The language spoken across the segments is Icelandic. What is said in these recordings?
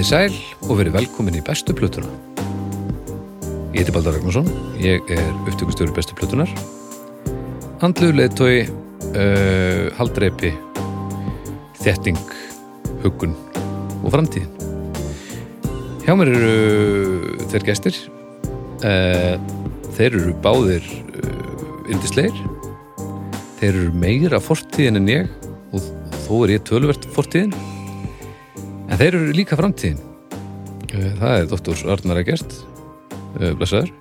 Komið í sæl og verið velkomin í bestu plötuna. Ég heiti Baldur Ragnarsson, ég er upptökustjóri bestu plötunar. Andluður leiðtói, uh, haldreipi, þetting, huggun og framtíðin. Hjá mér eru þeir gestir. Uh, þeir eru báðir uh, yndisleir. Þeir eru meira fortíðin en ég og þó er ég tölvert fortíðin. En þeir eru líka framtíðin. Uh, Það er doktor Arnar Egert, uh, blessaður.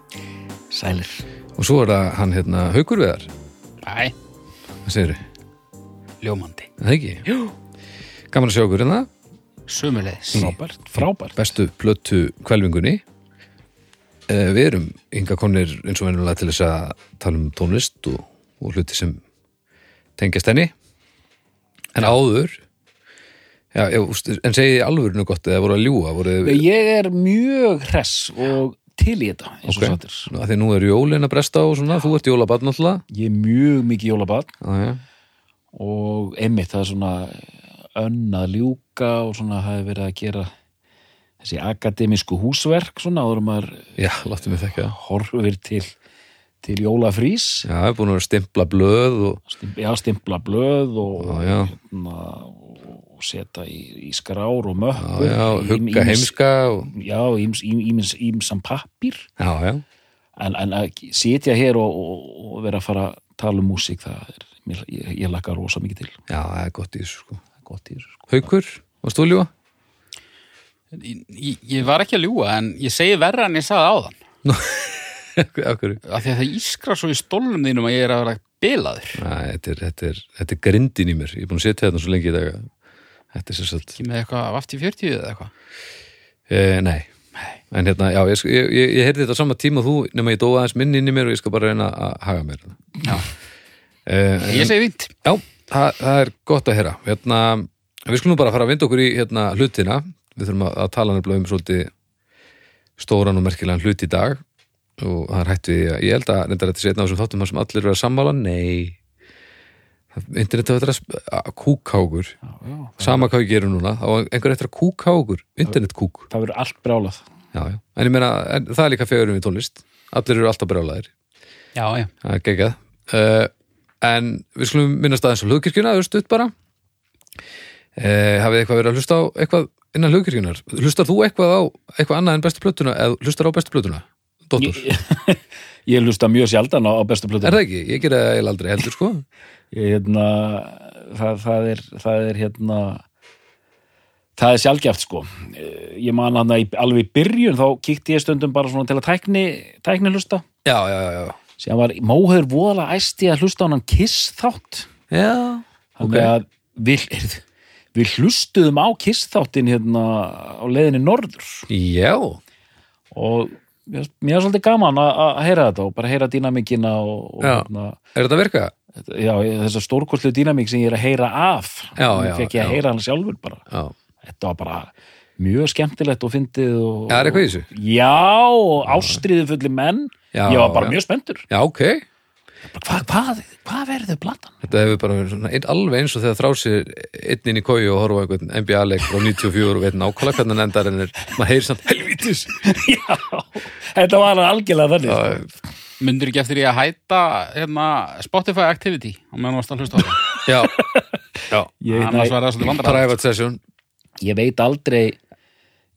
Sælir Og svo er það hann hérna Haukur Viðar. Æ, Hvað segir þau? ljómandi Það ekki? Jú. Gaman að sjá okkur hérna. Sumulegis Frábært, frábært Bestu plötu kvelvingunni. Uh, við erum ynga konir eins og venjulega til þess að tala um tónlist og, og hluti sem tengjast henni. En áður, já, en segið alvörinu gott eða voru að ljúga, voru Ég er mjög hress og til í þetta eins og Ok. sattir því nú er jólin að bresta og svona, þú ert jólabarn alltaf. Ég er mjög mikið jólabad Já, já. og einmitt það er svona önn að ljúka og svona það er verið að gera þessi akademísku húsverk svona áður maður Já, láttu mig þekka það. horfir til til jólafrís Já, ég er búin að stimpla blöð og Stim, já, stimpla blöð og, Já, já. Hérna, og setja í, í skrár og já, möppur já, í- hugga heimska og, já, íms, íms, ímsam pappír. Já, já, en, en að sitja hér og, og, og vera að fara að tala um músík það er, mér, ég, ég lakka rosa mikið til. Já, það er gott í þessu sko. Það er gott í þessu sko. Haukur, varst þú að ljúga? ég, ég var ekki að ljúga en ég segi verra en ég sagði áðan. Akkur, af því að það ískra svo í stólnum þínum að ég er að vera bilaður. Næ, þetta er, þetta, er, þetta er grindin í mér. Ég er búin að setja þetta svo lengi í dag að Þetta er sér svolít ekki með eitthvað afti 40 eða eitthvað? E, Nei, en hérna, já, ég, ég, ég, ég heyrði þetta á sama tíma þú nema ég dóa aðeins minn inn í mér og ég skal bara reyna að haga mér. Já. e, en, ég segi vint Já, það, það er gott að heyra. Hérna, Við skulum bara fara að vinda okkur í hérna, hlutina. Við þurfum að, að tala nefnilega um svolítið stóran og merkilegan hlut í dag. Og það er hætt við ég held að þetta sé einn af þessum þáttum sem allir að sammála. Nei internet að vera að kúkákur sama hvað við gerum núna þá er einhver eftir að kúkákur internetkúk. það verður allt brálað já, já. en ég meina, en það er líka fegurum við tónlist. Allir eru alltaf brjálæðir já, já, það er geggjað. Uh, en við skulum minnast aðeins á hlugkirkjuna, er stutt bara. Uh, hafið eitthvað verið að hlusta á eitthvað innan hlugkirkjunar hlustar þú eitthvað á eitthvað annað en bestu plötuna eða hlustar á bestu plötuna, dóttur ég, hlusta mjög sjaldan á, bestu plötu er það ekki, ég gera það eiginlega aldrei heldur sko hérna, það, það, er, það er hérna það er sjálfgjaft sko. Eh, ég man hann að alveg í byrjun þá kíkti ég stundum bara svona til að tækni, tækni hlusta já, já, já, sem var móður voðalega æsti að hlusta á hann kiss þátt já þannig að við, heyrðu, við hlustuðum á kiss þáttin hérna á leiðinni norður. Já, og mér er svolítið gaman að heyra þetta og bara heyra og Já. hérna, er þetta að virka? Já, þessa stórkostlu dýnamik sem ég er að heyra af. Já, fekk ég að heyra hann sjálfur bara. Já, þetta var bara mjög skemmtilegt og fyndið og, Já, er eitthvað í þessu? já, og ástriðu fulli menn. Já, ég var bara já. mjög spenntur. Já, ok. Hvað hva, hva verður platan? þetta hefur bara verið svona ein, alveg eins og þegar þrásir einn inn í kói og horfa á einhvern NBA-leik frá 94 og veit nákvæmlega hvernig hann endar en er, maður heyrir samt helvítis. Já, þetta var algjörlega þannig sko. Myndur ekki eftir ég að hætta hérna, Spotify Activity? Og meðan varst að hlusta á það. Já, já. ég, annars næ, var það svolítið session. Ég veit aldrei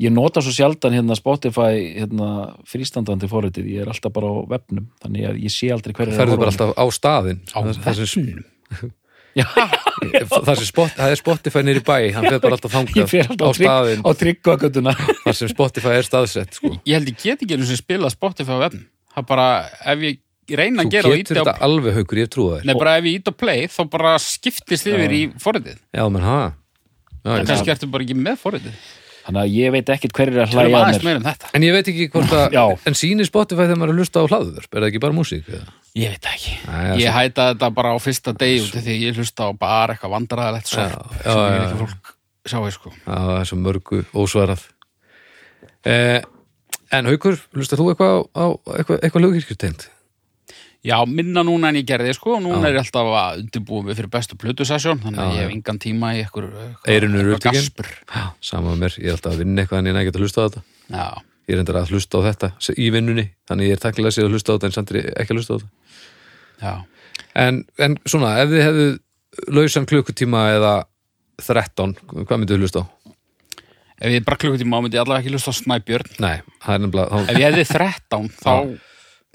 ég nota svo sjaldan hérna Spotify hérna, frístandandi forritið, ég er alltaf bara á vefnum þannig að ég sé aldrei hverju ferðu bara alltaf á staðinn. Á það sem, já, það spot, það er Spotify nýri bæ. Hann fer bara alltaf þangað á á, trygg, staðinn. á tryggvakutuna þar sem Spotify er staðsett sko. ég held ég get ekki einu sem spila Spotify á vefn það bara, ef ég reyna þú að gera og getur íti á þetta alveg haukur, ég trúa þér Nei, bara ef ég ít á play, þá bara skiptist yfir í forritið. já, menn ha já, En kannski ertu bara ekki með forritið. þannig að ég veit ekkit hverju er að Hlæja hlæja að aðeins mér meira en þetta. en ég veit ekki hvort að en sýnir Spotify þegar maður er að hlusta á hlaðvörp er það ekki bara músík eða? ég veit það ekki Æ, það Ég hætta þetta bara á fyrsta degi út af því ég hlusta á bara eitthvað Já, já, sem ég ekki fólk sjáu sko. Já, það er svo mörgu ósvarað eh, En Haukur, hlustar þú eitthvað á, eitthvað, eitthvað lögkirkjur tegnd? Já, minna núna en ég gerði, sko. Núna Já. er ég alltaf að undirbúa mig fyrir bestu plötusessjón, þannig Já, að ég já. hef engan tíma í eru eitthvað upptekin. gaspur. sama með mér, ég er alltaf að vinna eitthvað en ég næ ekki að hlusta á þetta Já, ég er endur að hlusta á þetta í vinnunni þannig ég er takkilega sér að hlusta á þetta en samt er ég ekki að hlusta á þetta já. en, en svona, ef þið hefðu lausan klukkutíma eða 13, hvað myndið hlusta á? Ef ég bara klukkutíma á myndi ég allavega ekki lusta á Snæbjörn. Nei, það er nefnilega þá, Ef ég hefði 13, þá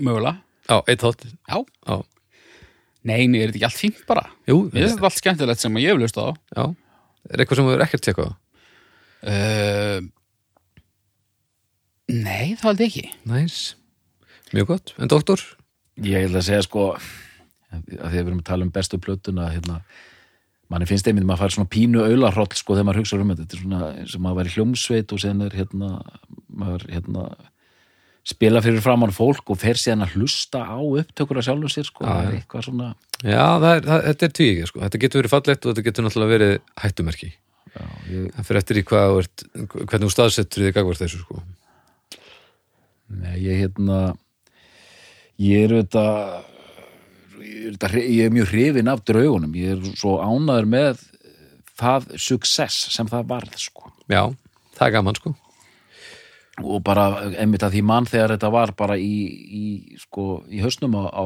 mögulega. Já, eitt þátt Já. Já, Nei, nei, er þetta ekki allt fínt bara? jú, Ég finnst þetta allt skemmtilegt sem ég hef lusta á. já Er eitthvað sem þú er ekkert tjekkað á? Uh, nei, það held ég ekki. Næs, mjög gott En doktor? Ég held að segja sko að því að við erum að tala um bestu plötuna hérna, manni finnst einmitt maður fær svona pínu aularhroll sko þegar maður hugsa um þetta þetta er svona eins og maður væri hljómsveit og sen er hérna maður hérna spila fyrir framann fólk og fer síðan að hlusta á upptökur af sjálfum sér sko, það er eitthvað svona Já, það er, það, þetta er tvíegi sko. Þetta getur verið fallegt og þetta getur náttúrulega verið hættumerki já, ég, Það fyrir eftir í hvað hvernig þú staðsettur þig gagvart þessu sko. nei, ég hérna ég er auðvitað ég er, mjög hrifin af draugunum ég er svo ánæður með það success sem það varð sko Já, það er gaman sko. og bara einmitt að því mann þegar þetta var bara í, í, sko, í hausnum á, á,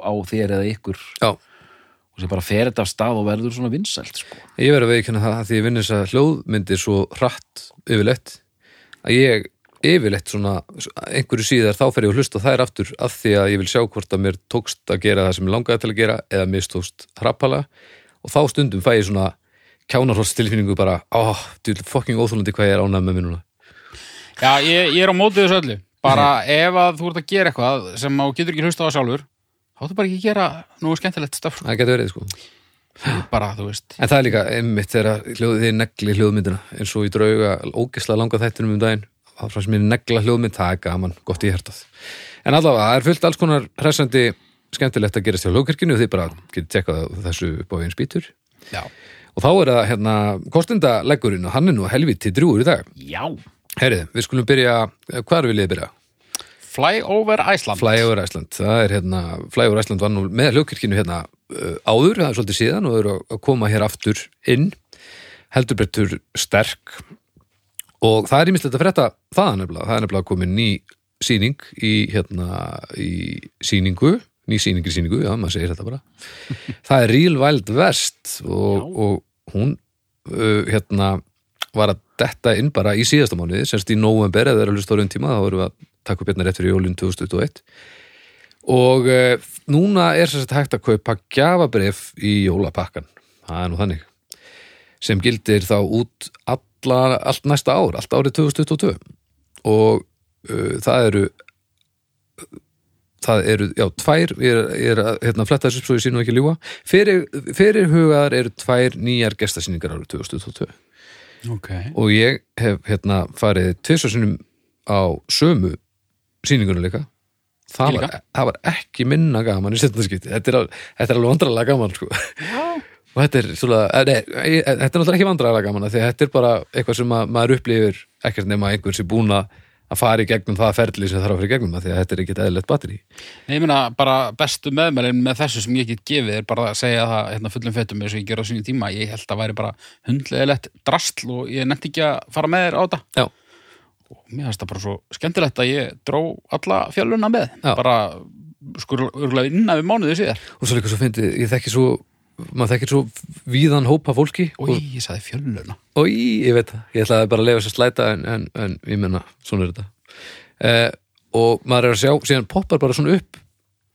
á þér eða ykkur Já, og sem bara fer þetta af stað og verður svona vinsælt sko. ég verið að veikina það að því ég vinn þess að hljóðmyndir svo hratt yfirleitt að ég yfirleitt svona einhverju síðar þá fer ég að hlusta þær aftur af því að ég vil sjá hvort að mér tókst að gera það sem ég langaði til að gera eða mistókst hrappala og þá stundum fæ ég svona kjánarhólstilfinningu bara, ó, þú vil fucking óþólandi hvað ég er ánægð með mér núna Já, ég, ég er á mótið þessu öllu. Bara ef að þú ert að gera eitthvað sem þú getur ekki hlusta á það sjálfur, þá þú bara ekki að gera nú skemmtilegt stöf. Það getur verið sko Bara, þú veist. En það er líka einmitt þegar hljóð, þið negli hljóðmyndina eins og í drauga ógesla langa þættinum um daginn það frá sem er negla hljóðmynd, það er gaman, gott í hjartað En allavega, það er fullt alls konar hressandi skemmtilegt að gerast hjá hljóðkirkjunu og þið bara getið tekkað á þessu upp á einn spýtur Já. og þá er það hérna kostendaleggurinn og hann er nú helviti drúur í dag Já, Herrið, við skulum byrja, hvar vil ég byrja? Fly over Iceland. Fly over Iceland, það er hérna Fly over Iceland var nú með hljóðkirkjunu hérna uh, áður, það er svolítið síðan og eru að koma hér aftur inn heldur betur sterk og það er ímislegt að frétta það er nefnilega, það er nefnilega komin ný sýning í hérna í sýningu, ný sýning í sýningu já, maður segir þetta bara. Það er Real Wild West og, og hún uh, hérna var að detta inn bara í síðasta mánuði semst í november eða það er að á raun tíma þá vorum við að taka upp hérna rétt fyrir jólinn 2021 og uh, núna er sem sagt hægt að kaupa gjafabrif í jólapakkan það er nú þannig. Sem gildir þá út alla, allt næsta ár, allt árið 2022 og uh, það eru það eru, já, tvær ég er, ég er að hérna, fletta þessu svo ég sínu ekki ljúga. Fyrir, fyrir hugaðar eru tvær nýjar gestasýningar árið 2022 Ok. og ég hef hérna farið tvisvarsinnum á sömu sýningunum líka. Það það var ekki minna gaman í setnaskipti þetta er, alveg vandrarlega gaman sko. Og þetta er svona, eh, nei, eh, þetta er náttúrulega ekki vandrarlega gaman af því að þetta er bara eitthvað sem að, maður upplifir ekkert nema einhver sem búin að að fara í gegnum það ferli sem þarf að fara í gegnum af því að þetta er ekki eðlilegt batteri Nei, ég meina bara bestu meðmælin með þessu sem ég get gefið er bara að segja það hérna, fullum fettum eins og ég gera á sinni tíma. Ég held að væri bara hundlegilegt drastl og ég nefndi ekki að fara með þér á þetta. Já. Og mér finnst það bara svo skemmtilegt að ég dró alla fjöluna með. Já. Bara skur örgulega innan við mánuði síðar. og svo líka svo fyndi, ég þekki svo maður þekkir svo víðan hópa fólki. Og ég sagði fjöluna. og ég veit það, ég ætlaði bara að lefa sér slæta en, en, en ég menna, svona er þetta. Eh, og maður er að sjá síðan poppar bara svona upp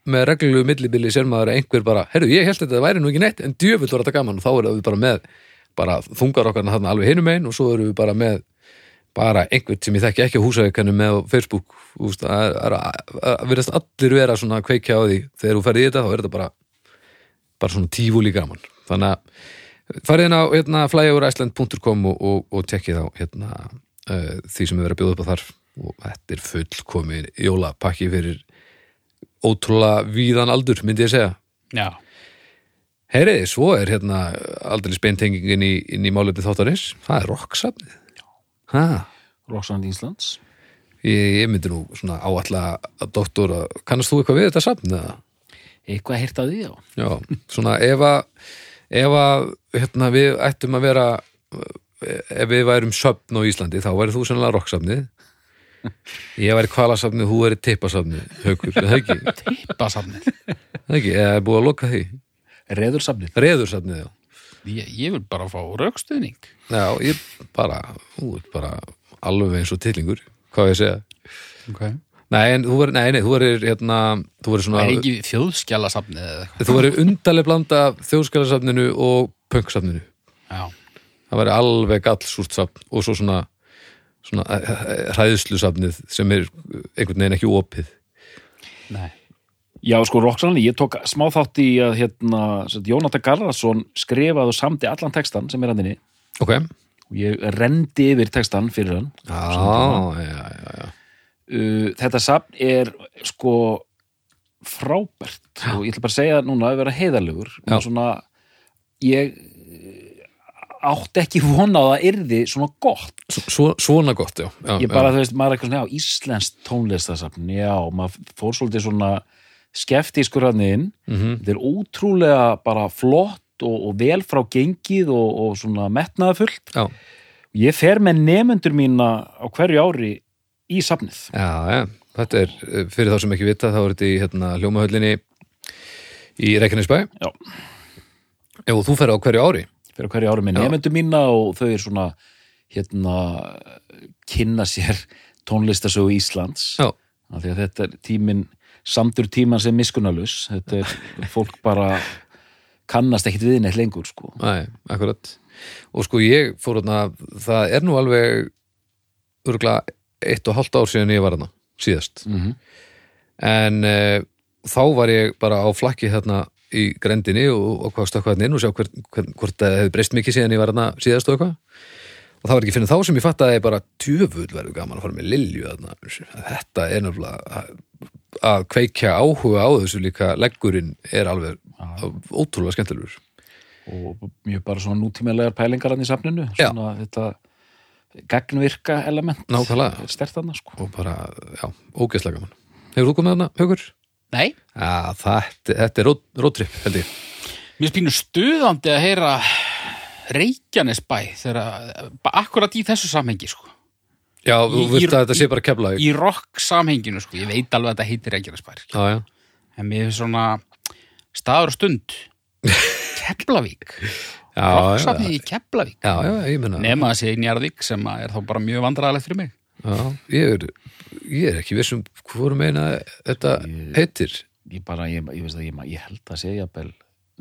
með reglulegu millibili sér maður að einhver bara heyrðu, ég held þetta væri nú ekki neitt, en djöfull var þetta gaman. Og þá er við bara með bara þungar okkar þarna alveg hinum einn og svo erum við bara með bara einhvern sem ég þekki ekki á húsavíkanu með Facebook. Úst, að, að, að, að virðast allir vera svona að kveikja á því. Þegar þú ferði í þetta þá er þetta bara bara svona tífúli gaman. Þannig að farið inn á hérna, flyoverisland.com og, og, og tekkið á hérna, uh, því sem er verið að bjóða upp á þar. Og þetta er fullkomin jólapakki fyrir ótrúlega víðan aldur, myndi ég segja. Já. Heyriði, svo er hérna aldrei speintengingin í, inn í málefni þáttarins. Það er rocksafnið ha, Roxanne Íslands. Ég, ég myndi nú svona áalla að doktor að kannast þú eitthvað við þetta safn eða? Eitthvað heyrt að því já. Já, svona ef að ef að hérna, við ættum að vera ef við værum söfn á Íslandi þá væri þú sennilega rocksafnið ég væri kvalasafnið, þú væri tippasafnið haukur, er það ekki, Tippasafnið. það ekki, eða er búið að loka því Reðursafnið. reðursafnið, já Ég, ég vil bara fá raukstuðning. já, ég bara, ert bara alveg eins og tillingur, hvað á ég segja Okay. Nei, en þú verður, nei, nei, þú verður hérna, þú verður Það svona er ekki þjóðskjalasafnið eða eitthvað. þú verður undarleg blanda af þjóðskjalasafninu og punksafninu Já. það væri alveg gallsúrt safn og svo svona, svona hræðslusafnið sem er einhvern veginn ekki opið Nei. Já, sko, Roxanne, ég tók smá þátt í að hérna, sem sagt, Jónatan Garðarsson skrifaði og samdi allan textan sem er hann inni ok, og ég rendi yfir textan fyrir hann já, já, já, já. Uh, þetta safn er sko frábært og ég ætla bara að segja núna að vera heiðarlegur Já. og svona ég eh, átti ekki vona að yrði svona gott Svo, svona gott, já, já ég bara, já. þú veist, maður er eitthvað svona, já, íslenskt tónlistasafn, já, maður fór svolítið svona skeftískur hann inn, Mhm. þetta er ótrúlega bara flott og, og vel frá gengið og, og svona metnaðafullt. Já. Ég fer með nemyndur mína á hverju ári í safnið. já, já, þetta er eh, fyrir þá sem ekki vita, þá er þetta í hérna, hljómahöllinni í Reykjanesbæ Já. Og þú fer á hverju ári Fer á hverju ári með Já. nemyndur mína og þau er svona, hérna, kynna sér tónlistasögu Íslands. Já, því að þetta er tíminn, samdur tíman sem miskunnalus. Þetta er fólk bara kannast ekkit við neitt lengur, sko. næ, akkurat og sko ég fór hérna það er nú alveg örgulega eitt og hálft ár síðan ég var hérna síðast. Mm en uh, þá var ég bara á flakki hérna í grendinni og, og hvað stökkvað inn og sjá hver, hver, hvort það hefði breyst mikið síðan ég var hérna síðast og eitthvað. Og það var ekki fyrir þá sem ég fattaði bara tjöfull verður gaman að fara með Lilju þarna. þetta er náttúrulega að, að kveikja áhuga á þessu líka. Leggurinn er alveg ótrúlega skemmtilegur. Og mjög bara svona nútímelegar pælingar hann í safninu. Já. svona þetta gagnvirka element Nákvæmlega. er stert þarna sko og bara, já, ógeðslega gaman Hefur þú komið þarna, Haukur? Nei. Já, þetta, þetta er rótrip, held ég Mér pínu stuðandi að heyra Reykjanesbæ þegar, akkurat í þessu samhengi sko. Já, þú vilt að þetta sé bara kefla í rock samhenginu sko. ég veit alveg að þetta heitir Reykjanesbær sko. Já, já, en mér finnst svona staður og stund Keflavík rocksafnið í Keflavík. Ég nema að sé í Njarðvík sem að er þá bara mjög vandræðalegt fyrir mig. Já, ég er, ég er ekki vissum hvorum meina þetta heitir. Ég bara, ég, ég veist að ég, ég held að segja jafnvel,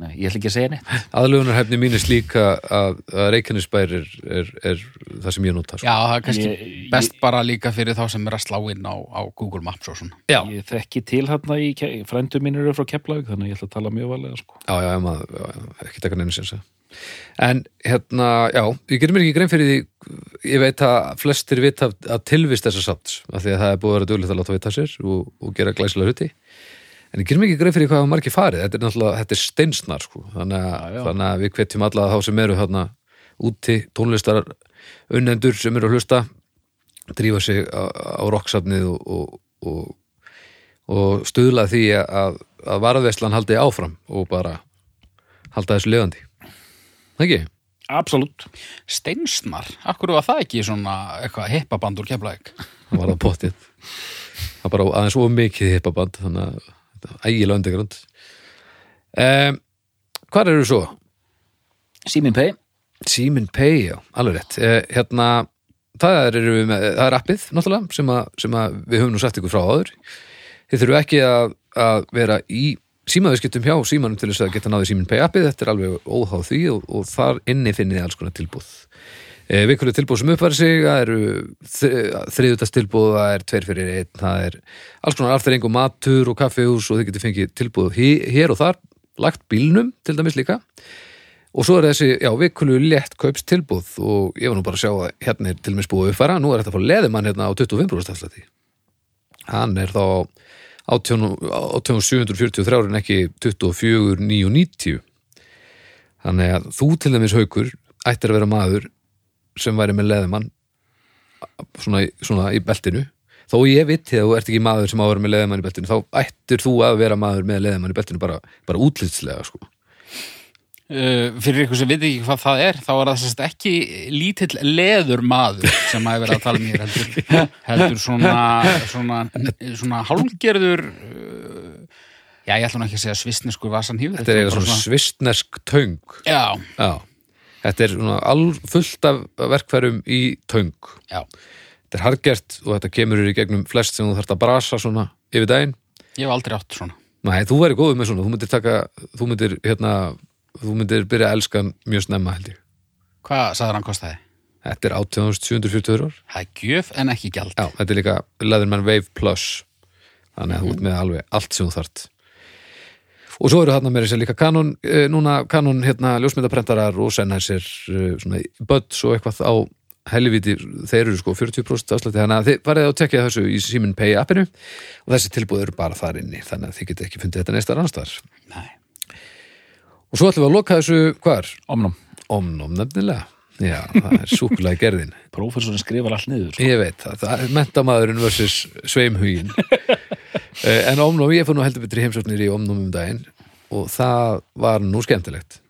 nei, ég ætla ekki að segja neitt. Aðlugunarhefni mín er slíka að, að Reykjanesbær er, er, er það sem ég nota sko. já, það er kannski Ég- best bara líka fyrir þá sem er að slá inn á, á Google Maps og svona. Já, ég þekki til hérna í, mínir eru frá Keflavík þannig að ég ætla að tala mjög valega sko. Já, já, maður, já, ekki taka neina sinsa en hérna, já, ég getur mér ekki grein fyrir því ég veit að flestir vita að tilvist þessa satt af því að það er búið að vera duglegt að láta vita sér og, og gera glæsilega hluti en ég getur mér ekki grein fyrir hvað hafa margir farið þetta er náttúrulega, þetta er steinsnar sko. þannig, að, Já, já. þannig að við hvetjum alla þá sem eru þarna úti tónlistar unnendur sem eru að hlusta drífa sig á, á rocksafnið og, og, og, og stuðla því að, að varðveislan haldi áfram og bara halda þessu lifandi Það ekki? absolutt, Steinsnar, akkur var það ekki svona eitthvað hippaband úr Keflavík? Það var það pottið. Það var bara aðeins of mikið hippaband þannig að þetta er ægilega undirgrund um, Hvar eru svo? Símin Pay Simin Pay, já, alveg rétt. Eh, Hérna, það er, við með, það er appið náttúrulega sem, að, sem að við höfum nú sagt ykkur frá áður. Þið þurfum ekki að, að vera í símaðurskiptum hjá símanum til þess að geta náði Simin Pay appið, þetta er alveg óháð því og, og þar inni finnið þið alls konar tilbúð e, Vikulega tilbúð sem uppfæri sig það eru þriðutast tilbúð það er tveir fyrir einn, það er alls konar afturreng og matur og kaffihús og þið getur fengið tilbúð hér og þar lagt bílnum til dæmis líka. Og svo er þessi, já, vikulu létt kaups tilbúð og ég var nú bara að sjá að hérna er til mér búið að uppfæra, nú er þetta að fá leðimann hérna á 25% afslætti hann er þá 18.743 en ekki 24.990 þannig að þú til dæmis haukur ættir að vera maður sem væri með leðimann svona, svona í beltinu þó ég viti að þú ert ekki maður sem á að vera með leðamann í beltinu þá ættir þú að vera maður með leðamann í beltinu bara, bara útlitslega sko. Uh, fyrir ykkur sem veit ekki hvað það er þá er það ekki lítill leður maður sem að vera að tala um hér heldur, heldur svona, svona, svona hálgerður uh, já ég ætla nú ekki að segja svissneskur vasan hýf þetta er svona svistnesk töng. Já, Já, þetta er fullt af verkfærum í töng. Já, þetta er hargert og þetta kemur í gegnum flest sem þú þarft að brasa svona yfir daginn. Ég hef aldrei átt svona. Nei, þú væri góður með svona, þú myndir taka þú myndir, hérna, þú myndir byrja að elska hann mjög snemma held ég. Hvað sagður hann kostaði? Þetta er 8740 eurar það er gjöf en ekki gjald. Já, þetta er líka Leatherman Wave Plus. Þannig að þú ert með alveg allt sem þú þart og svo eru þarna með þess að líka Canon, eh, núna Canon hérna ljósmyndaprentarar og Sennheiser eh, svona buds og eitthvað á helviti, þeir eru sko 40% afslætti. Þannig að þið farið að tekja þessu í Simin Pay appinu. Og þessi tilbúð eru bara þar inni þannig að þið getið ekki fundið þetta neistar annars Nei. Og svo ætlum við að loka þessu hvar? Omnum, Omnum nefnilega Já, það er súkulega gerðin prófessorinn skrifar allt niður sko. Ég veit það, er mentamæðurinn versus sveimhugin Eh, En Omnum, ég fór nú heldur betri heimsóknir í Omnum um daginn og það var nú skemmtilegt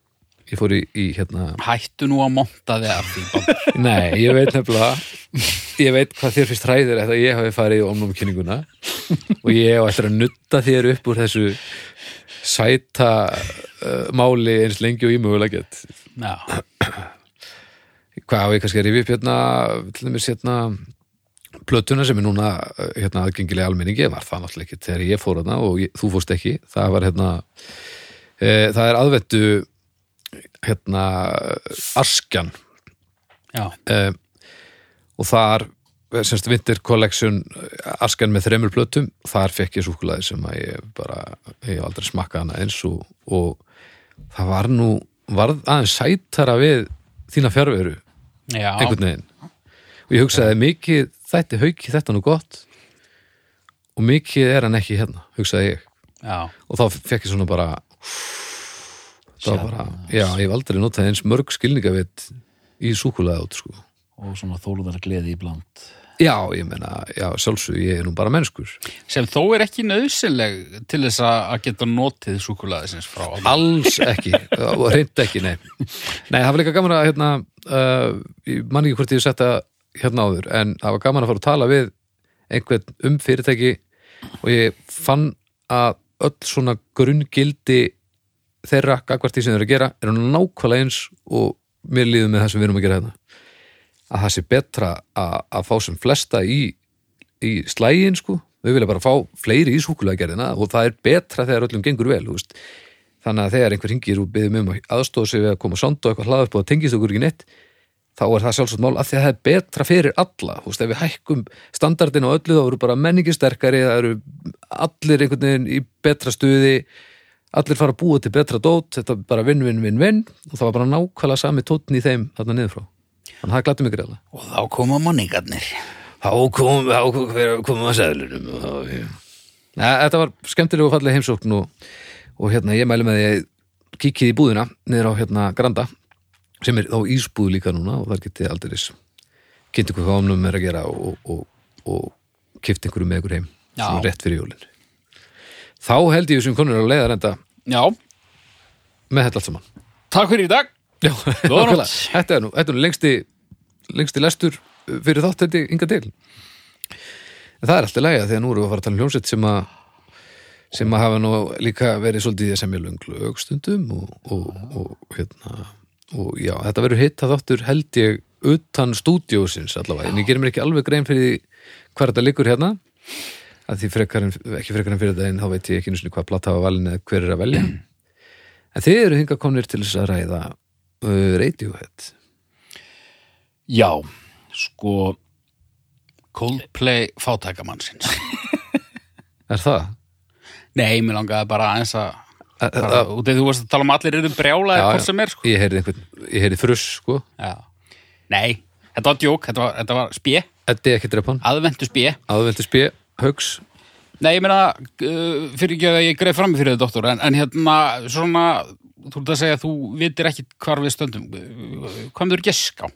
Ég fór í, í hérna hættu nú að monta þig af því. Nei, ég veit nefnilega Ég veit hvað þér finnst hræðir eftir að ég hafi farið í Omnum kynninguna og ég á eftir að nutta þér upp úr þessu sæta uh, máli eins lengi og ímögulega get. Já, hvað á ég kannski að rifja upp hérna til dæmis hérna plötuna sem er núna eh, hérna aðgengilega almenningi? Var það náttúrulega ekki þegar ég fór hérna og ég, þú fórst ekki. Það var hérna e, það er aðvettu hérna Askjan. Já, e, og þar semst Winter Collection Askjan með þremur plötum. Þar fekk ég súkulaði sem að ég bara ég aldrei smakkað hana eins og, og það var nú varð aðeins sætara við þína fjárveru já, einhvern veginn. Og ég hugsaði mikið þætti hauki þetta nú gott? Og mikið er hann ekki hérna hugsaði ég. Já, og þá fekk ég svona bara það var bara, já, ég hef aldrei notað eins mörg skilningavit í súkulega át sko. og svona þóluðar gleði í bland já, ég meina, já, sjálfsög ég er nú bara mennskur. Sem þó er ekki nöðsynleg til þess að geta notið súkulaðisins frá alls ekki, og reynd ekki, nei. Nei, það var líka gaman að hérna, uh, ég man ekki hvort ég setta hérna áður, en það var gaman að fara að tala við einhvern um fyrirtæki og ég fann að öll svona grunngildi þeirra gagvart því sem þeir eru að gera eru nákvæmlega eins og mér líður með það sem við erum að gera hérna að það sé betra að, að fá sem flesta í, í slægin sko, við vilja bara fá fleiri í súkulega og það er betra þegar öllum gengur vel, þú veist. Þannig að þegar einhver hringir og byggðum um að aðstóða sig við að koma sond og eitthvað hlaða upp og það tengist okkur ekki neitt þá er það sjálfsagt mál af því að það er betra fyrir alla þú veist, ef við hækkum standardin á öllu þá eru bara menningi sterkari það eru allir einhvern veginn í betra stuði allir fara að búa til betra dót þetta er bara vinn, vinn, vinn, vinn og það var bara nákvæmlega sami tóttin í þeim þarna niður frá þannig að það glætti mig greiðlega. Og þá koma manningarnir þá kom já. Nei, þetta var skemmtilega og fallega heimsókn og, og hérna ég mæli með því að kíkið í búðina niður á hérna Granda sem er þá ísbúð líka núna og þar getið aldrei kynnt ykkur hvað ámnum er að gera og, og, og kipt einhverju með ykkur heim Já. svona rétt fyrir jólin. Þá held ég sem konur að leiða reynda já, með þetta allt saman. Takk fyrir í dag Já, þetta er nú, þetta er nú lengsti lengsti lestur fyrir þátt þetta inga til. En það er alltaf lægja þegar nú erum við að fara að tala um hljómsveit sem að sem að hafa nú líka verið svolítið sem ég löng lögstundum og, og, og hérna og já, þetta verður hitt að þáttur held ég utan stúdíósins allavega, en ég gerir mér ekki alveg grein fyrir hvað þetta liggur hérna. Að því frekar en, ekki frekar en fyrir en þá veit ég ekki sinni hvað platt hafa valin eða hver er að velja. En þið eru hingað komnir til þess að ræða uh, Radiohead? Já, sko Coldplay fátækamannsins. Er það? nei, mér langaði bara aðeins að út af því þú varst að tala um allir eru brjálaði Já, hvort sem er sko. ég heyrði einhvern, ég heyrði fruss sko, já. nei, þetta var djók þetta var, þetta var spjö, Eddi ekki drepa hann. Aðvendu spjö aðveldi spjö, haugs Nei, ég meina, uh, fyrir ekki að ég greið fram fyrir þið, doktor, en, en hérna, svona, þú ert að segja að þú vitir ekki hvar við stöndum. Hvað með þú gesk á?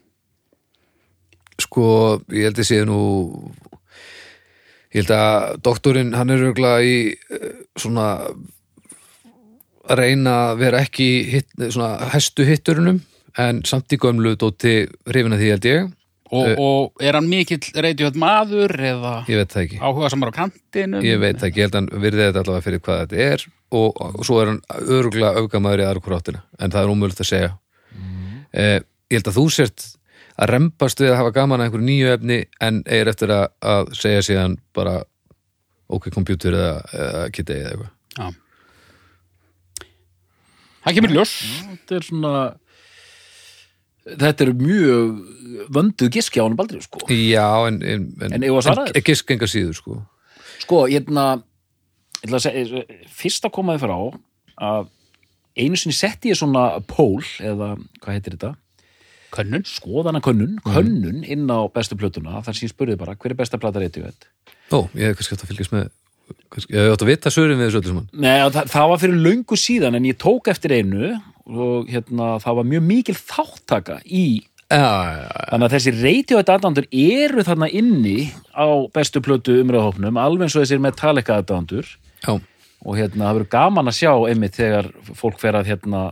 sko, ég held að séu nú Ég held að doktorinn, hann er örgulega í eh, svona að reyna að vera ekki í hit, svona hæstu hitturunum en samt í gömlu dóti hrifina því held ég, Og, Eh. og er hann mikill reytjótt maður eða ég veit það ekki áhuga samar á kantinum? ég veit það ekki, ég held að hann virði þetta allavega fyrir hvað þetta er og, og svo er hann örgulega öfgamaður í aðra hvort áttina en það er ómögulegt að segja eh, ég held að þú sért að rembast við að hafa gaman að einhverju nýju efni en er eftir að, að segja síðan bara ok, kompjútur eða, eða kitti eða eitthvað Já. Það kemur ljós. þetta er svona þetta er mjög vönduð giski á hann Baldri sko. Já, en, en, En að en, gisk enga síður sko. Sko, hérna ég ætla að segja, fyrst að koma þið frá að einu sinni setti ég svona pól eða hvað heitir þetta? Könnun. skoðana könnun, könnun inn á bestu plötuna. Þar sem ég spurði bara hver er besta plata reytið Ó, ég hef kannski átt að fylgjast með kannski, ég hef átt að vita sörin við þessu öllu saman. Nei, það, það var fyrir löngu síðan en ég tók eftir einu og hérna, það var mjög mikil þáttaka í Já, já, já, þannig að þessi reytið aðdándur eru þarna inni á bestu plötu umræðahópnum alveg eins og þessir Metallica aðdándur og hérna, það verður gaman að sjá einmitt þegar fólk fer að hérna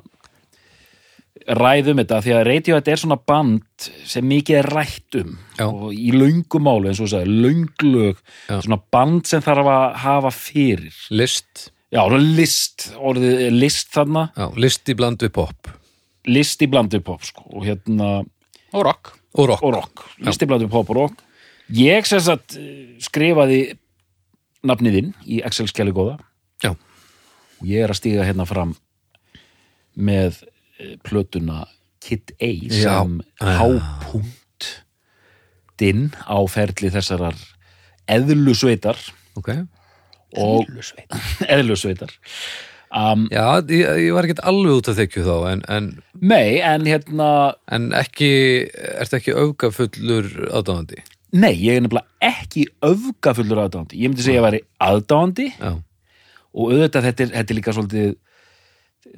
ræðum þetta því að Radiohead er svona band sem mikið er rætt um. Og í löngu máli eins og þú sagði, lönglög Já. svona band sem þarf að hafa fyrir. List já, list, orðið er list þarna. Já, list í bland við pop. List í blandu pop sko, og hérna, Og rock. og rock, og rock. List í blandu pop og rock. Ég sem sagt skrifaði nafnið inn í Excel-skjali góða. Já. og ég er að stíga hérna fram með eh, plötuna Kid A sem hápunkt dinn á ferli þessarar eðlusveitar ok. Eðlusveit. Eðlusveitar um, Já, ég, ég var ekkert alveg út að þekju þá en, en, nei, en hérna en ekki, ertu ekki öfgafullur aðdáðandi nei, ég er nefnilega ekki öfgafullur aðdáandi, ég myndi segja að ég væri aðdáandi. Já, og auðvitað þetta er, þetta er líka svolítið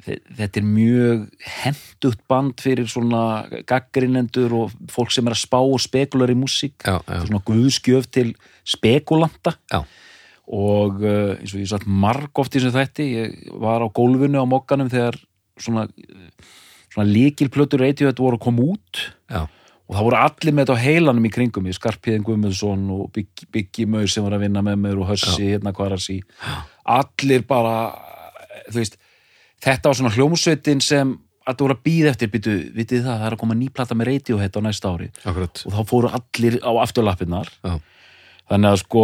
þe- þetta er mjög hendugt band fyrir svona gaggrinendur og fólk sem er að spá og spekular í músík. Já, Þetta já, svona guðskjöf til spekulanta. Já, og uh, eins og ég satt margóft í þessu þætti, ég var á gólfinu á mokkanum þegar svona, svona líkilplötur reytið voru að koma út. Já, og það voru allir með þetta á heilanum í kringum ég Skarpiðin Guðmundsson og Biggi, Biggi Maur sem var að vinna með mér og Hössi hérna Kvarasi allir bara þú veist, þetta var svona hljómsveitin sem að það voru að býða eftir. Býtu, vitið það, það er að koma nýplata með Radiohead á næsta ári. Akkurat. Og þá fóru allir á afturlappirnar. Já. þannig að sko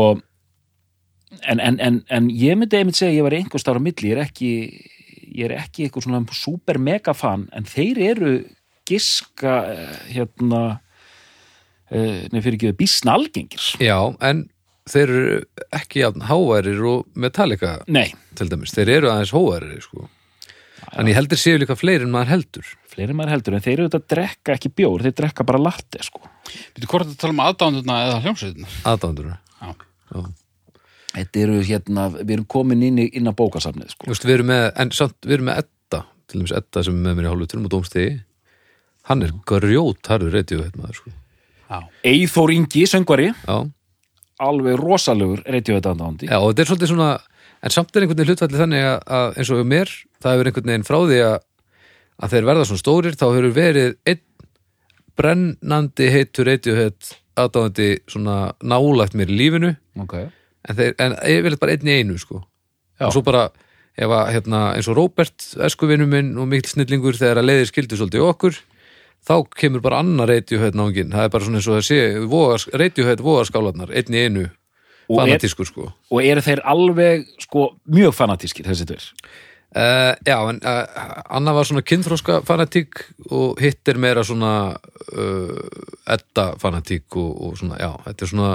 en, en, en, en ég myndi einmitt segja að ég var einhver starf á milli, ég er ekki ég er ekki eitthvað svona super mega fan en þeir eru giska eh, hérna eh, nefnir fyrir ekki bísna algengir Já, en þeir eru ekki jafn háværir og Metallica nei, til dæmis, þeir eru aðeins hóværir sko. en ég heldur séu líka fleiri en maður heldur fleiri maður heldur en þeir eru þetta að drekka ekki bjór, þeir drekka bara latte sko. Býtu hvort að tala um aðdándurna eða hljómsveitina? aðdándur Já. Þetta eru hérna, við erum komin inn, í, inn á bókasafnið sko. Just, við erum með, en samt, við erum með Edda til dæmis Edda sem er með mér í hálfuturum og dómstegi hann er grjót harður reytið maður sko. Já. Eithór Ingi, söngvari já, alveg rosalegur reytjöfetandandi já, og þetta er svolítið svona en samt er einhvern veginn hlutfalli þannig að, að eins og mér, það hefur einhvern veginn frá því að, að þeir verða svona stórir þá hefur verið einn brennandi heitur reytið aðdáðandi svona nálægt mér í lífinu okay. En, þeir, en vil bara einn í einu sko. Og svo bara ef að, hérna, eins og Róbert, eskuvinu minn og mikil snillingur þegar að leiðir skildu svolítið okkur þá kemur bara annar reytjuhætt náungin það er bara svona eins og það sé reytjuhætt vogaskálarnar, einn í einu Og er- fanatískur sko. og eru þeir alveg sko, mjög fanatískir þessi tveir? Uh, já, en uh, Anna var svona kynþróska fanatík og hitt er meira svona uh, edda fanatík og, og svona, já, þetta er svona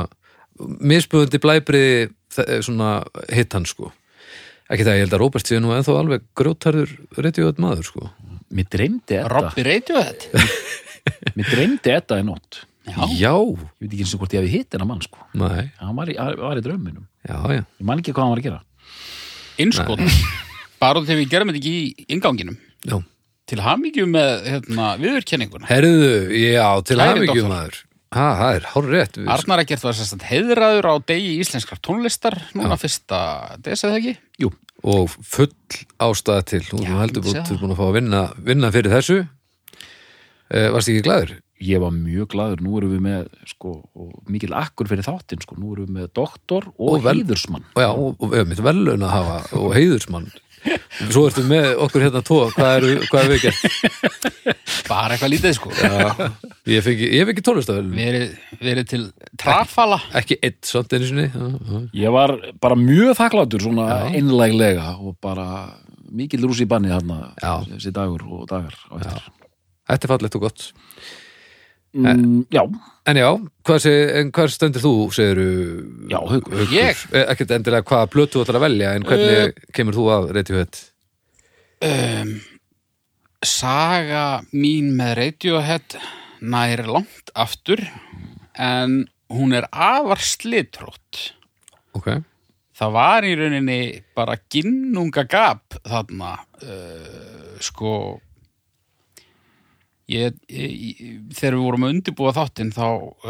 misbúðandi blæbriði þe- svona hitt hann sko ekki það, ég held að Róbert sé nú ennþá alveg grjótarður reytjuhætt maður sko mér dreymdi þetta Robby Radiohead. mér dreymdi þetta í nótt Já. já, ég veit ekki eins og hvort ég hafi hitt hennar mann sko. nei, hann var í, var í drauminum já, já ég man ekki hvað hann var að gera Innskot. Bara þegar við gerum þetta ekki í inganginum. Já, Til hamingju með hérna, viðurkenninguna. herðu, já, til doktor. maður það er hár rétt. Við- Arnar Ekkert var sérst heiðraður á degi íslenskar tónlistar núna fyrsta des eða ekki Jú, Og full ástæða til. Þú Já, heldur búin, er að fá að vinna, vinna fyrir þessu. Eh, varst ekki glæður? ég var mjög glaður, nú erum við með sko, og mikil akkur fyrir þáttinn sko, nú erum við með doktor og, Og vel- heiðursmann Og já, og, og við höfum mitt velun að hafa og heiðursmann. Svo ertu með okkur hérna tvo, hvað er, hvað er við gert? bara eitthvað lítið sko Já, ég fengi, ég fengi tónlistavelun. verið, verið til trafala Ekki eitt samt einu sinni. Já. Ég var bara mjög þakklátur svona Já. einlæglega og bara mikil rús í banni þarna Já. þessi dagur og dagar á eftir. Þetta er fallegt og gott. Mm, já, En já, hvað, hvað stendur þú, segirðu? Já, Haukur. Ég? Eh, Ekkert endilega hvaða blötu þú ætlar að velja, en hvernig kemur þú að Radiohead? um, Saga mín með Radiohead nær langt aftur en hún er afar slitrótt Ok, það var í rauninni bara ginnunga gap þarna uh, sko ég, ég, þegar við vorum að undirbúa þáttinn þá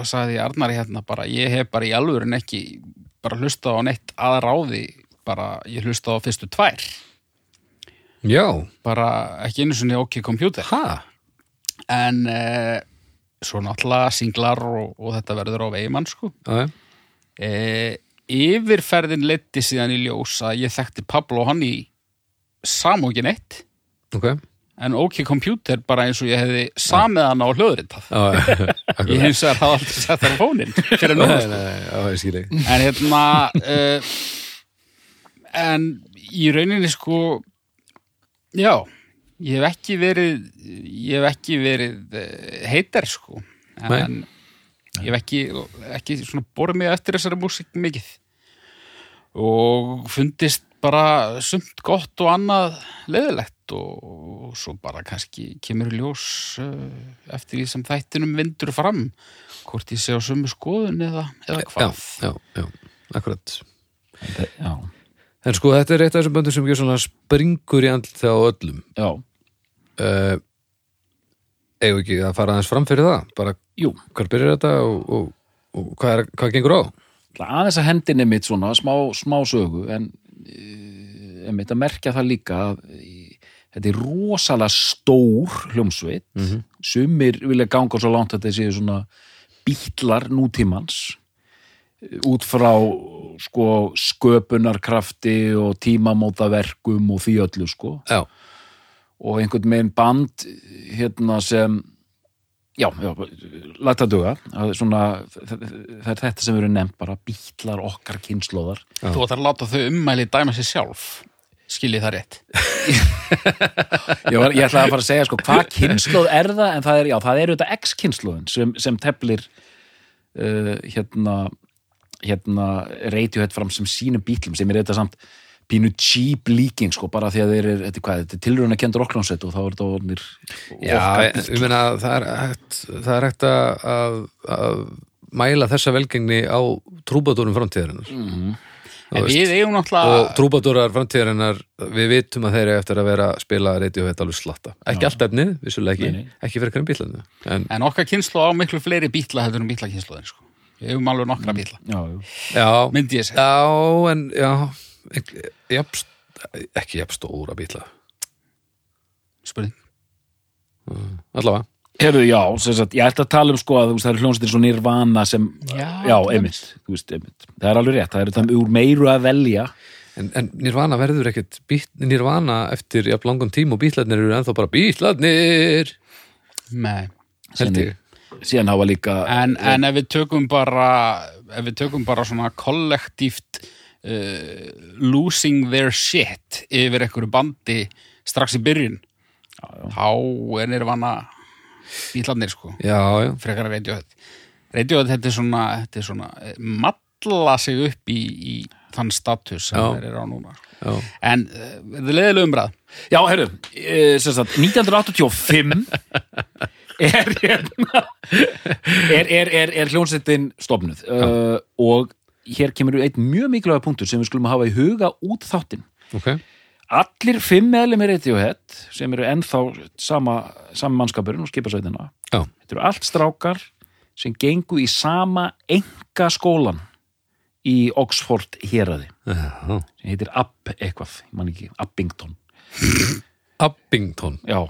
sagði ég Arnari hérna bara ég hef bara í alvörin ekki bara hlustað á neitt að ráði bara ég hlustað á fyrstu tvær já, bara ekki einu sinni OK Computer ha? en uh, svo náttúrulega singlar og, og þetta verður á veimann sko Já, já. e, yfirferðin leiddi síðan í ljós að ég þekkti Pablo og hann í samókin eitt ok. En OK Computer bara eins og ég hefði samið hann á akkurat. ég hins vegar hafði aldrei sett það á fónin fyrir nú Nei, nei, en hérna uh, en í rauninni sko já ég hef ekki verið ég hef ekki verið heitar sko. En ég hef ekki, ekki borðið mig eftir þessari músík mikið. Og fundist bara sumt gott og annað leðilegt og svo bara kannski kemur ljós uh, eftir því sem þættinum vindur fram hvort ég sé á sömu skoðun eða, eða Já, hvað já, já, akkurat. já, En sko, þetta er eitt af þessum böndum sem ekki svona springur í andl á öllum. já, Uh, eigum við ekki að fara aðeins fram fyrir það? Bara, jú hvar byrjar þetta og, og, og hvað, er, hvað gengur á? Aðeins að hendinni mitt svona smá, smá sögu en uh, mitt að merkja það líka að þetta er rosalega stór hljómsveit. Mhm. sumir vilja ganga svo langt að þetta séu svona bítlar nútímans eh, út frá sko sköpunarkrafti og tímamótaverkum og því öllu sko. Já, og einhvern megin band hérna sem já, já, læta duga. Að svona, það er þetta sem erum nefnt bara bítlar okkar kynnslóðar Þú ætlar að láta þau ummæli dæma sér sjálf. Skiljið það rétt? Ég, var, ég ætlaði að fara að segja sko hvað kynnslóð er það? En það er, já, það er auðvitað X-kynnslóðin sem, sem teflir uh, hérna hérna Radiohead fram sem sínum bítlum sem er þetta samt pínu cheap líking sko bara því að þeir eru, þetta er hvað, þetta er tilruna kendur okklónsett og þá er þetta orðnir já ég meina það er hægt, það er hægt að, að, að mæla þessa velgengni á trúbadórum framtíðarinnar. Mhm. Þú En við eigum náttúrulega og trúbadórar framtíðarinnar við vitum að þeir eru eftir að vera að spila Radiohead alveg slatta. Ekki allt efnið, vissulega ekki, Nei, nei. ekki fyrir hverjum bílanu en En okkar kynslu á miklu fleiri bítla heldur en bítla kynsluðin sko. Við eigum alveg nokkra bítla já, já. já, Myndi ég segja já, en já ekki, jafnst, ekki jafnstóra bíla. Spurning. Allavega. Herðu, já, sem sagt, ég ætti að tala um sko að þú veist, það er hljónstir svo nirvana sem, Já, já einmitt, veist, einmitt, það er alveg rétt, það er þetta úr meiru að velja, En, en Nirvana verður ekkert Nirvana eftir jafn langan tím og bítlarnir eru ennþá bara bítlarnir Nei. held ég. síðan hafa líka, En, en ef við tökum bara ef við tökum bara svona kollektíft uh, losing their shit yfir einhverju bandi strax í byrjun. Þá er nirvana bítlarnir sko. Já, já, frekar að Radiohead. Radiohead þetta er svona, þetta er svona eh, malla sig upp í, í þann status sem Já. þeir eru á núna já, en uh, þetta er leðileg umræð já, herru, e, sem sagt, 1985 er hérna, er, er, er, er hljónsettin stofnuð uh, og hér kemur einn mjög mikilvæga punktur sem við skulum hafa í huga út þáttinn. ok Allir fimm meðlum er Radiohead sem eru ennþá sama, sama mannskapurinn og skipasveitina Já, Þetta eru allt strákar sem gengu í sama enga skólan í Oxford héraði Já. sem heitir Abb eitthvað, ég man ekki, Abbington Abington. já,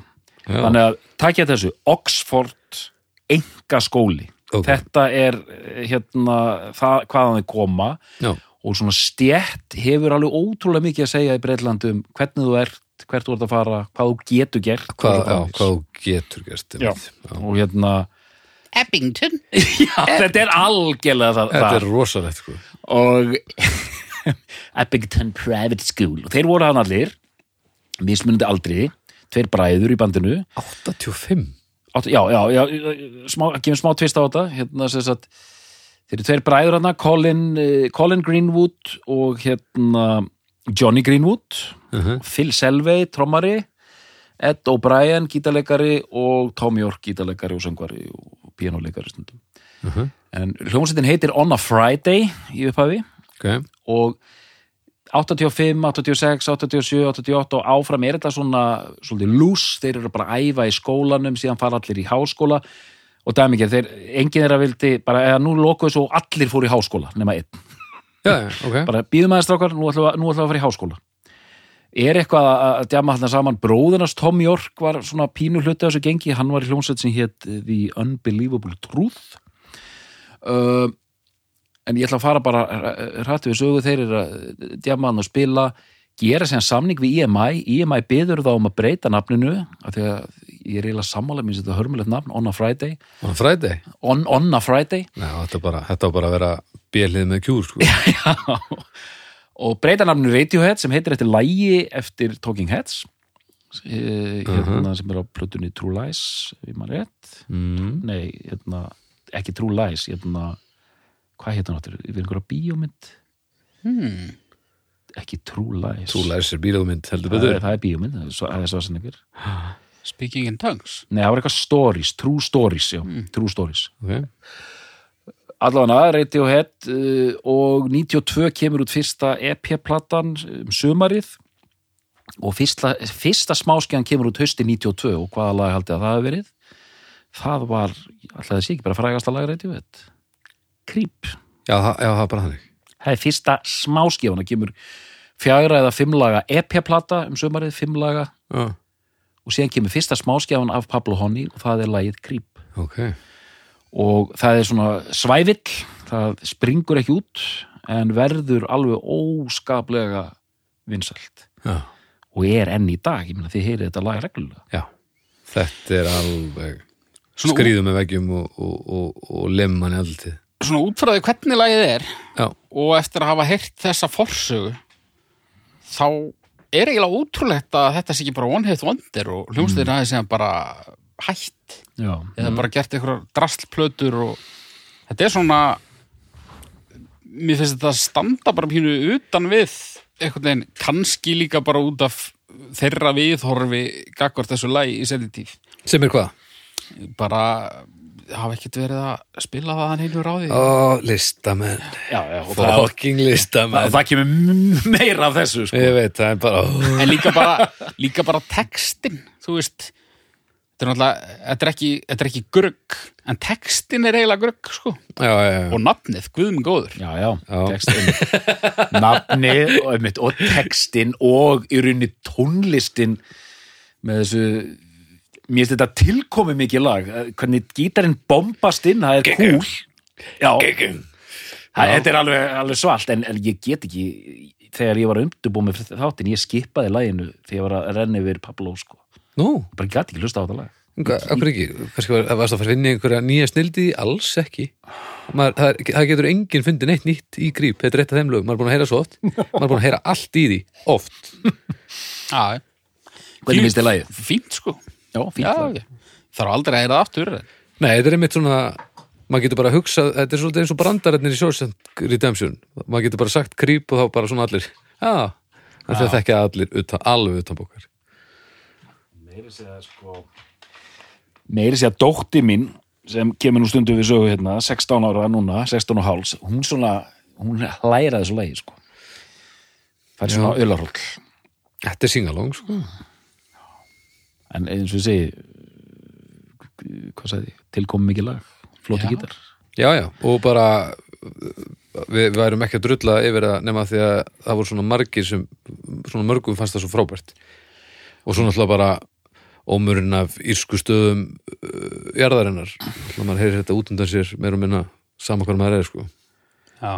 Já. þannig að takja þessu Oxford enga skóli Ok. þetta er eh, hérna það, hvaðan þau koma Já. og svona stjætt hefur alveg ótrúlega mikið að segja í Breitland um hvernig þú ert, hvert þú ert að fara hvað þú getur gert já, framvegis. hvað þú getur gerst. Já. og hérna Ebbington já, þetta er algjörlega það, Þetta er rosalegt, sko. og Abington Private School og þeir voru hann allir mismunandi aldri, tveir bræður í bandinu 85. Átt, já, já, já, smá, gefum smá tvist á þetta. Hérna sem sagt þeir eru tveir bræður hana, Colin, eh, Colin Greenwood og hérna Johnny Greenwood. Uh Phil Selvey, trommari. Ed O'Brien, gítarleikari og Tom York, gítarleikari og söngvari og píanuleikari stundum. -huh. en hljómsveitin heitir On a Friday í upphafi. Ok. og 85, 86, 87, 88 og áfram er þetta svona svolítið lús, þeir eru bara að æfa í skólanum síðan fara allir í háskóla. Og dæmikið, þeir, enginn þeirra vildi bara, eða nú lokuðu svo og allir fóru í háskóla nema einn, Já, já, ok. bara býðum aðeins strákar nú ætlum við, að fara í háskóla. Er eitthvað að að djama þarna saman? Bróðunars Tom York var svona pínu hluti á þessu gengi, hann var í hljómsveit sem hétt The Unbelievable Truth. Uh, en ég ætla að fara bara hrættu við sögu þeir eru að djama hann og spila gera sem samning við EMI EMI byður þá um að breyta nafninu af því að ég er eiginlega sammála minnst þetta hörmulegt nafn, On a Friday On a Friday. On, on a Friday Já, þetta, er bara, þetta var bara að vera bjellið með kjúr, sko. Já. og breyta nafninu Radiohead sem heitir eftir lægi eftir Talking Heads eh, hérna sem er á plötunni True Lies ég maður rétt Mm. nei, hérna, ekki True Lies hérna, hvað hann áttur við einhverja bíómynd? Hmm. ekki True Lies. Þú lærir sér bílóðmynd, heldur það, betur. er- það er bíómynd, það er svo- er svo sem ykkur Speaking in tongues. Nei, það var eitthvað Stories, True Stories já, True Stories. Ok. allavega Radiohead uh, og 92 kemur út fyrsta EP-platan um sumarið. Og fyrsta, fyrsta smáskjan kemur út hausti 92 og hvaða lag haldið að það hefur verið? Það var, alltaf þessi ekki bara frægasta lag Radiohead Creep, Já, já, það er bara þannig. það er fyrsta smáskjafan það kemur fjagra eða fimmlaga EP-plata um sumarið, fimmlaga Já, og síðan kemur fyrsta smáskjafan af Pablo Honey og það er lagið Creep ok. og það er svona svævill það springur ekki út en verður alveg óskaplega vinsælt Já, og er enn í dag, ég meina þið heyrið þetta lag reglulega já. Þetta er alveg skrýðum með veggjum og, og, og, og lemman alltið. Svona útfræði hvernig lagið er Já, og eftir að hafa heyrt þessa forsögu þá er eiginlega ótrúlegt að þetta sé ekki bara one hit wonder og hljómsveitir mm. aðeins sem bara hætt Já, eða bara gert eitthvað drastlplötur og þetta er svona mér finnst þetta að standa bara pínu utan við einhvern veginn kannski líka bara út af þeirra viðhorfi gagvart þessu lagi í tíð sem er hvað? bara hafa ekkert verið að spila það hann heilur á því Ó, listamenn. já, já og það, Fucking listamenn. það kemur meira af þessu sko. Ég veit, það er bara... en líka bara, líka bara textin þú veist þetta er náttúrulega, þetta er ekki, þetta er ekki grugg en textin er eiginlega grugg sko. Já, já, já. og nafnið, guðum góður Já, já, Já. textin nafni og, og textin og í rauninni tónlistin með þessu mér finnst þetta tilkomi mikið lag hvernig gítarinn bombast inn það er cool já, það, þetta er alveg, alveg svalt en, en ég get ekki þegar ég var að undirbúið með þáttin ég skipaði laginu þegar ég var að renna yfir Pablo sko. Nú, bara gæti ekki hlusta á þetta lag hvað, akkur ekki? Kannski var, varst að fara að finna einhverja nýja snildi? Alls ekki. Maður, það, er- það getur enginn fundið neitt nýtt í gríp. Þetta er eitt af þeim lögum. Maður er búin að heyra svo oft. Maður er búin að heyra allt í því. Oft. Já, hvernig finnst þið lagið? fínt sko Já, fínt lag. þarf aldrei að heyra það aftur Nei, þetta er einmitt svona maður getur bara hugsað, þetta er svolítið eins og brandararnir í Shawshank Redemption. Maður getur bara sagt creep og þá bara svona allir já, það fyrir að þekkja allir utan, alveg utan bókar. Meiri segja sko meiri segja dótti mín sem kemur nú stundu við sögu hérna 16 ára núna, 16 og háls hún svona, hún hlæra þessu lagi sko. Það er svona ölarhóll Þetta er singalong, sko en eins og ég segi hvað sagði, tilkomi mikið lag flóti gítar. Já, já, og bara við værum ekki að drulla yfir það nema því að það voru svona margir sem svona mörgum fannst það svo frábært. Og svo náttúrulega bara ómurinn af írsku stöðum uh, jarðarinnar, þannig að maður heyrir þetta út undan sér meir og minna sama hvað maður er sko. Já.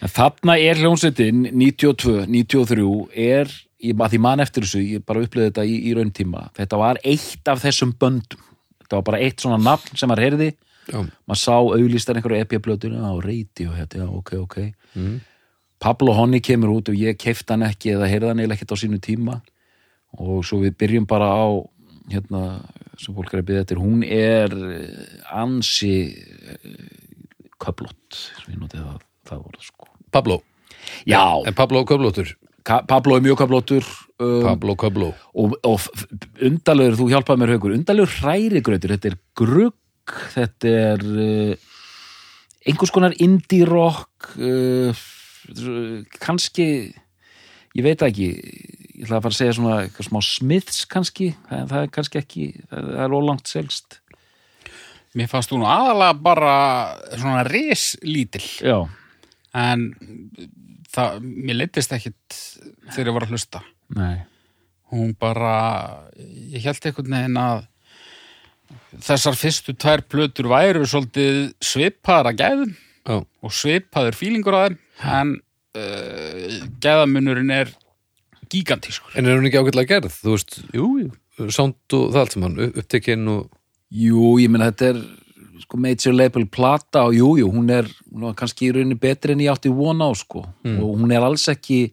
En þarna er hljómsveitin 92, 93 er, ég maður því man eftir þessu ég bara upplöði þetta í, í rauntíma þetta var eitt af þessum böndum. Þetta var bara eitt svona nafn sem maður heyrði. Maður sá auðlistar einhverju epjablötuna á reyti og hérna, já, ok, ok. Mm. Pablo Honey kemur út og ég keift hann ekki eða heyrði hann ekkert á sínu tíma. Og svo við byrjum bara á hérna, sem fólk er að byrja eftir hún er eh, ansi köflott ég notið það, það voru sko. Pablo, Já, en Pablo Köflóttur Pablo er mjög köflóttur um, Pablo Köfló og, og undarlegur, þú hjálpaði mér haugur undarlegur hrærigrautur, þetta er grugg þetta er uh, einhvers konar indie rock uh, kannski ég veit ekki ég ætla að fara að segja svona eitthvað smá Smiths kannski, það, það er kannski ekki það, það er ólangt selst. Mér fannst hún aðalega bara svona rislítil. Já, en það, mér leittist ekkit þegar ég var að hlusta. nei Hún bara, ég held einhvern veginn að þessar fyrstu tvær plötur væru svolítið svipaðar að gæðum Já, og svipaður fílingur á þeim en uh, gæðamunurinn er gigantískur. en er hún ekki ágætlega gerð, þú veist Jú, jú. sánd og það allt saman, upptekinn og Jú, ég meina þetta er sko major label plata og jú, jú, hún er, var kannski í rauninni betri en ég átti von á sko. Og hún er alls ekki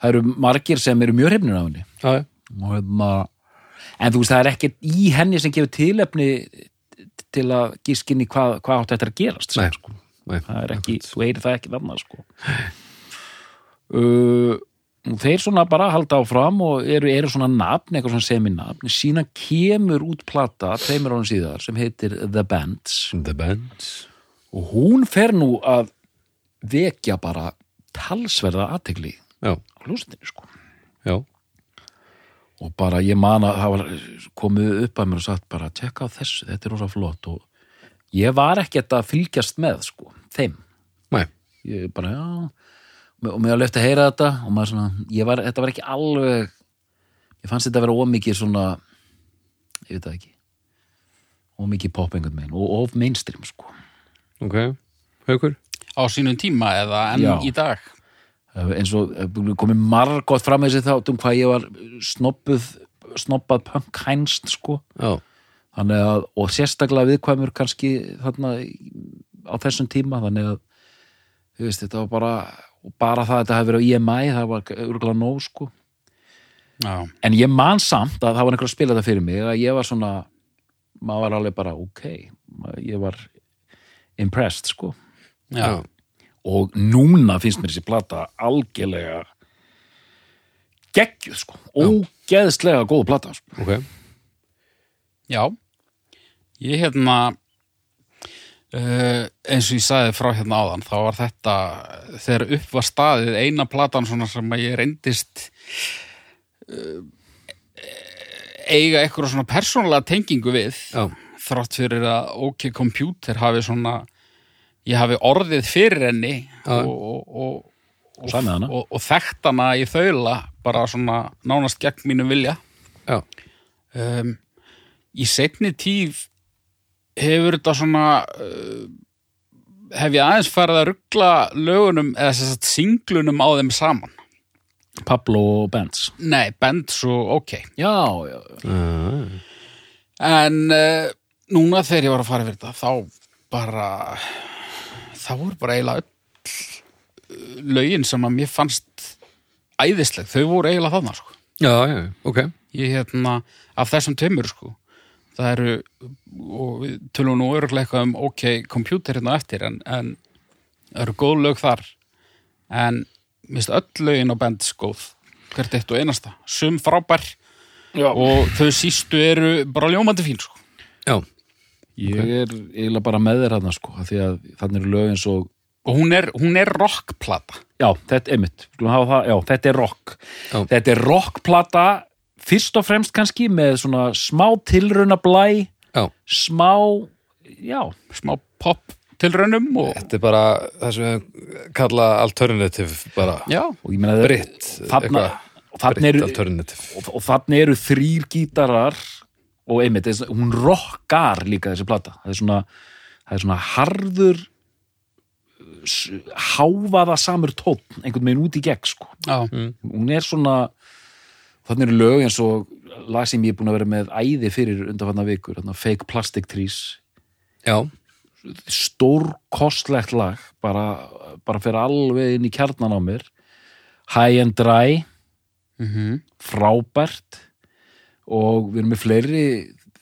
það eru margir sem eru mjög hrifnir af henni. Já, og hérna en þú veist það er ekkert í henni sem gefur tilefni til að gískinni hvað, hvað átt þetta að gerast Nei. sko. nei, það er ekki, þú heyrir það ekki þarna sko. Uh, og þeir svona bara halda áfram og eru, eru svona nafn, eitthvað svona seminafn. Sína kemur út plata tveimur ánum síðar sem heitir The Bands. The Bands. Og hún fer nú að vekja bara talsverða aðtegli á hlustinu sko. Já, og bara ég man að var komið upp að mér og sagt bara tjekka á þessu, þetta er rosa flott. Og ég var ekkert að fylgjast með sko, þeim. Nei. Ég bara, já og mér var löft að heyra þetta og maður svona, ég var, þetta var ekki alveg ég fannst þetta að vera ómikið svona ég veit það ekki ómikið pop einhvern meginn og of mainstream sko. Ok, haukur? Á sínum tíma eða enn Já. í dag. eins og eh, komið margótt fram með þessi þáttum hvað ég var snobbuð snobbað punk hænst sko. Já, þannig að, og sérstaklega viðkvæmur kannski þarna á þessum tíma þannig að þú veist, þetta var bara og bara það að þetta hefði verið á IMI það var örgulega nóg sko Já. en ég man samt að það var einhver að spila þetta fyrir mig að ég var svona maður var alveg bara ok ég var impressed sko Já. og núna finnst mér þessi plata algjörlega geggjuð sko ógeðslega góð plata sko. ok Já, ég hérna uh, eins og ég sagði frá hérna áðan þá var þetta þegar upp var staðið eina platan svona sem að ég reyndist uh, eiga eitthvað svona persónulega tengingu við Já, þrátt fyrir að OK Computer hafi svona ég hafi orðið fyrir henni Já. og, og, og, og, þekkt hana í þaula bara svona nánast gegn mínu vilja. Um, í setni tíð hefur þetta svona uh, hef ég aðeins farið að ruggla lögunum eða að singlunum á þeim saman? Pablo Benz. Nei, Bends og OK. Já, já, já. en uh, núna þegar ég var að fara fyrir þetta þá bara þá voru bara eiginlega öll uh, lögin sem að mér fannst æðisleg, þau voru eiginlega þarna sko. já, já, ok. Ég hérna, af þessum tveimur sko, það eru og við tölum nú örgulega eitthvað um ok, computer hérna á eftir en, en það eru góð lög þar. En mist öll lögin á band góð, hvert eitt og einasta. Sum frábær já. og þau sístu eru bara ljómandi fín sko. Já, ég er eiginlega bara með þér þarna sko af því að þannig eru lög eins og hún er, hún er rockplata. Já, þetta er mitt, það, já, þetta er rock. Já. þetta er rockplata fyrst og fremst kannski með svona smá tilrauna blæ já, smá já, smá pop tilraunum og Þetta er bara það sem við kalla alternative bara. Já, og ég meina britt þarna, þarna britt eru, alternative. og, og þarna eru þrýr gítarar og einmitt, hún rockar líka þessi plata. Það er svona, það er svona harður hávaða samur tónn einhvern veginn út í gegn sko. já, hún er svona þannig eru lög eins og lag sem ég er búin að vera með æði fyrir undanfarnar vikur, Fake Plastic Trees. Já, stórkostlegt lag bara, bara fyrir alveg inn í kjarnan á mér. High and Dry. Mhm. Frábært. Og við erum með fleiri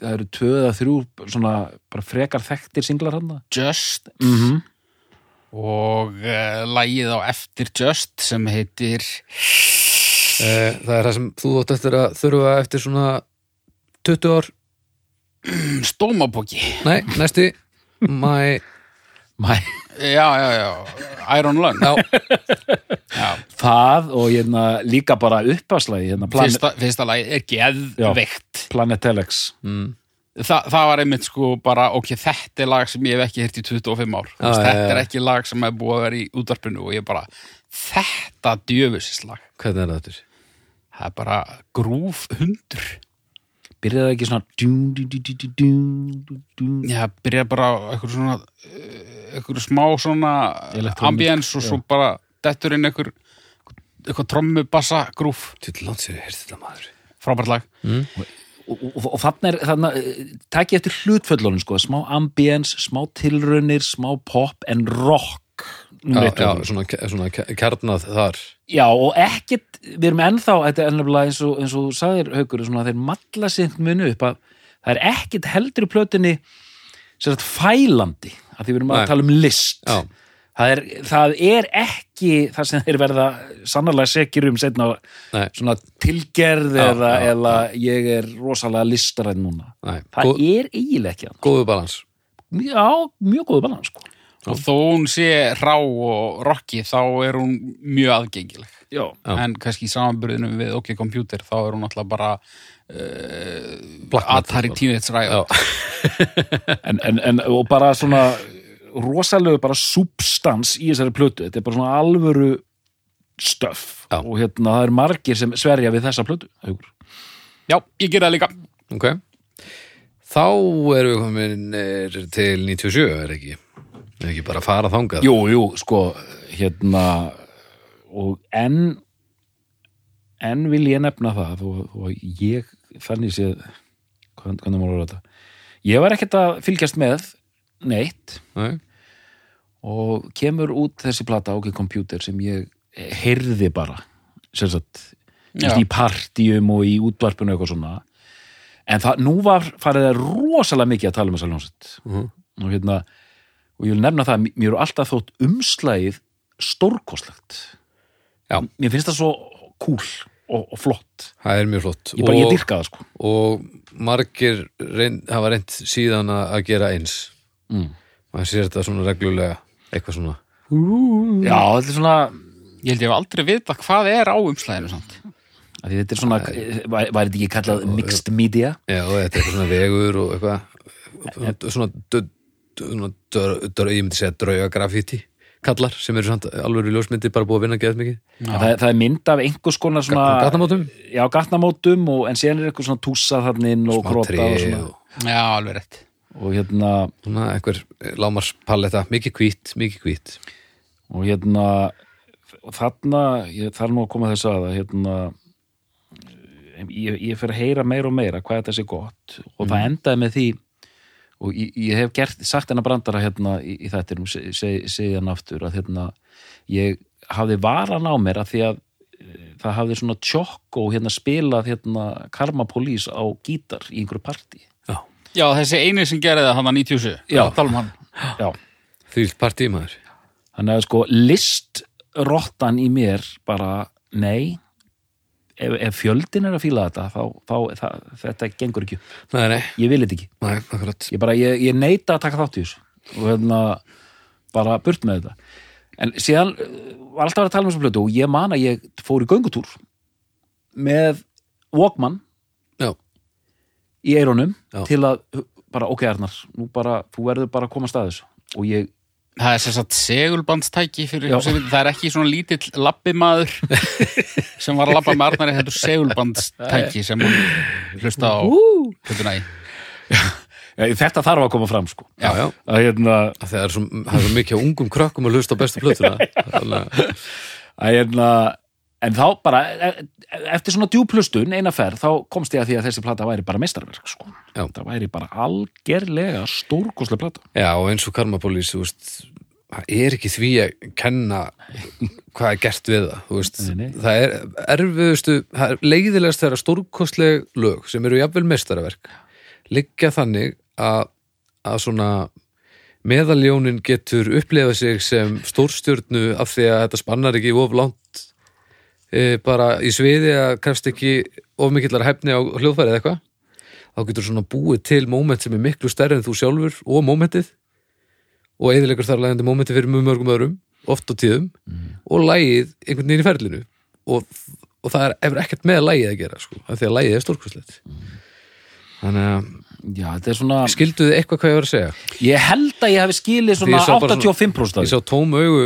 það eru tvö eða þrjú svona bara frekar þekktir singlar hann Just. Mm -hmm. og uh, lagið á eftir Just sem heitir Eh, það er það sem þú átt eftir að þurfa eftir svona 20 ár. Stómabóki Nei, næsti. My, Mæ, já, já, já, Iron Lung. Já, já. það og hérna, líka bara uppaslægi hérna, Planet, Fyrsta, fyrsta lagið er geðveikt. Planet Telex. Mm, Þa, það var einmitt sko bara ok, þetta er lag sem ég hef ekki heyrt í 25 ár. Þú veist, já, þetta er ekki lag sem er búið að vera í útvarpinu og ég bara, þetta djöfusislag hvernig er það eftir? það er bara grúf hundur. Byrjaði ekki svona dún, dún, dún, dún, dún, dún. Já, byrja bara einhver svona eh, einhver smá svona ambience og svo bara dettur inn einhver eitthvað trommu, bassa, grúf langt sér, heyrði þetta maður. Frábært lag. Mm. og, og, og þannig er þannig, takk ég eftir hlutföllunum sko, smá ambience, smá tilraunir smá pop en rock Já, já, svona, svona kjarnað þar. Já, og ekkit, við erum ennþá þetta er ennlega eins og, eins og sagðir svona þeir malla sint munu upp að það er ekkit heldur í plötunni sem sagt fælandi að því við erum Nei. að tala um list. Já. það er, það er ekki það sem þeir verða sannarlega sekir um setna svona tilgerð Já, eða, já, eða ég er rosalega listaræð núna. Nei, það góð, er eiginlega ekki það góðu balans. Já, mjög góðu balans sko. Og þó hún sé rá og rocki þá er hún mjög aðgengileg. Já, en kannski í samanbyrðinu við OK Computer þá er hún alltaf bara uh, Atari. Teenage Riot. En, en, en og bara svona rosalegu bara substans í þessari plötu. Þetta er bara svona alvöru stöff Já. og hérna það er margir sem sverja við þessa plötu. Haukur. Já, ég ger það líka. Ok. Þá erum við komin til 97, er ekki Er ekki bara að fara þangað? Jú, jú, sko hérna og enn enn vil ég nefna það og, og ég þannig séð hvað, hvernig maður orða þetta? Ég var ekkert að fylgjast með neitt. Nei, og kemur út þessi plata OK Computer sem ég heyrði bara sem sagt Já. í partíum og í útvarpinu eitthvað svona. En það, nú var farið að rosalega mikið að tala um þessa hljómsveit. Mhm. og hérna og ég vil nefna það, mér eru alltaf þótt umslægið stórkostlegt. Já. mér finnst það svo cool og, og flott. Það er mjög flott. Ég bara, ég og, dyrka það sko. og margir reynd, hafa reynd síðan að að gera eins. Mm. maður sér þetta svona reglulega eitthvað svona. Já, þetta er svona Ég held ég hef aldrei vita hvað er á umslæðinu samt. að því þetta er svona, var, var þetta ekki kallað mixed media? Já, þetta er svona vegur og eitthvað svona, ég myndi segja draugagrafíti kallar sem eru samt alveg í ljósmyndi bara búið að vinna geðað mikið. Það, það er mynd af einhvers konar svona gatnamótum, já, gatnamótum og, en síðan er eitthvað svona túsa þannig inn og tré og svona. Já, alveg rétt. og hérna, svona eitthvað lámarspalletta, mikið hvít, mikið hvít. Og hérna og þarna, ég þarf nú að koma þess að að hérna ég, ég fer að heyra meira og meira hvað þetta sé gott. Og það endaði með því og ég, ég hef gert, sagt hennar brandara hérna í, í þættinum, seg, seg, segi hann aftur að hérna, ég hafði varan á mér að því að eh, það hafði svona tjokko hérna spilað hérna Karma Police á gítar í einhverju partí Já, Já, þessi eini sem gerði það hann að 97. Já. Um hann. já, fyllt partímaður Þannig að sko listrottan í mér bara, nei ef, ef fjöldin er að fíla þetta þá, þá það, þetta gengur ekki. Nei, nei, ég vil þetta ekki. Nei, ég, bara, ég, ég neita að taka þátt í þessu. Og hérna bara burt með þetta. En síðan uh, var alltaf að tala um þessu plötu og ég man að ég fór í göngutúr með Walkman Já, í eironum til að bara, ok Arnar, nú bara þú verður bara að koma að staðis og ég, Það er sem sagt segulbandstæki fyrir Já. við, það er ekki svona lítill lappimaður sem var að lappa með Arnari, þetta er segulbandstæki sem hún hlusta á hlutuna í. ja, þetta þarf að koma fram sko já, já. að hérna, Það er svo, það er svo mikið af ungum krökkum að hlusta á bestu plötuna Þannig að- að hérna en þá bara, e- e- eftir svona djúplustun eina ferð, þá komst ég að því að þessi plata væri bara meistarverk sko. Það væri bara algerlega stórkoslega plata. Já, og eins og Karmapólís, það er ekki því að kenna hvað er gert við það veist, Nei, nei. það er erfiðustu það er leiðilegast þegar stórkostleg lög sem eru jafnvel mestaraverk liggja þannig að að svona meðaljónin getur upplifað sig sem stórstjörnu af því að þetta spannar ekki of langt bara í sviði að krefst ekki of mikillar hefni á hljóðfærið eitthvað. Þá getur svona búið til moment sem er miklu stærri en þú sjálfur og momentið. Og eðilegur þar lægandi momenti fyrir mjög mörgum öðrum oft á tíðum. Og lægið einhvern veginn í ferlinu. Og, og það er, hefur ekkert með lægið að gera sko, af því að lægið er stórkvæslegt þannig að já, svona, skilduð þið eitthvað hvað ég var að segja? Ég held að ég hafi skilið svona ég sá bara svona- 85% af ég sá tóm augu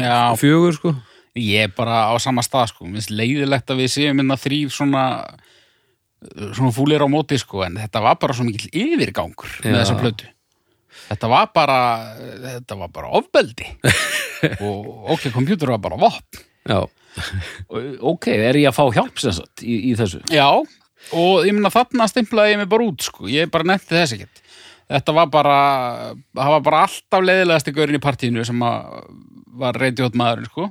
Já, fjögur sko ég er bara á sama stað sko, minnst leiðilegt að við séum minna þrýr svona svona fúlir á móti sko, en þetta var bara svo mikill yfirgangur með Já. þessa plötu. Þetta var bara, þetta var bara ofbeldi og ok, kompjútur var bara vopn. já, ok, er ég að fá hjálp sem sagt í, í þessu Já, og ég minna þarna stimplaði ég mig bara út, sko. Ég bara nefndi þess ekkert. Þetta var bara, það var bara alltaf leiðilegasti gaurin í partíinu sem að var reyndjótt maðurinn, sko.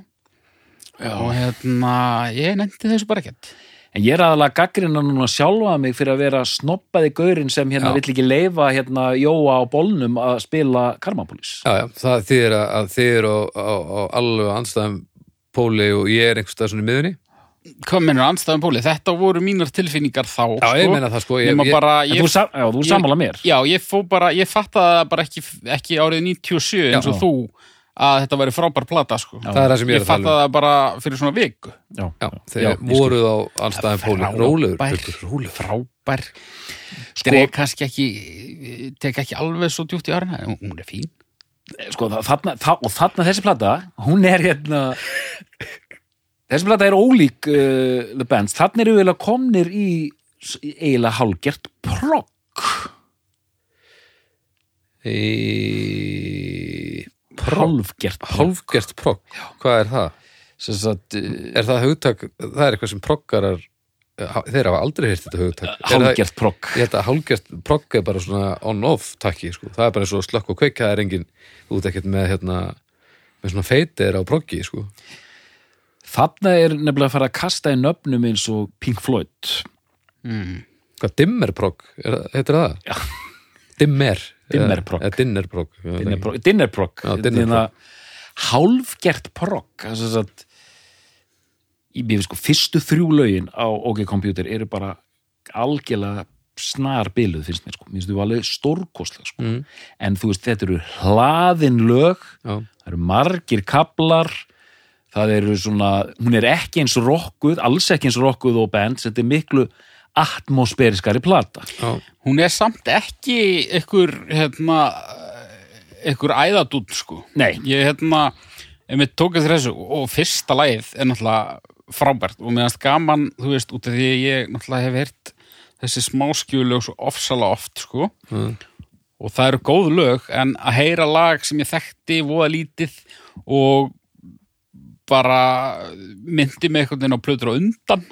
Já. Og hérna, ég nefndi þessu bara ekkert. En ég er aðalega gaggrina núna sjálfa mig fyrir að vera snoppaði gaurinn sem hérna Já. vill ekki leifa hérna Jóa á bólnum að spila Karmapolis. já, já, það þýðir að, að þið eru á, á, alveg anstæðum póli og ég er einhvers stað svona í miðunni Hvað mennur anstæðum púli? Þetta voru mínar tilfinningar þá, já, ég meina það sko ég, ég, bara, ég, þú, já, þú sammála mér. já, ég fó bara, ég fattaði það bara ekki, ekki árið 97 eins og Já. þú að þetta væri frábær plata, sko. Já. það er það sem ég er Ég að tala um það bara fyrir svona viku. Já, já, já, þeir voruð á póli Frábær- rólegur, Frábær. Sko- Dreg kannski ekki, tek ekki alveg svo djúpt í en hún er fín. Sko, það- þarna, það, og þarna þessi plata, hún er hérna... þessi plata er ólík uh, The Bands. Þarna eru eiginlega komnir í eiginlega hálgert progg. í Hálfgert progg. hálfgert progg, hvað er það? Sem sagt, uh, Er það hugtak, það er eitthvað sem proggarar þeir hafa aldrei heyrt þetta hugtak Er hálfgert progg. Ég held að hálfgert progg er bara svona on-off takki, sko. það er bara eins og slökk og kveik það er engin, ert ekkert með hérna, með svona feitir á proggi sko. Þarna er nefnilega að fara að kasta í nöfnum eins og Pink Floyd. Mm. hvað dimmer progg, er, heitir það? Já. Dimmer Dimmerprogg. Eða dinnerprogg Dinnerprogg. Dinnerprogg. Já, dinnerprogg. Hálfgert progg. Í mér sko, fyrstu þrjú lögin á OK Computer eru bara algjörlega snar biluð finnst mér sko. Mér finnst þú alveg stórkostlega sko. Mm. En þú veist, þetta eru hlaðin lög Já, það eru margir kaplar það eru svona, hún er ekki eins rokkuð, alls ekki eins rokkuð og bands, þetta er miklu atmosfériskari plata já, Hún er samt ekki ykkur, hérna, ykkur æðadút, sko. Nei, Ég, hérna, ef við tók eftir þessu og fyrsta lagið er náttúrulega frábært og meðanst gaman, þú veist, út af því að ég náttúrulega hef heyrt þessi smáskjulög svo ofsalega oft, sko. Mm. Og það eru góð lög, en að heyra lag sem ég þekkti voða lítið og bara myndi með einhvern veginn á plötur á undan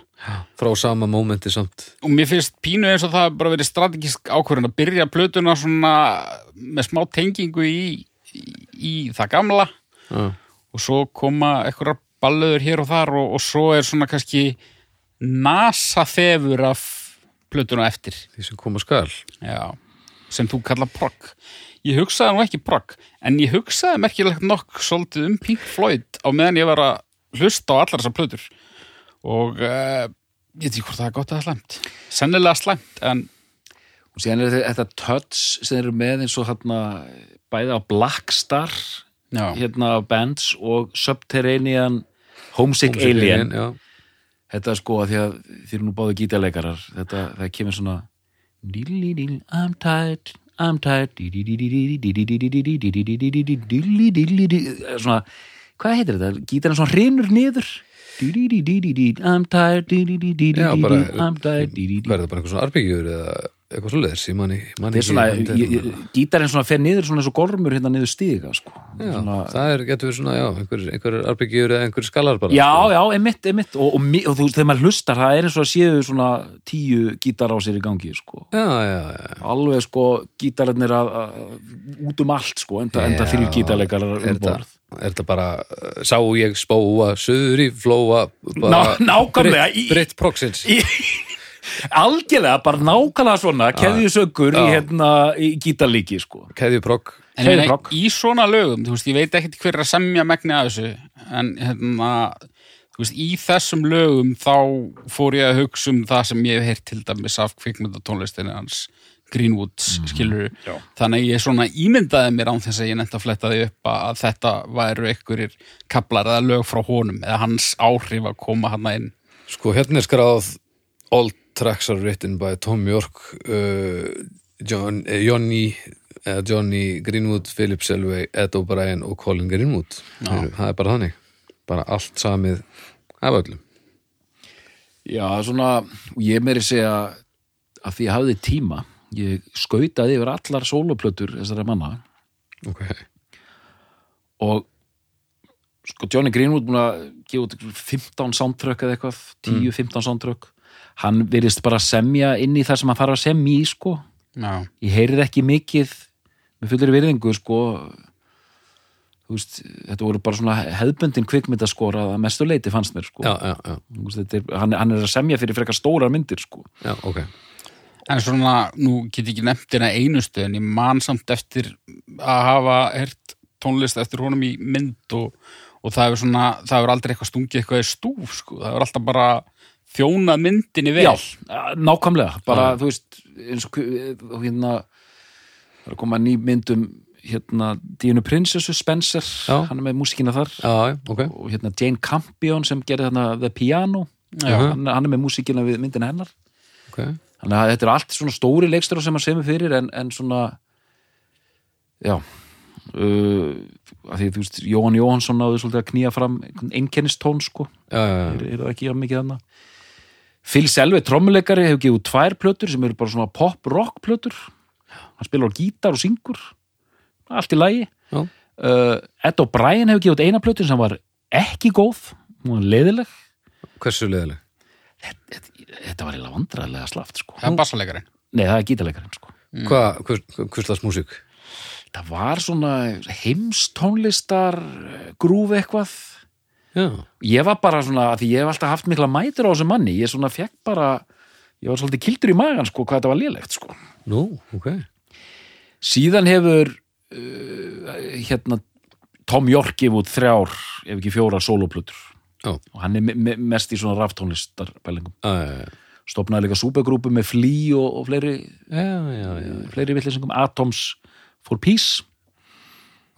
frá sama mómenti samt. Og mér finnst pínu eins og það bara verið strategísk ákvörðin að byrja plötuna svona með smá tengingu í, í, í það gamla. Já, og svo koma einhverjar ballöður hér og þar og, og svo er svona kannski nasa þefur af plötuna eftir. Því sem koma skal. Já, sem þú kalla progg. Ég hugsaði nú ekki progg en ég hugsaði merkilegt nokk svolítið um Pink Floyd á meðan ég var að hlusta á allar þessar plötur og uh, ég veit ekki hvort það er gott eða slæmt sennilega slæmt en og síðan er þetta, touch sem eru með eins og hérna bæði á Black Star já, hérna á bands og Subterranean Homesick, Homesick Alien, já, þetta er sko að því að þeir eru nú báðu gítarleikarar þetta, það kemur svona I'm tired, I'm tired svona hvað heitir þetta? Gítarinn svona hrinur niður I'm tired Já, bara- I'm tired Verður bara eitthvað svona arbyggjur eða eitthvað svo leiðis, ég manni Þetta er svona, gítarinn fer niður svona eins og gormur hérna niður stiga sko. Já, svona, það er, getur við svona, já, einhver, arbyggjur eða einhver skalar bara já, sko. já, emitt, emitt og, og, og þú veist, þegar maður hlustar, það er eins og að séu svona tíu gítar á sér í gangi sko. já, já, já. alveg sko gítararnir að, að, út um allt sko, enda, enda þrjú gítarleikar er um þetta, borð er þetta bara sá ég spóa, söður í flóa nákvæmlega, Britt, í- Proxins Í- algjörlega, bara nákvæmlega svona keðjusöggur í, Já. hérna, í gítarlíki sko. meina, Heiðbrokk. í svona lögum, þú veist, ég veit ekkert hver er að semja megni að þessu, en hérna, þú veist, í þessum lögum þá fór ég að hugsa um það sem ég hef heyrt til dæmis af kvikmyndatónlistinni hans Greenwoods, mm skilur já. þannig að ég svona ímyndaði mér án þess að ég nefnt að fletta því upp að, að þetta væru einhverjir kaplar eða lög frá honum eða hans áhrif að koma hann inn. Sko, hérna er skráð All tracks are written by Tom York uh, John, eh, Johnny eða Johnny Greenwood, Philip Selway Ed O'Brien og Colin Greenwood. Heru, það er bara þannig. Bara allt samið af öllum. Já, svona, ég meiri segja að því ég hafði tíma ég skautaði yfir allar sóloplötur þessara manna. Ok, og sko Johnny Greenwood búin að gefa út 15 soundtrack eða eitthvað 10-15 soundtrack. Hann virðist bara semja inn í það sem hann þarf að semja í sko. Já, ég heyrið ekki mikið með fullir virðingu sko. Veist, þetta voru bara svona hefðbundin kvikmyndaskora að mestu leiti fannst mér sko. Já, já, já, veist, er, hann, hann er að semja fyrir frekar stórar myndir sko. Já, ok En svona, nú get ég ekki nefnt hérna einustu en ég man samt eftir að hafa hert tónlist eftir honum í mynd og, og það hefur svona, það hefur aldrei eitthvað stungið eitthvað í stúf, sko, það hefur alltaf bara þjónað myndinni vel. Já, nákvæmlega, bara þú veist eins og og hérna það er að koma ný mynd um hérna Díunu Prinsessu Spencer. Já. hann er með músíkina þar. Já, já, ok, og hérna Jane Campion sem gerði þarna The Piano. Já. hann, hann er með músíkina við myndina hennar. Ok þannig að þetta er allt svona stóri leikstur sem hann semur fyrir en, en svona já uh, að því þú veist Jóhann Jóhannsson náðu svolítið að knýja fram einkennistón sko. Er, er það ekki jafn mikið þarna. Phil Selve, trommuleikari, hefur gefið tvær plötur sem eru bara svona pop-rock plötur. Hann spilar á gítar og syngur. Allt í lagi. Uh, Ed O'Brien hefur gefið eina plötur sem var ekki góð hún var leiðileg. Hversu leðileg þetta var eiginlega vandræðilega slaft sko. Það er bassalegarinn. nei, það er gítarleikarinn sko. mm. hvað, hvers, hvers músík það var svona heimstónlistar grúf eitthvað já, ég var bara svona, því ég hef alltaf haft mikla mætur á þessum manni, ég svona fekk bara ég var svolítið kildur í magan sko, hvað þetta var lélegt sko. nú, ok síðan hefur uh, hérna Tom York gefið út þrjár ef ekki fjóra sóloplutur Já. og hann er me me mest í svona raftónlistarbælingum já, já, já, stopnaði líka súpergrúpu með Flea og, og fleiri, já, já, já. fleiri villisingum Atoms for Peace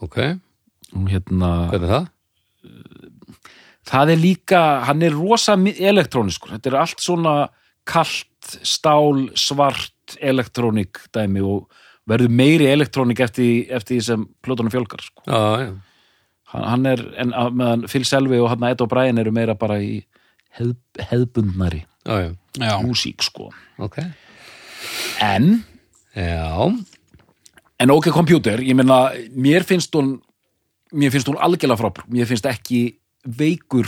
ok, og hérna hvernig er það? það er líka, hann er rosa elektróniskur, þetta er allt svona kalt, stál, svart elektrónik dæmi og verður meiri elektrónik eftir því sem plötunum fjölgar sko. já, já, hann, hann er, en að- meðan Phil Selvi og hann Ed O'Brien eru meira bara í hef, hefbundnari já, já, músík sko. Ok. En, já, en ok computer ég meina, mér finnst hún mér finnst hún algjörlega frábær. Mér finnst ekki veikur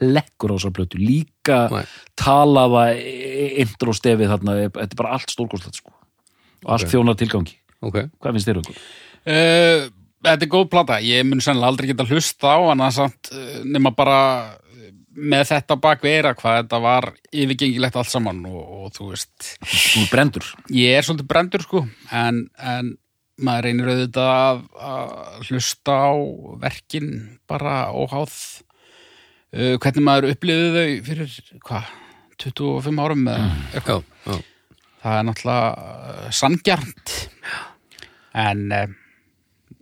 hlekkur á þessar plötu. Líka Nei. talaða intro stefið þarna, þetta er bara allt stórkostlegt sko. Og allt Ok. þjónar tilgangi. Ok. Hvað finnst þér okkur? Uh, þetta er góð plata, ég mun sennilega aldrei geta hlusta á hana samt uh, nema bara uh, með þetta bak við eira hvað þetta var yfirgengilegt allt saman og, og þú veist, Þú er brendur ég er svolítið brendur sko en, en maður reynir auðvitað að, að hlusta á verkin bara óháð. Uh, hvernig maður upplifði þau fyrir hvað, 25 árum eða eitthvað? já, já, það er náttúrulega uh, sangjarnt en uh,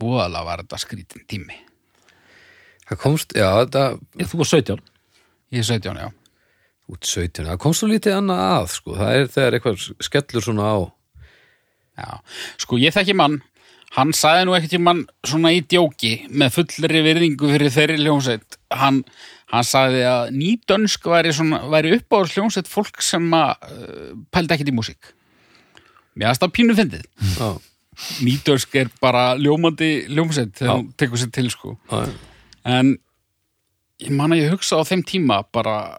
búðalega var þetta skrítin tími. Það komst, já, þetta Þú var 17 ég er 17, já. Út 17, það komst svo lítið annað að sko, það er þegar eitthvað skellur svona á. Já, sko ég þekki mann. Hann sagði nú ekkert í mann svona í djóki með fullri virðingu fyrir þeirri hljómsveit. Hann, hann sagði að nýdönsk væri, svona, væri uppáður hljómsveit fólk sem að uh, pældi ekkert í músík. Mér aðstaf pínu fyndið. Já, Nýdönsk er bara ljómandi hljómsveit þegar hún tekur sér til sko. Já, en ég man að ég hugsa á þeim tíma bara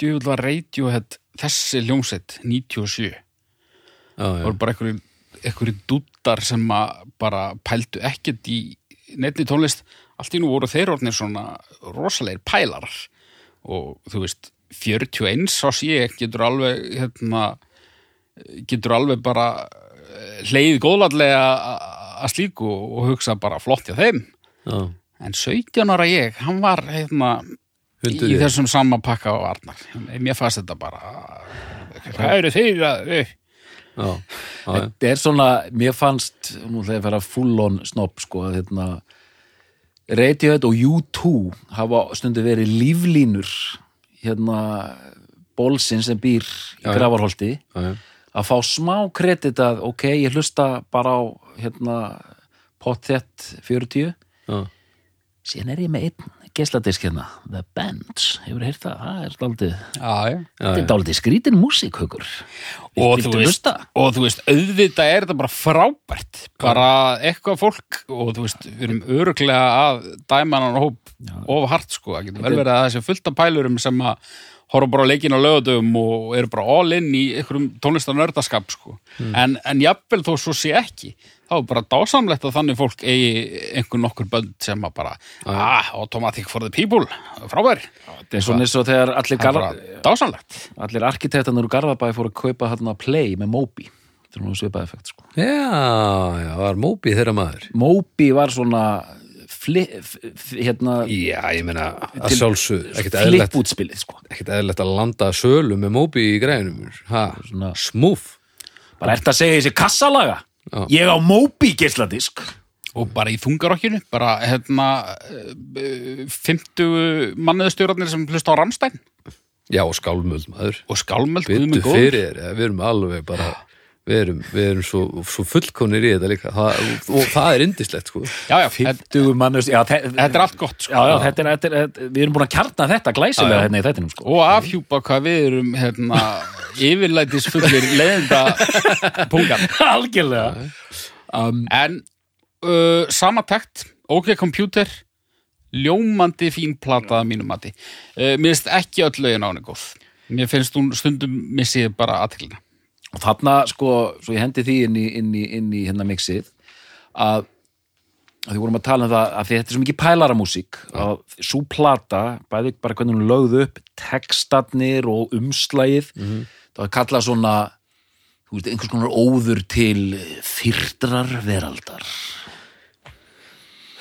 djúvill var Radiohead þessi hljómsveit 97 já, það voru bara einhverju, dúttar sem bara pældu ekkert í nefni tónlist. Allt í nú voru þeir orðnir svona rosalegir pælarar og þú veist 41 ás ég getur alveg hérna, getur alveg bara hleyið góðladlega að slíku og hugsa bara flott hjá þeim já. en 17 ára ég, hann var Hundur í ég. þessum sama pakka á Arnar mér fannst þetta bara hvað eru þeir að já. Þetta er svona, mér fannst nú ætla ég að fara full on snopp sko, að hérna Radiohead og U2 hafa stundu verið líflínur hérna bólsinn sem býr í gravarholti já, já. Að fá smá kredit að ok, ég hlusta bara á hérna potþett 40 já. síðan er ég með einn geisladisk hérna The Bands, hefur heyrt það? Það er daldið, já, já. þetta er daldið skrítin músík, hugur og og þú veist, auðvitað er þetta bara frábært. Bara eitthvað fólk og þú veist, við erum öruglega að dæma hann hóp of hart sko, það getur vel verið að það sé fullt af pælurum sem að horfa bara á leikin á lögadöfum og eru bara all in í einhverjum tónlistar nördaskap sko. en, en jafnvel þó svo sé ekki þá er bara dásamlegt að þannig fólk eigi einhver nokkur bönd sem að bara ah, automatic for the people frábær, þetta er svona eins og þegar allir, garð, allir arkitektanur úr Garðabæði fóru að kaupa hérna Play með Moby. Þetta er nú svipað effekt sko. Já, já, var Móbi þeirra maður. Moby var svona hérna Já, ég meina, að sjálfsög, eðlilegt, flippútspilið sko. ekkert eðlilegt að landa sölu með Móbi í Svona- smúf. bara ert að segja þessi kassalaga? Já. ég á Moby geisladisk. Og bara í þungarokkinu bara hérna uh, 50 manniðstjórarnir sem hlusta á Ramstein Já, og skálmöld maður. og skálmöld við erum alveg bara, við erum, við erum svo, svo fullkonir í þetta líka. Það, og það er indislegt, sko. já, já, þetta, 50 mannust já, þe- þetta er allt gott sko. já, já, þetta er, þetta er, þetta, við erum búin að kjarna þetta glæsilega Já, já. hérna í þettinum sko og afhjúpa hvað við erum hérna, yfirlætis fullir leðenda pungar algjörlega um, en uh, sama takt OK Computer ljómandi fín plata að mínum mati uh, mér finnst ekki öll lögin á henni góð mér finnst hún stundum missið bara aðteklina og þarna sko, svo ég hendi því inn í, inn í, inn í hérna mixið að að því vorum að tala um það að þetta er svo mikið pælaramúsík að svo plata, bæði bara hvernig hún lögð upp textarnir og umslægið það er kallað svona veist, einhvers konar óður til fyrtrar veraldar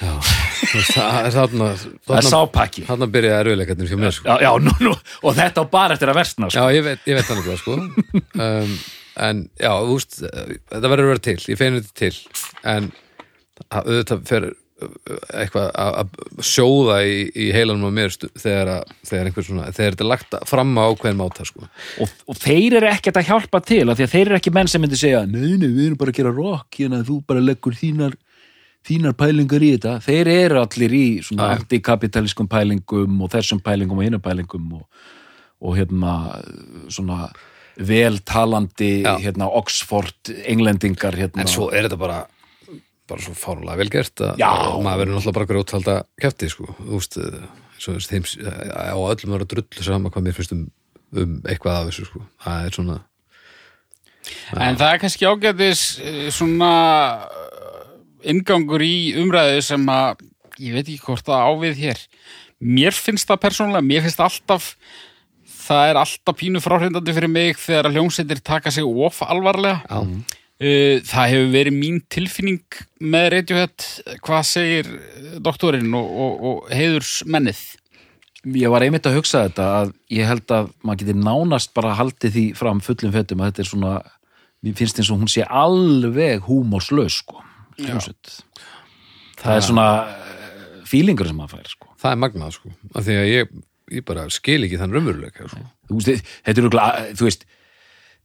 Það er þarna, það er sápakki þarna byrjaði erfiðleikarnir hjá mér, sko. já, já, nú, nú, og þetta á bara eftir að versna sko. Já, ég veit, ég veit þannig hvað, sko. Um, en, já, þú veist, þetta verður að vera til, ég feinu þetta til, en að- auðvitað fer uh, eitthvað að sjóða í, í heilanum á mér þegar, að, þegar einhver svona, þegar þetta er lagt fram á ákveðin máta, sko. og, og þeir eru ekkert að hjálpa til af því að þeir eru ekki menn sem myndi segja nei, nei, við erum bara að gera rock hérna, þú bara leggur þínar þínar pælingar í þetta, þeir eru allir í svona Já. antikapitalískum pælingum og þessum pælingum og hinum pælingum og, og hérna svona veltalandi hérna Oxford englendingar hérna. En svo er þetta bara bara svo fárlega vel gert að maður verður náttúrulega bara grjóthalda kefti sko, þú veist, eh, svo þeim, á öllum verður drullu sama hvað mér finnst um, um eitthvað af þessu sko, það er svona En það er kannski ágætis eh, svona eh, inngangur í umræðu sem að ég veit ekki hvort það ávið hér. Mér finnst það persónulega, mér finnst alltaf það er alltaf pínu fráhrindandi fyrir mig þegar að hljómsveitir taka sig of alvarlega. já, Uh, Það hefur verið mín tilfinning með Radiohead, hvað segir eh, doktorinn og, og, og heiðurs mennið? ég var einmitt að hugsa þetta að ég held að maður geti nánast bara haldið því fram fullum fettum að þetta er svona mér finnst eins og hún sé alveg húmorslaus sko hljómsveit. það er svona fílingur sem maður fær sko það er magnað sko, af því að ég, ég bara skil ekki þann raunveruleika sko. þú veist, þetta er örugglega, þú veist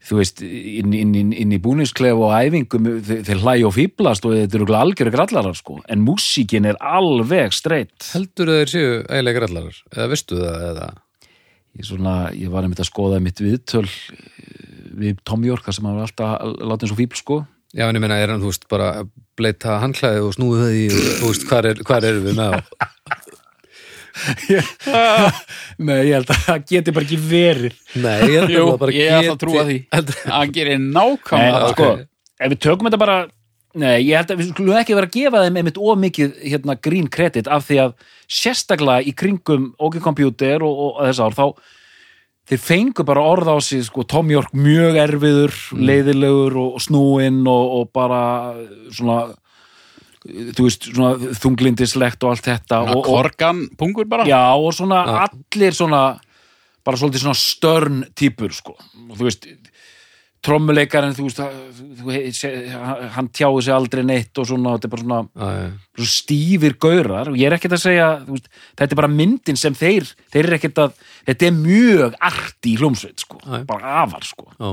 þú veist, inn, inn, inn, inn í búningsklef og æfingum, þeir, hlæja og fýblast og þetta eru algjöru grallarar sko en músíkin er alveg streitt Heldur þeir séu eiginlega grallarar? Eða veistu það? Eða? ég, svona, ég var einmitt að skoða mitt viðtöl eh, við Tom þar sem var alltaf látið eins og fýbl sko Já, en ég meina, er hann, þú veist, bara bleita handklæði og snúið það í, þú veist, hvar, er, hvar erum við með á? Nei, ég held að það geti bara ekki verið. Nei, ég held að það bara ég ætla að trúa því. Hann gerir nákvæmlega það. sko, ef við tökum þetta bara Nei, ég held að við skulum ekki vera að gefa þeim einmitt ómikið hérna, grín kredit af því að sérstaklega í kringum OK Computer og, og þess ár þá þeir fengu bara orð á sig sko, Tom York mjög erfiður, leiðilegur og, og snúinn og, og bara svona þú veist, svona þunglindislegt og allt þetta og, og, Korgan pungur bara Já, og svona Já. allir svona bara svolítið svona störn típur sko, og þú veist trommuleikarinn, þú veist hann tjáði sig aldrei neitt og svona, þetta er bara svona, Já, já. svona stífir gaurar og ég er ekkert að segja, þú veist, þetta er bara myndin sem þeir, þeir eru ekkert að þetta er mjög arti í hljómsveit sko, Já. bara afar sko Já.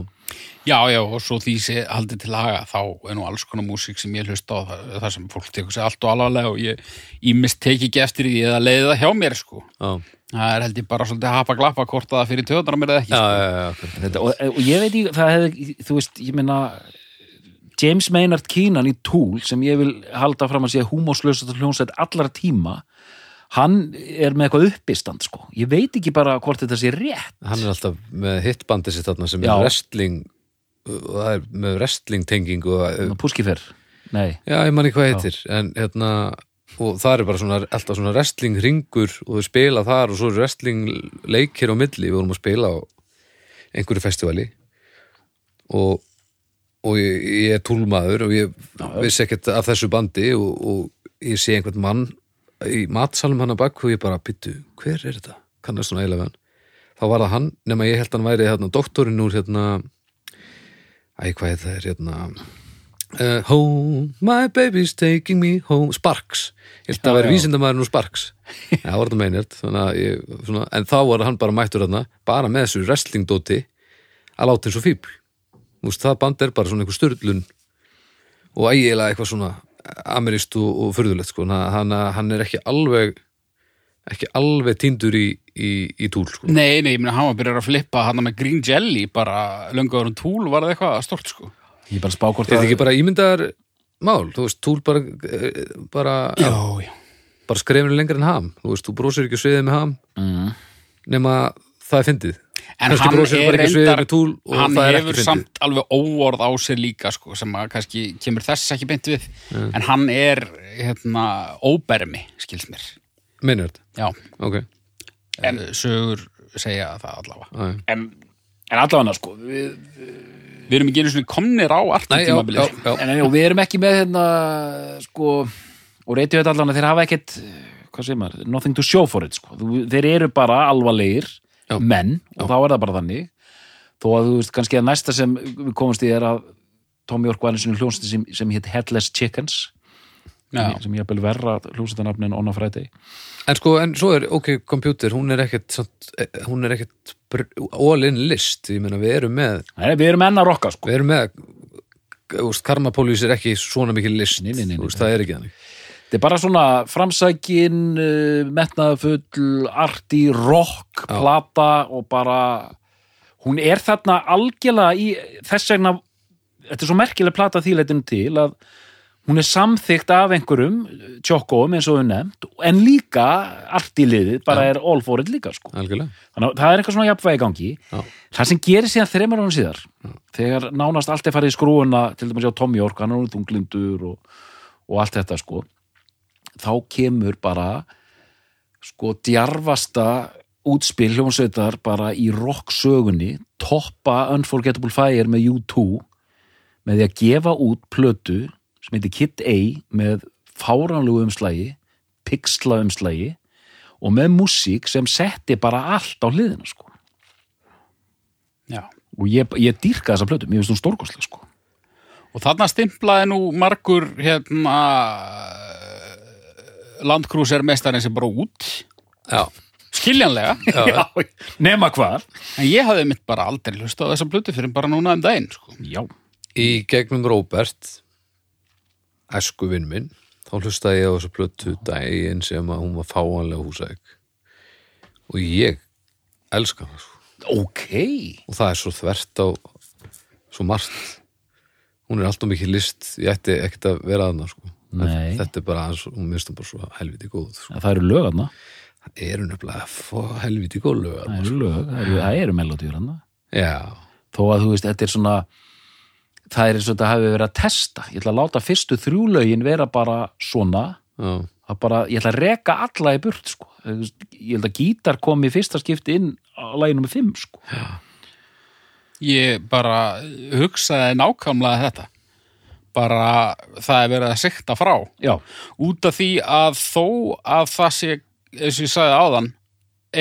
Já, já, og svo því sé haldið til haga þá er nú alls konar músík sem ég hlusta á það, það sem fólk tekur sig allt og alvarlega og ég ímist teki ekki eftir því eða leiði það hjá mér sko Já, það er held ég bara svolítið hapa glappa hvort að það fyrir töðunar mér eða ekki já, sko. já, já. þetta, og, og ég veit ekki, það hefði þú veist, ég meina James Maynard Keenan í Tool sem ég vil halda fram að sé húmóslösast hljónsveit allara tíma hann er með eitthvað uppistand sko. ég veit ekki bara hvort þetta sé rétt. Hann er alltaf með hitbandi sitt þarna sem Já. er wrestling það er með wrestling tengingu og, púskifer, nei. Já, ég manni hvað heitir en hérna, og það er bara svona alltaf svona wrestling ringur og þau spila þar og svo er wrestling leikir á milli, við vorum að spila á einhverju festivali og, og ég, ég er túlmaður og ég vissi ekkert af þessu bandi og, og ég sé einhvern mann í matsalum hann að bak og ég bara byttu, hver er þetta? kannast svona eiginlega hann þá var það hann, nema ég held hann væri hérna, doktorinn úr hérna æ, hvað það er hérna uh, Home, my baby's taking me home Sparks, ég held að það væri já. vísindamæður nú Sparks, já, var þetta meinert en þá var hann bara mættur þarna, bara með þessu wrestlingdóti að láta eins og veist, það band er bara svona einhver styrlun og ægilega eitthvað svona amirist og, og furðulegt sko. hann, hann er ekki alveg ekki alveg týndur í, í, í túl sko. Nei, nei, ég meina hann var byrjar að flippa hann með green jelly bara löngu árum túl var það eitthvað stort sko ég er bara að spá hvort er þetta ekki bara ímyndar mál, þú veist, túl bara eh, bara, já bara skrefinu lengur en ham, þú veist, þú brósir ekki sviðið með ham mm. nema það er fyndið. En Kannski hann er bara ekki sviðið reyndar með túl og hann það er hefur samt alveg óorð á sér líka sko, sem að kannski kemur þess ekki beint við. En hann er hérna óbermi, skils mér. Meinert, já, ok. En sögur segja það allavega. Æ. en, en allavega sko við, við erum ekki einu svona komnir á Nei, já, artímabili já, já. en, en og við erum ekki með hérna sko og reytið þetta allavega þeir hafa ekkert hvað segir maður, nothing to show for it sko. Þeir eru bara alvarlegir Já. menn og þá er það bara þannig. Þó að þú veist kannski að næsta sem við komumst í er að Tom York var einu sinni hljónsti sem, sem hétt Headless Chickens já, sem ég að verra hljónstitanafni en Onna Friday. En sko, en svo er, ok, computer, hún er ekkert eh, hún er ekkert br- all in list, ég meina við erum með Nei, við erum enn að rokka sko. við erum með Karmapólís er ekki svona mikið list Nei, nei, nei, það er ekki þannig Þetta er bara svona framsækin, uh, metnaðafull, arti, rock, Já. plata og bara, hún er þarna algjörlega í þess vegna, þetta er svo merkileg plata þýleitinu til að hún er samþykkt af einhverjum, tjokkoum eins og við nefnt, en líka artiliðið, bara Já. er all for it líka sko. algjörlega, Þannig að það er eitthvað svona jafnvægi í gangi. Já. Það sem gerir síðan þreymar ánum síðar, þegar nánast allt er farið í skrúuna, til dæmis á Tom York, hann er nú þunglindur og, og allt þetta sko, þá kemur bara sko djarfasta útspil hljómsveitar bara í rocksögunni, toppa Unforgettable Fire með U2 með því að gefa út plötu sem heitir Kid A með fáránlegu umslægi, pixla umslægi og með músík sem setti bara allt á hliðina sko. já og ég, ég dýrka þessa plötu, mér finnst hún stórkostlega sko. og þarna stimplaði nú margur hérna landkrúser mestarinn sem bara út. Já, skiljanlega. Já, nema hvað. En ég hafði mitt bara aldrei hlustað á þessa blötu fyrir bara núna um daginn sko. Já, Í gegnum Róbert æsku vinn minn þá hlustaði ég á þessu plötu daginn sem að hún var fáanlega húsæk. Og ég elska það sko. ok. Og það er svo þvert á svo margt. Hún er alltaf mikið list ég ætti ekkert að vera aðna sko. Nei. þetta er bara, hún minnst bara svo helviti góð sko. Það eru lög þarna það eru nefnilega helviti góð lög Það þarna, eru lög, það eru, það eru melodíur þarna sko. já, Þó að þú veist, þetta er svona það er eins og þetta hafi verið að testa Ég ætla að láta fyrstu þrjú lögin vera bara svona já, það bara, ég ætla að reka alla í burt sko. Þú veist, ég held að gítar kom í fyrsta skipti inn á lagi nummer 5 sko. ég bara hugsaði nákvæmlega þetta bara það er verið að sikta frá já, út af því að þó að það sé, eins og ég sagði áðan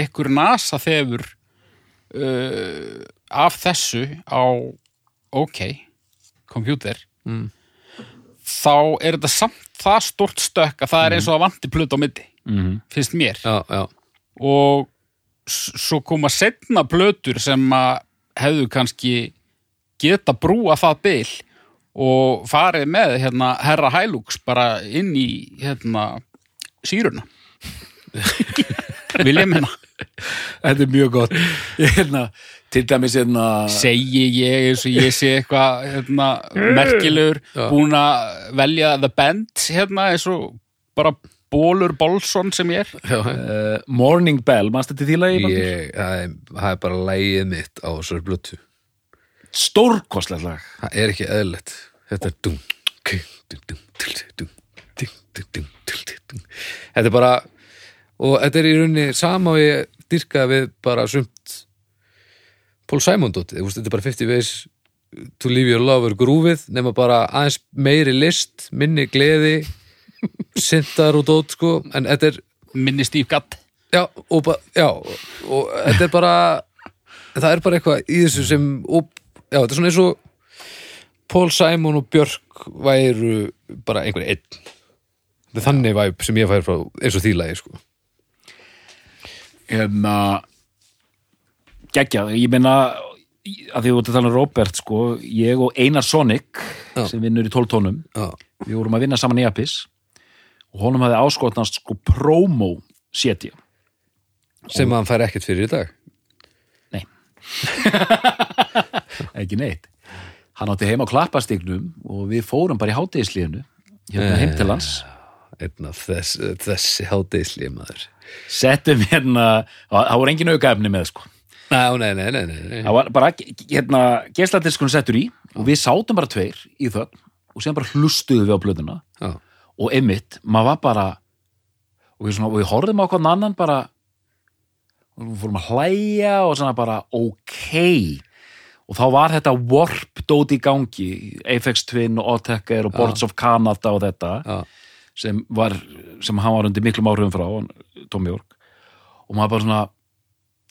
ekkur nasa þefur uh, af þessu á OK kompjúter Mm. þá er þetta samt það stort stökk að það er eins og að vanti plut á milli mm finnst mér já, já. og svo koma setna blötur sem að hefðu kannski geta brúa það bil og farið með hérna, herra Hælúks bara inn í hérna, síruna vil ég minna Þetta er mjög gott. Hérna, Til dæmis hérna segi ég eins og ég sé eitthvað hérna, merkilegur búin að velja The Band hérna eins og bara Bólur Bolson sem ég er. Uh, Morning Bell, mannst þetta því? Ég, það, er, það er bara lægið mitt á þessari stórkostlega lag. Það er ekki eðlert þetta er dum þetta er bara og þetta er í rauninni sama og ég dyrka við bara sumt Pól Sæmondótti þetta er bara 50 veis to live your lover grúfið nema bara aðeins meiri list minni gleði sindar og dót sko. En þetta er minni stífgatt já og, já, og þetta er bara það er bara eitthvað í þessu sem og já, þetta er svona eins og Paul Simon og Björk væru bara einhver einn. Þetta er þannig væp sem ég fær frá eins og þýlagi sko. hérna geggja, ég meina að því þú ert að tala um Robert sko, ég og Einar Sonic Já. sem vinnur í 12 tónum já, við vorum að vinna saman í Apis og honum hafði áskotnast sko promo setja. Sem hann fær ekkert fyrir í dag. Nei Ekki neitt. Hann átti heima á klappastignum og við fórum bara í hátegislíðinu hérna heim til hans. Einn af þess, þessi hádeisli maður settum hérna, það voru engin aukaefni með sko. Ná, nei, nei, nei, nei, það var bara hérna, geisladiskun settur í og við sátum bara tveir í þögn og síðan bara hlustuðu við á blöðuna Já, og einmitt, maður var bara og við, svona, og við horfðum á hvað annan bara og við fórum að hlæja og svona bara ok og þá var þetta warp dót í gangi Apex Twin og Otecker og Boards of Canada og þetta já, sem var, sem hann var undir miklum áhrifum frá Tom York. Og maður bara svona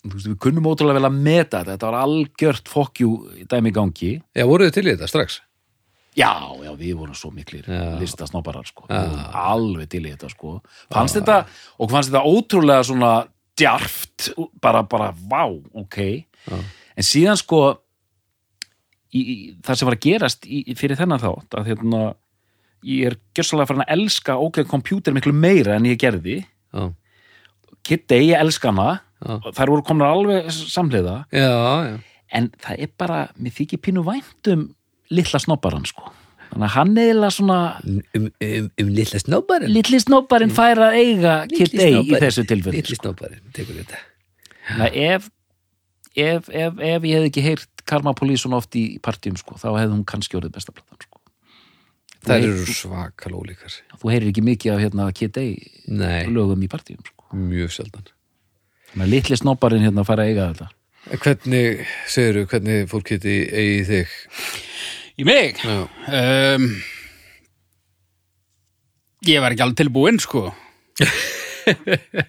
veist, við kunnum ótrúlega vel að meta þetta þetta var algjört fokkjú dæmi í gangi. Já voruð þið til í þetta strax? Já, já, við vorum svo miklir Já. listasnóparar sko, alveg til í þetta sko, fannst þetta og fannst þetta ótrúlega svona djarft, bara, bara, vá ok, Já. en síðan sko í, í, það sem var að gerast í, fyrir þennan þátt að hérna ég er gjörsalega farin að elska OK Computer miklu meira en ég gerði. Já, Kitty, ég elska hana. Þær voru komnar alveg já. en það er bara, mér þykir pínu væntum litla snobbaran sko. Þannig að hann eiginlega svona Um, um, um litla snóbarinn litli snobbarinn fær að eiga Kitty í þessu tilfelli Litli sko. snóbarinn, tekur þetta. Ef, ef, ef, ef ég hef ekki heyrt Karma Police svona oft í partíum sko, þá hefði hún kannski orðið besta platan sko. Þú Það eru svakal ólíkar. Þú heyrir ekki mikið af hérna, Nei, lögum í partíum sko. mjög sjaldan. Þannig að litli snobbarinn hérna fær að eiga þetta. En Hvernig, segirðu, hvernig fór Kitty eigi þig? í mig? Já, um, ég var ekki alveg tilbúinn sko.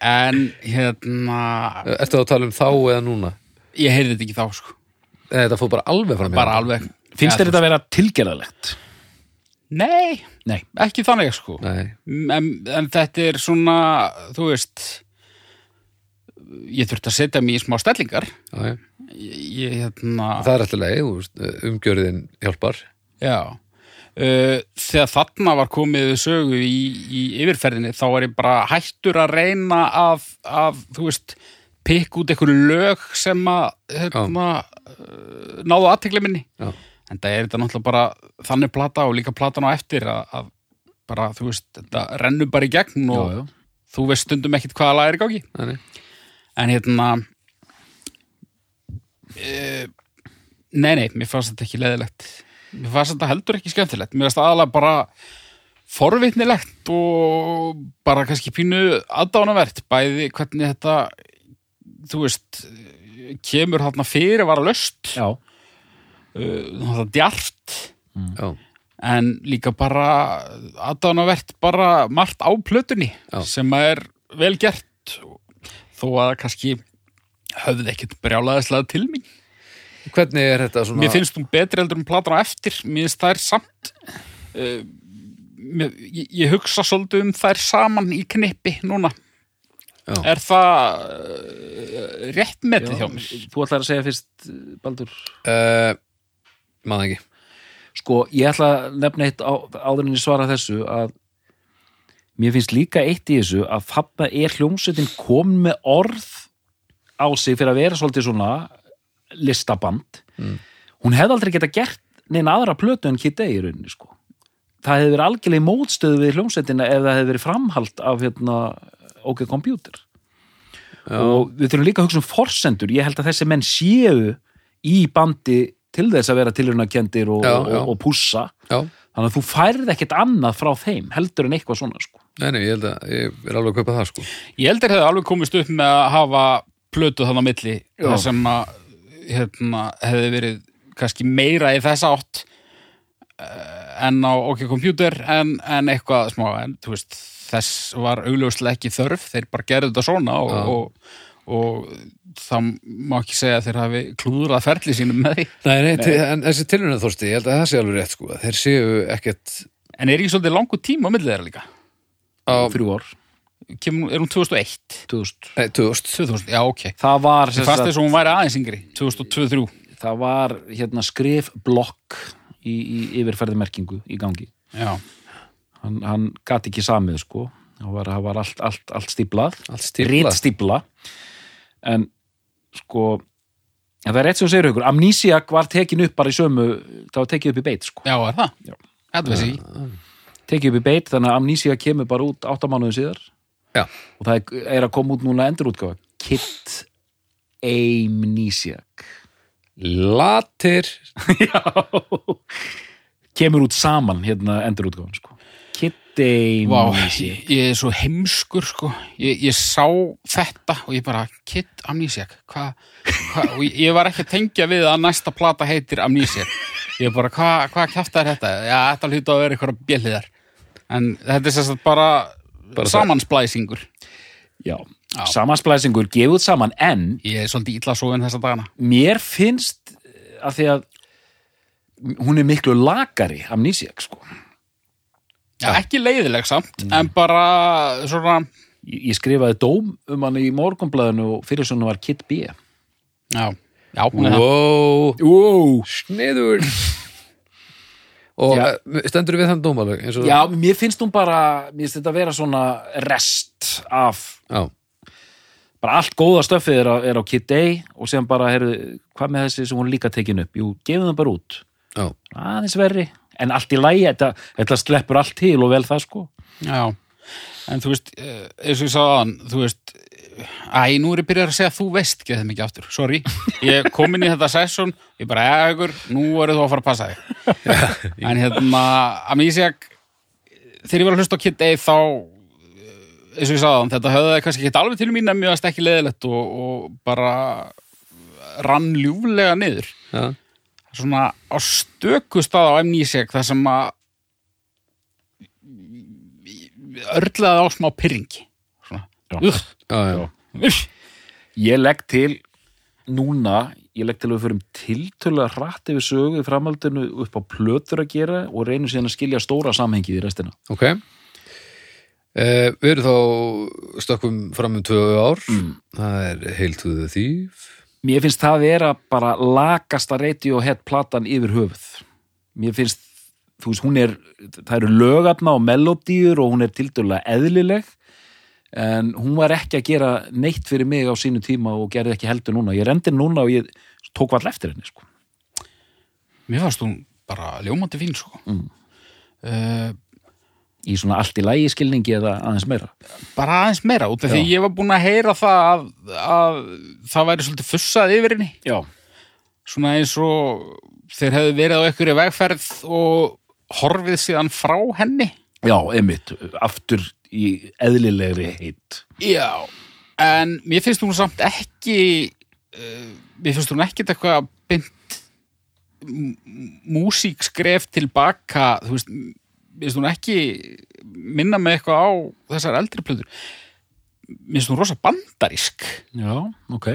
En hérna Ertu að tala um þá eða núna? ég heyrði þetta ekki þá sko Þetta fór bara alveg fram bara alveg. Finnst þér þetta að vera tilgerðalegt? nei, Nei, ekki þannig sko. Nei, en, en þetta er svona þú veist ég þurfti að setja mig í smá stellingar. Já, já. ég, hérna það er alltaf leið, þú veist, umgjörðin hjálpar. Já, uh, þegar þarna var komið við sögu í, í yfirferðinni þá var ég bara hættur að reyna að, að þú veist, pikk út einhverju lög sem að hérna, náðu aðtekli minni. Já. En það er þetta náttúrulega bara þannig plata og líka platan á eftir að, að bara, þú veist, þetta rennur bara í gegn og já, já. þú veist stundum ekkit hvaða lag er í gangi. En hérna e, Nei, nei, mér fannst þetta ekki leðilegt Mér fannst þetta heldur ekki skemmtilegt Mér fannst aðalega bara forvitnilegt og bara kannski pínu aðdánavert bæði hvernig þetta þú veist kemur þarna fyrir var að löst já, þetta djart. Já, en líka bara aðdánavert bara margt á plötunni Já. sem er vel gert. Þó að kannski höfði ekkert brjálaðislega til mín. Hvernig er þetta svona Mér finnst hún betri heldur um platan á eftir. Mér finnst þær samt uh, mér, ég, ég hugsa svolítið um þær saman í knippi núna. Já. Er það uh, rétt metið hjá mér? þú ætlar að segja fyrst Baldur. Uh, maður ekki. Sko, ég ætla að nefna eitt á, áður en ég svara þessu að mér finnst líka eitt í þessu að þarna er hljómsveitin kom með orð á sig fyrir að vera svolítið svona listaband. Mm. hún hefði aldrei geta gert neina aðra plötu en Kid A í rauninni sko. Það hefði verið algjörlega mótstöðu við hljómsveitina ef það hefði verið framhald af hérna OK Computer. Já. og við þurfum líka að hugsa um forsendur. Ég held að þessi menn séu í bandi til þess að vera tilraunakendir og, Já, og, já. og pússa. Já, þannig að þú færð ekkert annað frá þeim heldur en eitthvað svona sko. nei, nei, ég held að ég er alveg að kaupa það sko. Ég heldur hefði alveg komist upp með að hafa plötu þannig á milli. Þar sem að hérna, hefði verið kannski meira í þessa átt uh, en á OK Computer en, en eitthvað smá. En þú veist, þess var augljóslega ekki þörf. Þeir bara gerðu þetta svona og, og, og það má ekki segja að þeir hafi klúðrað ferli sínum með því. Nei, nei, nei. en þessi tilhörna þorsti, ég held að það sé alveg rétt sko þeir séu ekkert en er ekki svolítið langur tíma á milli þeirra líka? Á, þrjú ár, Kemur, er hún 2001? 2000 nei, 2000 2000, já ok. Það var, sem Ég fannst sagt, þess að hún væri aðeins yngri 2002-2003 það var hérna, skrifblokk í, í yfirferðimerkingu í gangi. Já, hann, hann gat ekki samið sko. Það var, það var allt, allt, allt stíplað Allt stíflað. En sko en það er rétt sem þú segir ykkur, Amnesiac var tekin upp bara í sömu, það var tekið upp í beit sko. Já er það? Já. Þetta veist ég tekið upp í beit, þannig að Amnesia kemur bara út áttamánuðu síðar. Já, og það er- að koma út núna endurútgáfa. Kit Amnesiac latir. Já. Kemur út saman hérna endurútgáfan sko. Kit Amnesiac ég, ég er svo heimskur sko. ég, ég sá þetta og ég bara, Kid Amnesiac hvað, hva? og ég, var ekki að tengja við að næsta plata heitir Amnesiac ég bara, hvað hva kjafta er þetta já, þetta hlýta að vera eitthvað bjelliðar en þetta er sérst bara, Bara það. samansplæsingur Já, Já. samansplæsingur gefið út saman en ég er svolítið illa svo en þessa dagana mér finnst að því að hún er miklu lagari Amnesiac sko. Já, ekki leiðileg samt, en bara svona, ég, ég skrifaði dóm um hann í morgunblæðinu og fyrir svona var Kit B. Já, já, er wow, wow. sniður. Og Já. ja. stendur við þann dómalög eins og Já, mér finnst hún bara mér finnst þetta að vera svona rest af já, bara allt góða stöffið er á, er á Kid A og sem bara, heyrðu, hvað með þessi sem hún líka tekin upp? Jú, gefum það bara út. Já, aðeins verri, en allt í lægi þetta, þetta sleppur allt til og vel það sko. Já, en þú veist, eh, eins og ég sagði aðan, þú veist, æ, nú er ég byrjað að segja að þú veist ekki það mikið aftur, sorry, ég kom inn í þetta session, ég bara, eða ykkur, nú verður þú að fara að passa þig. en hérna, Amnesiac, þegar ég var að hlusta á Kid A þá, eh, eins og ég sagði aðan, þetta höfði kannski ekki alveg til mín að stekki leðilegt og, og bara rann ljúflega niður. já, Svona á stöku stað á Amnesiac þar sem að örlaði á smá pyrringi svona, Já. Ugh, já, já. ugh. ég legg til núna, ég legg til að við förum tiltölulega hratt yfir sögu í framhaldinu upp á plötur að gera og reynum síðan að skilja stóra samhengið í restina. Ok. Eh, við erum þá stökkum fram um tvö ár. Það er Hail to the Thief mér finnst það vera bara lakasta Radiohead platan yfir höfuð mér finnst, þú veist, hún er það eru lögatna og melodíur og hún er tildurlega eðlileg en hún var ekki að gera neitt fyrir mig á sínu tíma og gerði ekki heldur núna ég rendi núna og ég tók vall eftir henni sko. Mér fannst hún bara ljómandi fín, sko. Mm. Í svona allt í lægi skilningi eða aðeins meira bara aðeins meira, út af því Já. ég var búin að heyra það að, að það væri svolítið fussað yfir henni. já, Svona eins og þeir hefðu verið á einhverju vegferð og horfið síðan frá henni. já, einmitt aftur í eðlilegri heitt Já. En mér finnst hún samt ekki, uh, mér finnst hún ekkit eitthvað bynd músíkskref tilbaka, þú veist, mér finnst hún ekki minna með eitthvað á þessar eldri plötur. Mér finnst hún rosa bandarísk. já, ok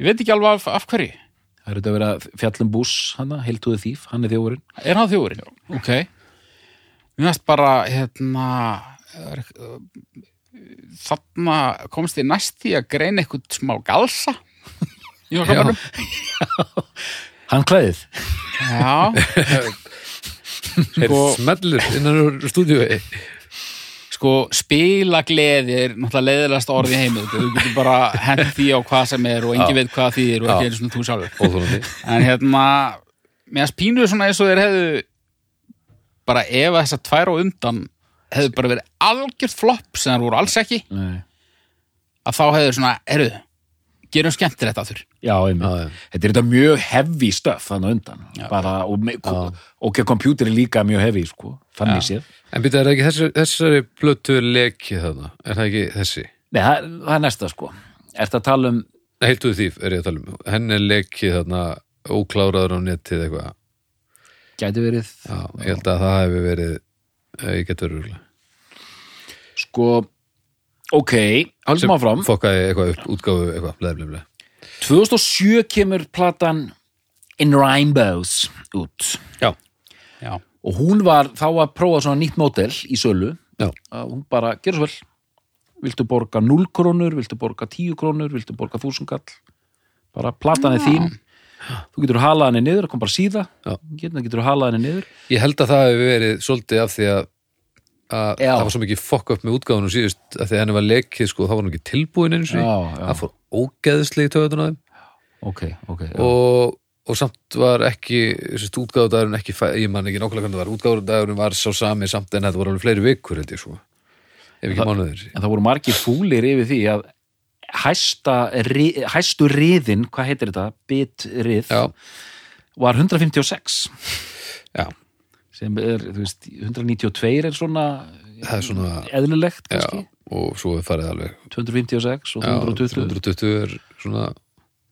Ég veit ekki alveg af, af hverju. það eru þetta að vera fjallum bús hana, heiltuðu þýf, hann er þjófurinn Er hann þjóðurinn? Ok. Mér finnst bara, hérna, uh, þarna komst þið næst í að greina eitthvað smá galsa. Í okkur hann klæðið Já. er smellur innan stúdíu Sko, spila gleði er náttúrulega leiðilegast orð í heimið. Þú getur bara hent því á hvað sem er og engin veit hvað því er og ekki einu svona þú sjálfur. En hérna, mér spínuðu svona eins og þeir hefðu bara ef þessar tvær og undan hefðu bara verið algjört flopp sem þær voru alls ekki Nei. að þá hefðu svona, heyrðu, gerum skemmtir þetta þurr. Já, einmitt. Já, já. Þetta er þetta mjög heavy stöf þannig undan. Bara, og, me- ok, kompjúter er líka mjög heavy, sko. Þannig séð. En byrja, er það ekki þessi, þessari plötu leki þarna? Er það ekki þessi? Nei, það, það er næsta, sko. Ertu að tala um, Heiltuðu þýf er ég að tala um. Henni er leki þarna ókláraður á netið eitthvað. gæti verið, Já, ég held að það hefur verið, eh, ég get verið rúglega. sko, ok, haldum áfram. Fokkaði eitthvað upp, útgáfu eitthvað, bleið, bleið, bleið. 2007 kemur platan In Rainbows út. Já. Já. Og hún var þá að prófa svona nýtt mótel í sölu. Já. Að hún bara, gerðu svo vel. Viltu borga 0 krónur, viltu borga 10 krónur, viltu borga 1000 kall. Bara platan er þín. Þú getur halað henni niður, það kom bara síða. Já. Getur, getur halað henni niður. Ég held að það hefur verið svolítið af því að, að það var svo mikið fokk upp með útgáfunum síðust að því að henni var lekið, sko, þá var hann ekki tilbúin. Já, já. Það fór ógeðslega í töðun á þeim Ok, ok. já. og, og samt var ekki sérst, útgáfudagurinn ekki, ég man ekki nákvæmlega hvernig það var, útgáfudagurinn var sá sami samt en þetta voru alveg fleiri vikur held ég svo ef ekki mánuðir En það voru margir fúlir yfir því að hæsta, ri, hæstu riðin, hvað heitir þetta? Bitrið, var 156 já, sem er, þú veist, 192 er svona það er svona eðlilegt já, kannski, og svo er farið alveg 256 og já, 220 220 er svona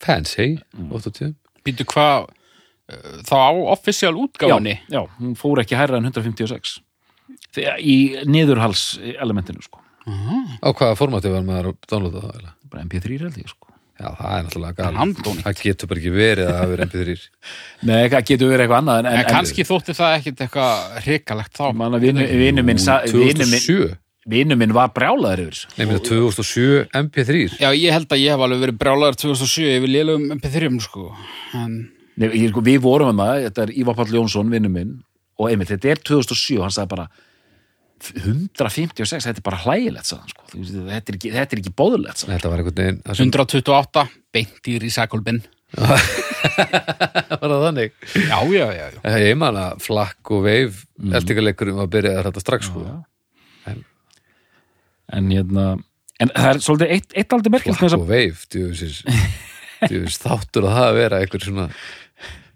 fancy, 80 Býtu hvað, uh, þá á official já, útgáfunni? já, hún fór ekki hærra en 156 Þegar, í niðurhals elementinu sko, á hvaða formati var maður að downloada það bara MP3 held ég sko já, það er náttúrulega Handónýtt. það getur bara ekki verið að hafa verið MP3 Nei, það getur verið eitthvað annað en, En kannski þótti það ekkit eitthvað hrikalegt þá. manna vinu minn sa- vinur minn, 2007, vinu minn var brjálaður yfir þessu nefnir 2007 MP3 Já, ég held að ég hef alveg verið brálaður 2007 yfir lélugum MP3 sko. En Nei, ég, sko, við vorum að það, þetta er Ívar Páll Jónsson, vinnu minn, og einmitt, þetta er 2007, hann sagði bara 156, þetta er bara hlægilegt, sagði hann, sko. Þú veist, þetta er ekki, þetta er ekki bóðulegt, sagði hann. þetta var einhvern veginn það sem 128, beint í recycle bin. var það þannig Já, já, já. já. Ég man að flakk og veif mm. eldingarleikurinn var að byrja þetta strax sko. En hérna, en það er svolítið eitt, eitt aldrei með flakk og veif djúfis, djúfis þáttur að það að vera einhver svona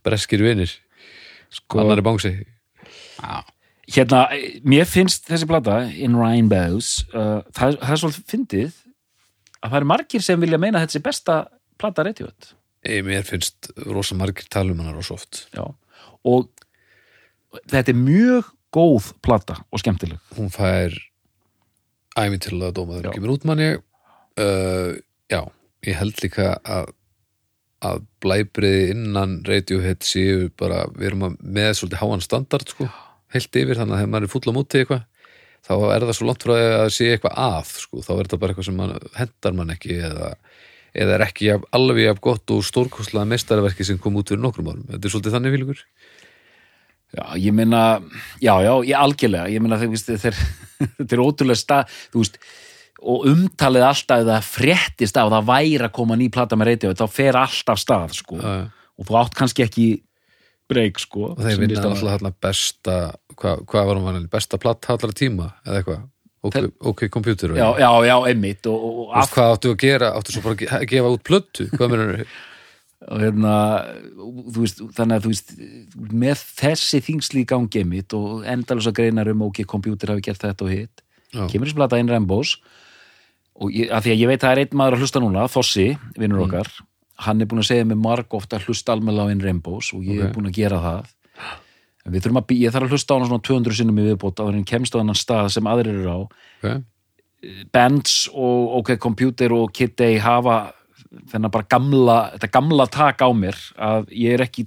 breskir vinir Sko- annari bangsi já. Hérna, mér finnst þessi plata, In Rainbows, uh, það, það er svolítið fyndið að það eru margir sem vilja meina að þetta sé besta plata Radiohead. Mér finnst rosa margir talum hann rosa oft Já. Og þetta er mjög góð plata og skemmtileg. hún fær æmintilega dóma þegar Já. hún kemur út manni uh, já, ég held líka að að blæbriði innan Radiohead séu bara, við erum að með svolítið háan standard sko, heilt yfir þannig að þegar maður er full á móti eitthvað þá er það svo langt frá að það sé eitthvað að sko. þá er þetta bara eitthvað sem man, hendar mann ekki eða, eða er ekki alveg jafn gott og stórkostlega mestarverki sem kom út fyrir nokkrum árum þetta er svolítið þannig fílingur Já, ég meina, já, já, ég algjörlega, ég þeir, þeir er ótrúlega stað, þú veist, og umtalið alltaf eða fréttist af að það væri að koma ný plata með reytið, þá fer alltaf stað, sko, já. og þú átt kannski ekki breyk, sko. og þeir vinna alltaf besta hvað hva var vannig, besta platt allra tíma eða eitthvað, ok, ok, kompjútur Já, já, já, einmitt, og, og, og, Af... hvað áttu að gera, áttu svo bara að að gefa út plöttu, hvað mennur og hérna, þú veist, þannig að þú veist, með þessi þingsli í gangi einmitt og endalösa greinar um ok, kompjútur hafi gert þetta og hitt, kemur þessi plata inn Rembos og ég, að því að ég veit að það er einn maður að hlusta núna, Þossi, vinnur okkar. Hann er búin að segja mig marg ofta að hlusta almennilega á inn Rembos og ég Ok. er búin að gera það en við þurfum að, bí- ég þarf að hlusta á hana svona 200 sinnum í viðbót á hann kemst á annan stað sem aðrir eru á okay. Bands og OK Computer og Kid Day hafa þennan bara gamla, þetta gamla tak á mér að ég er ekki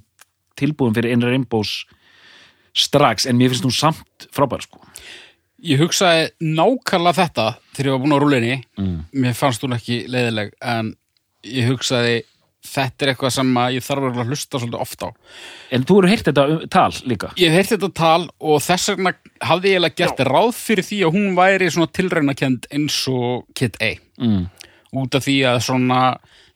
tilbúin fyrir Inner Rainbows strax en mér finnst hún samt frábær sko. Ég hugsaði nákvæmlega þetta þegar ég var búin á rúlinni Mm. mér fannst hún ekki leiðileg en ég hugsaði þetta er eitthvað sem ég þarf að hlusta svolítið oft á. En þú eru heyrt þetta um- tal líka? Ég hef heyrt þetta tal og þess vegna hafði ég eiginlega gert ráð fyrir því að hún væri svona tilraunakend eins og Kid A. Mm. út af því að svona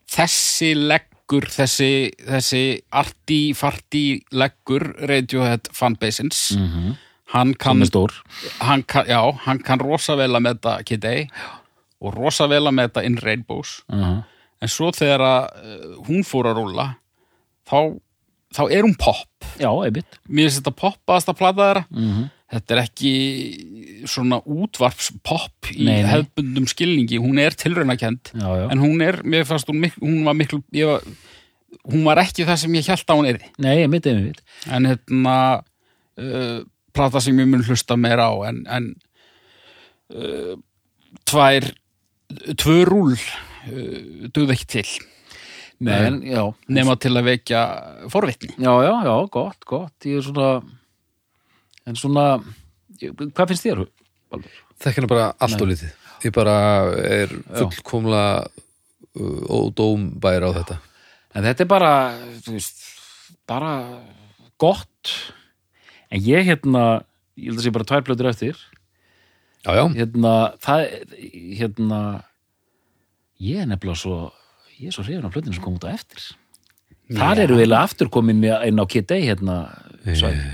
þessi leggur þessi, þessi arti-farti leggur Radiohead fanbaseins Mm hann Hann kann stór. hann kann, já, hann kann rosa vel að meta Kid A og rosa vel að meta In Rainbows. Uh en svo þegar að uh, hún fór að rúlla þá, þá er hún pop Já, einmitt. Mér finnst þetta poppaðasta plata þeirra. Mm þetta er ekki svona útvarpspopp í Nei, nei. hefbundum skilningi, hún er tilraunakend Já, já. en hún er, mér fannst hún, hún var miklu ég var, hún var ekki það sem ég held að hún er Nei, einmitt, einmitt. En hérna uh, plata sem ég mun hlusta meira á en, en uh, tvær tvö rúl duð ekki til. Nei, en, já. nema til að vekja forvitni. Já, já, já, gott, gott. Ég er svona En svona Hvað finnst þér? Baldur? þekkina bara allt og lítið. Ég bara er fullkomlega uh, ódómbær á þetta. En þetta er bara, veist, bara gott. En ég hérna, ég held að sé bara tvær plötur eftir, já, já, hérna, það, hérna, ég er nefnilega svo, ég er svo hrifin á plötinu sem kom út á eftir. Þar eru við aftur komin inn á Kid Day, hérna, svæði.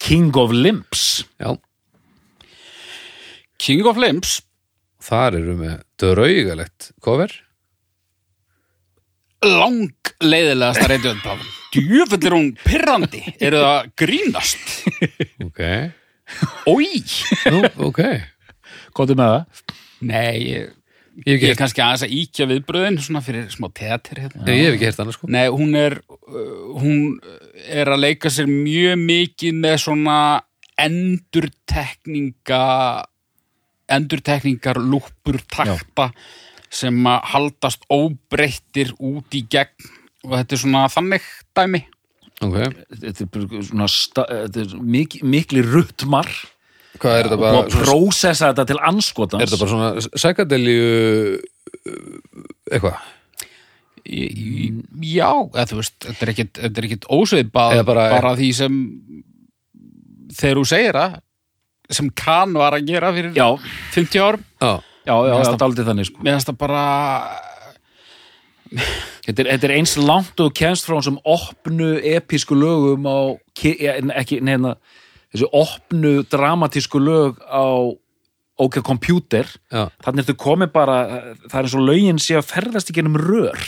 King of Limps. já. King of Limbs þar eru með draugalegt cover. Lang leiðilegasta reyndjöndpaf djöfull er hún pirrandi. Eru það grínast? Ok, Ói ok. Kóttu með það? Nei, ég, ég er kannski aðeins að íkja viðbröðin svona fyrir smá teater hérna. Nei, ég hef ekki heyrt annars sko. Nei, hún er uh, hún er að leika sér mjög mikið með svona endurtekninga endurtekningar lúpur takta sem að haldast óbreyttir út í gegn. Og þetta er svona þannig dæmi. Ok, Þetta er svona, sta, þetta er mik mikli ruttmar hvað er þetta og bara svona, prósessa þetta til anskotans. er þetta bara svona sækadelju eitthvað Í- í- Já, eða þú veist, þetta er ekkit, ekkit ósveipað Eða bara- bara, því sem þegar þú segir það sem kann var að gera fyrir Já, 50 árum já, já, já, þetta er aldrei þannig, sko. mér finnst það bara Þetta er, þetta er eins langt og kemst frá þessum opnu episku lögum á, en ekki, neina, þessu opnu dramatísku lög á OK Computer, já, þannig ertu komið bara, það er eins og lögin sé að ferðast í gennum rör.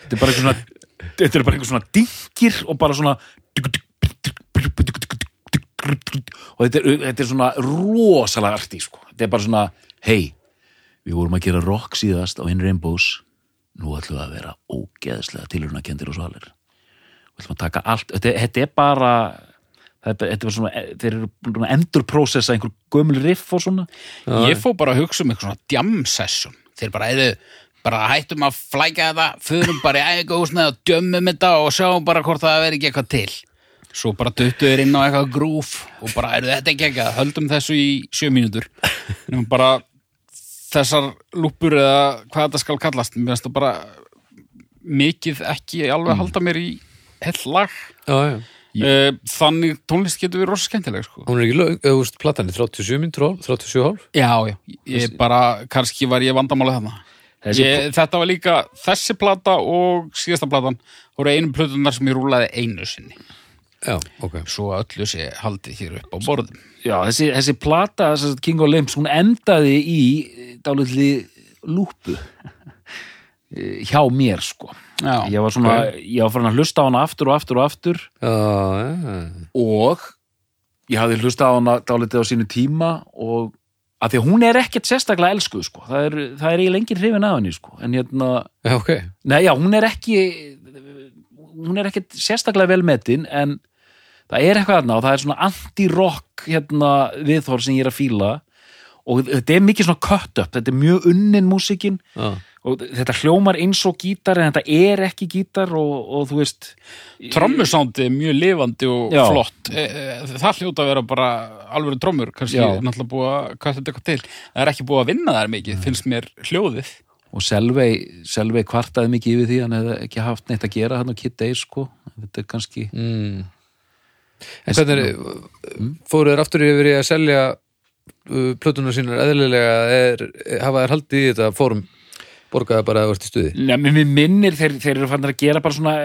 Þetta er bara eitthvað svona, þetta er bara eitthvað svona dingir og bara svona og þetta er, þetta er svona rosalega arti, sko. Þetta er bara svona, hei, við vorum að gera rock síðast á In Rainbows nú ætlum við að vera ógeðslega tilhörnakendir og svalir við ætlum að taka allt, þetta, þetta er, bara- þetta er bara svona þeir eru búin að endurprósessa einhver gömul riff og svona. Ég fór bara að hugsa um eitthvað svona djamsessum þeir bara, eða, bara hættum að flæka þetta förum bara í ægahúsnaði og djömmum þetta og sjáum bara hvort það veri ekki eitthvað til. Svo bara duttu þér inn á eitthvað grúf og bara, eru þetta ekki ekki höldum þessu í sjö mínútur. Nefnum bara þessar lúpur eða hvað þetta skal kallast. Mér finnst það bara mikið ekki alveg halda mér í hell lag. Já, já. Uh, þannig tónlist getur við rosa skemmtileg sko. Hún er ekki lög, eða þú veist, platan er 37 mínútur, 37 hálf Já, já, ég bara kannski var ég vandamálið þarna. Þessi ég, Þetta var líka þessi plata og síðasta platan voru einu plötunar sem ég rúlaði einu sinni. Já, ok. Svo öllu sé haldið hér upp á borðum. Já, þessi, þessi plata, þessi King of Limbs, hún endaði í dálitli lúpu Eh, hjá mér, sko. Já, Ég var svona, ég var farin að hlusta á hana aftur og aftur og aftur. Já, já, og ég hafði hlusta á hana dálitið á sínu tíma og að því að hún er ekkert sérstaklega elskuð, sko. Það er, það er ég lengir hrifin af henni, sko. En hérna, já, ok. Nei, já, hún er ekki hún er ekkert sérstaklega vel metin en það er eitthvað þarna og það er svona anti-rock hérna viðhor sem ég er að fíla. Og þetta er mikið svona cut up þetta er mjög unnin músikin Já, og þetta hljómar eins og gítar en þetta er ekki gítar og, og þú veist Trommusándi er mjög lifandi og Já. flott E- e, Það hljóta að vera bara alveg trommur, kannski Já. náttúrulega búið að hvað þetta eitthvað til. Það er ekki búið að vinna þær mikið, finnst mér hljóðið og Selvei, Selvei kvartaði mikið yfir því hann hefði ekki haft neitt að gera hann á Kid Days sko þetta er kannski mm. En hvernig er, fóru þér aftur yfir í að selja uh, plötunar sínar eðlilega er, hafa þær haldið í þetta fórum borgaði bara að verðt í stuði Nei, mér minnir þeir, þeir eru fannir að gera bara svona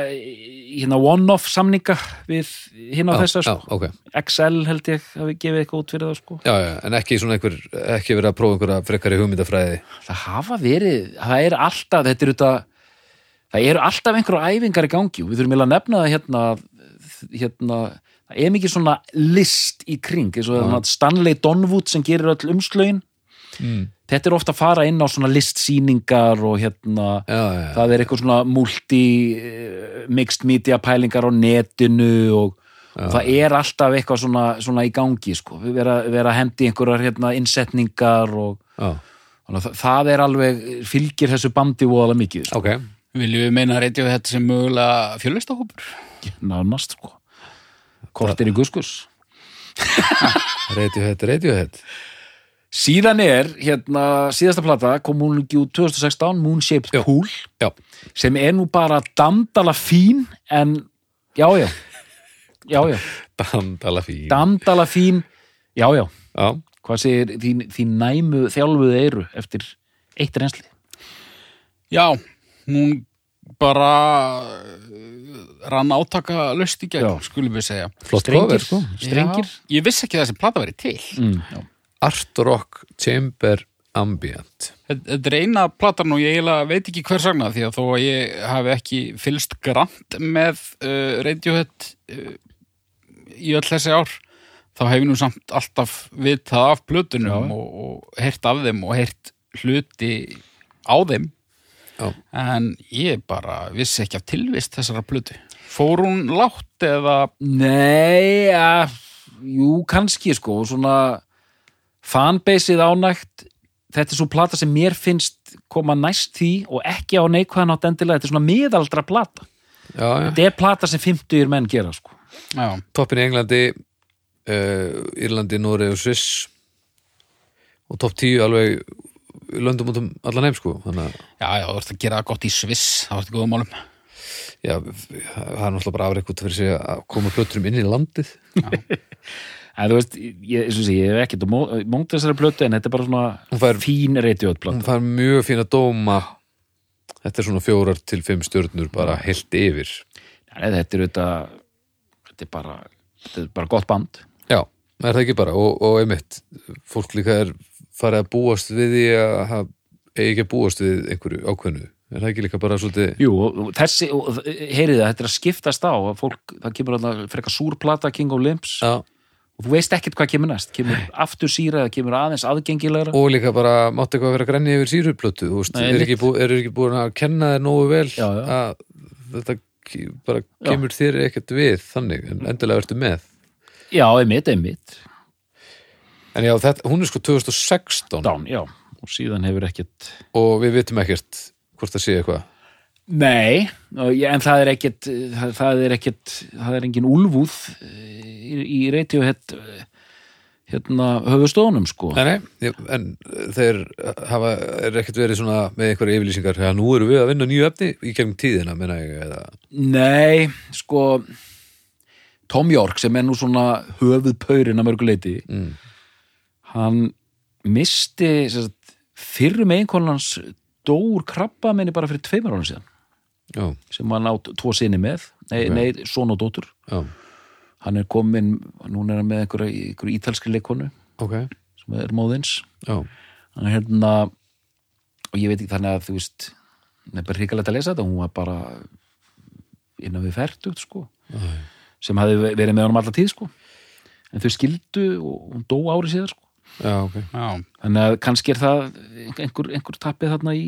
hérna one-off samninga við hinn á þessa já, sko. ok XL held ég hafi gefið eitthvað út fyrir það sko. Já, já, en ekki svona einhver, ekki verið að prófa einhverja frekari hugmyndafræði það hafa verið, það er alltaf þetta er þetta það eru alltaf einhverja æfingar í gangi og við þurfum að nefna það hérna, hérna það er mikið svona list í kring eins og ja. Stanley Donwood sem gerir öll umslögin mm. Þetta er ofta að fara inn á svona listsýningar og hérna Já, já, já, það er eitthvað svona multi eh, mixed media pælingar á netinu og, og það er alltaf eitthvað svona, svona í gangi sko. við vera, vera að hendi einhverjar hérna, innsetningar og það, það er alveg fylgir þessu bandi voðalega mikið sko. ok Viljum við meina að reyndja við þetta sem mögulega fjölistahópur? nánast sko. kortir í guskus Radiohead, Radiohead síðan er hérna síðasta plata kom hún ekki út 2016 Moonshaped Já. Pool Já, sem er nú bara damdala fín en já já já já bandala fín damdala fín já já Já, hvað segir þín, þín næmu þjálfuð eyru eftir eitt reynsli Já, hún bara uh, rann átaka löst í gegn, skulum við segja. flott Strengir. cover sko Strengir? Já, ég vissi ekki að þessi plata verið til. mm, já. Art Rock Chamber Ambient Þetta er eina platan og ég veit ekki hvers vegna því að þó að ég hafi ekki fylst grant með uh, Radiohead uh, í öll þessi ár þá hef ég nú samt alltaf vitað af plötunum Já. og, og heyrt af þeim og heyrt hluti á þeim Já. en ég bara vissi ekki af tilvist þessara plötu. Fór hún látt eða nei ja, jú kannski sko svona fanbaseið ánægt. Þetta er svo plata sem mér finnst koma næst því og ekki á neikvæðan átt endilega, þetta er svona miðaldra plata. Já, já, þetta er plata sem 50 menn gera sko. Já, toppin í Englandi uh, Írlandi, Nóri og Sviss. Og topp 10 alveg löndum út um allan heim sko þannig að já, já, þú ert að gera gott í Sviss það vart í góðum málum. já, það er náttúrulega bara afreik út fyrir sig að koma plöturum inn í landið en þú veist, ég, ég, ég, hef ekkert mónt þessari plötu en þetta er bara svona fær- fín reytjóð hún fær mjög fína dóma. Þetta er svona fjórar til fimm stjörnur bara heilt yfir. Nei, þetta er auðvitað þetta er bara, þetta er bara gott band. Já, er það ekki bara? Og, og einmitt, fólk líka er farið að búast við því að hafa- ekki að búast við einhverju ákveðnu. Er það ekki líka bara svolítið Jú, þessi, heyrið það, þetta er að skiptast á að fólk, það kemur að frekar súrplata King of Limbs já, og þú veist ekkert hvað kemur næst, kemur aftur síra eða kemur aðeins aðgengilegra? Og líka bara mátti eitthvað vera grenja yfir síruplötu þú veist, Nei, er einmitt. ekki, bú, er ekki búin að kenna þér nógu vel Já, já. að þetta bara Já. kemur þér ekkert við þannig, en endilega ertu með. Já, einmitt, einmitt. En já, þetta, hún er sko 2016 Down, já, og síðan hefur ekkert og við vitum ekkert hvort það sé eitthvað Nei, og en það er ekkit það, er ekkit, það er engin úlfúð í, í Radiohead eh, hérna höfustónum sko. Nei, nei, en þeir hafa, er ekkert verið svona með einhverja yfirlýsingar, já, nú erum við að vinna nýju efni í gegnum tíðina, menna ég, eða Nei, sko Tom York sem er nú svona höfuð paurin að mörguleiti mm. hann misti sagt, fyrrum einkonans dór krabba minni bara fyrir tveimur ára síðan Já, sem hann átt tvo sinni með. Nei, Ok. nei son og dóttur. Já, hann er komin, núna er hann með einhverja, einhverja ítalski leikonu ok, sem er móðins hann er hérna og ég veit ekki þannig að þú veist það er bara hrikalegt að lesa þetta, hún var bara innan við færtugt sko. Æ. sem hafði verið með honum alla tíð sko. En þau skildu og hún dó ári síðar sko. Já, ok. Já, þannig að kannski er það einhver, einhver tappið þarna í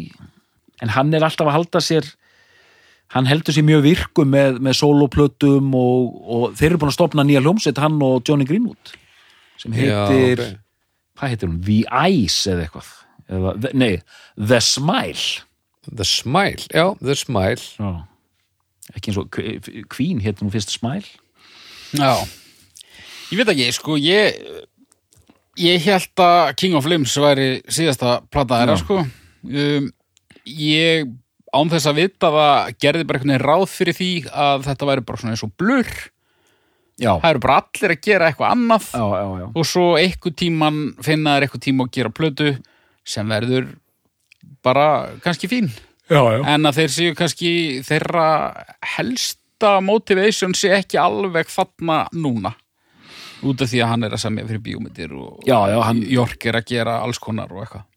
en hann er alltaf að halda sér hann heldur sér mjög virkum með, með soloplötum og, og þeir eru búin að stopna nýja hljómsveit hann og Johnny Greenwood sem heitir, Já, ok. hvað heitir hún? The Ice eða eitthvað eða, nei, The Smile The Smile, já, The Smile, Já. ekki eins og Queen heitir hún fyrst Smile já. Ég veit ekki, sko, ég ég held að King of Limbs væri síðasta Já. sko um, ég án þess að vita það gerði bara einhvern veginn ráð fyrir því að þetta væri bara svona eins og blur. Já, það eru bara allir að gera eitthvað annað. Já, já, já. og svo eitthvað tíman finna þær eitthvað tíma að gera plötu sem verður bara kannski fín. Já, já. en að þeir séu kannski þeirra helsta motivation sé ekki alveg þarna núna. Út af því að hann er að semja fyrir bíómyndir og Já, já, hann- Jork er að gera alls konar og eitthvað.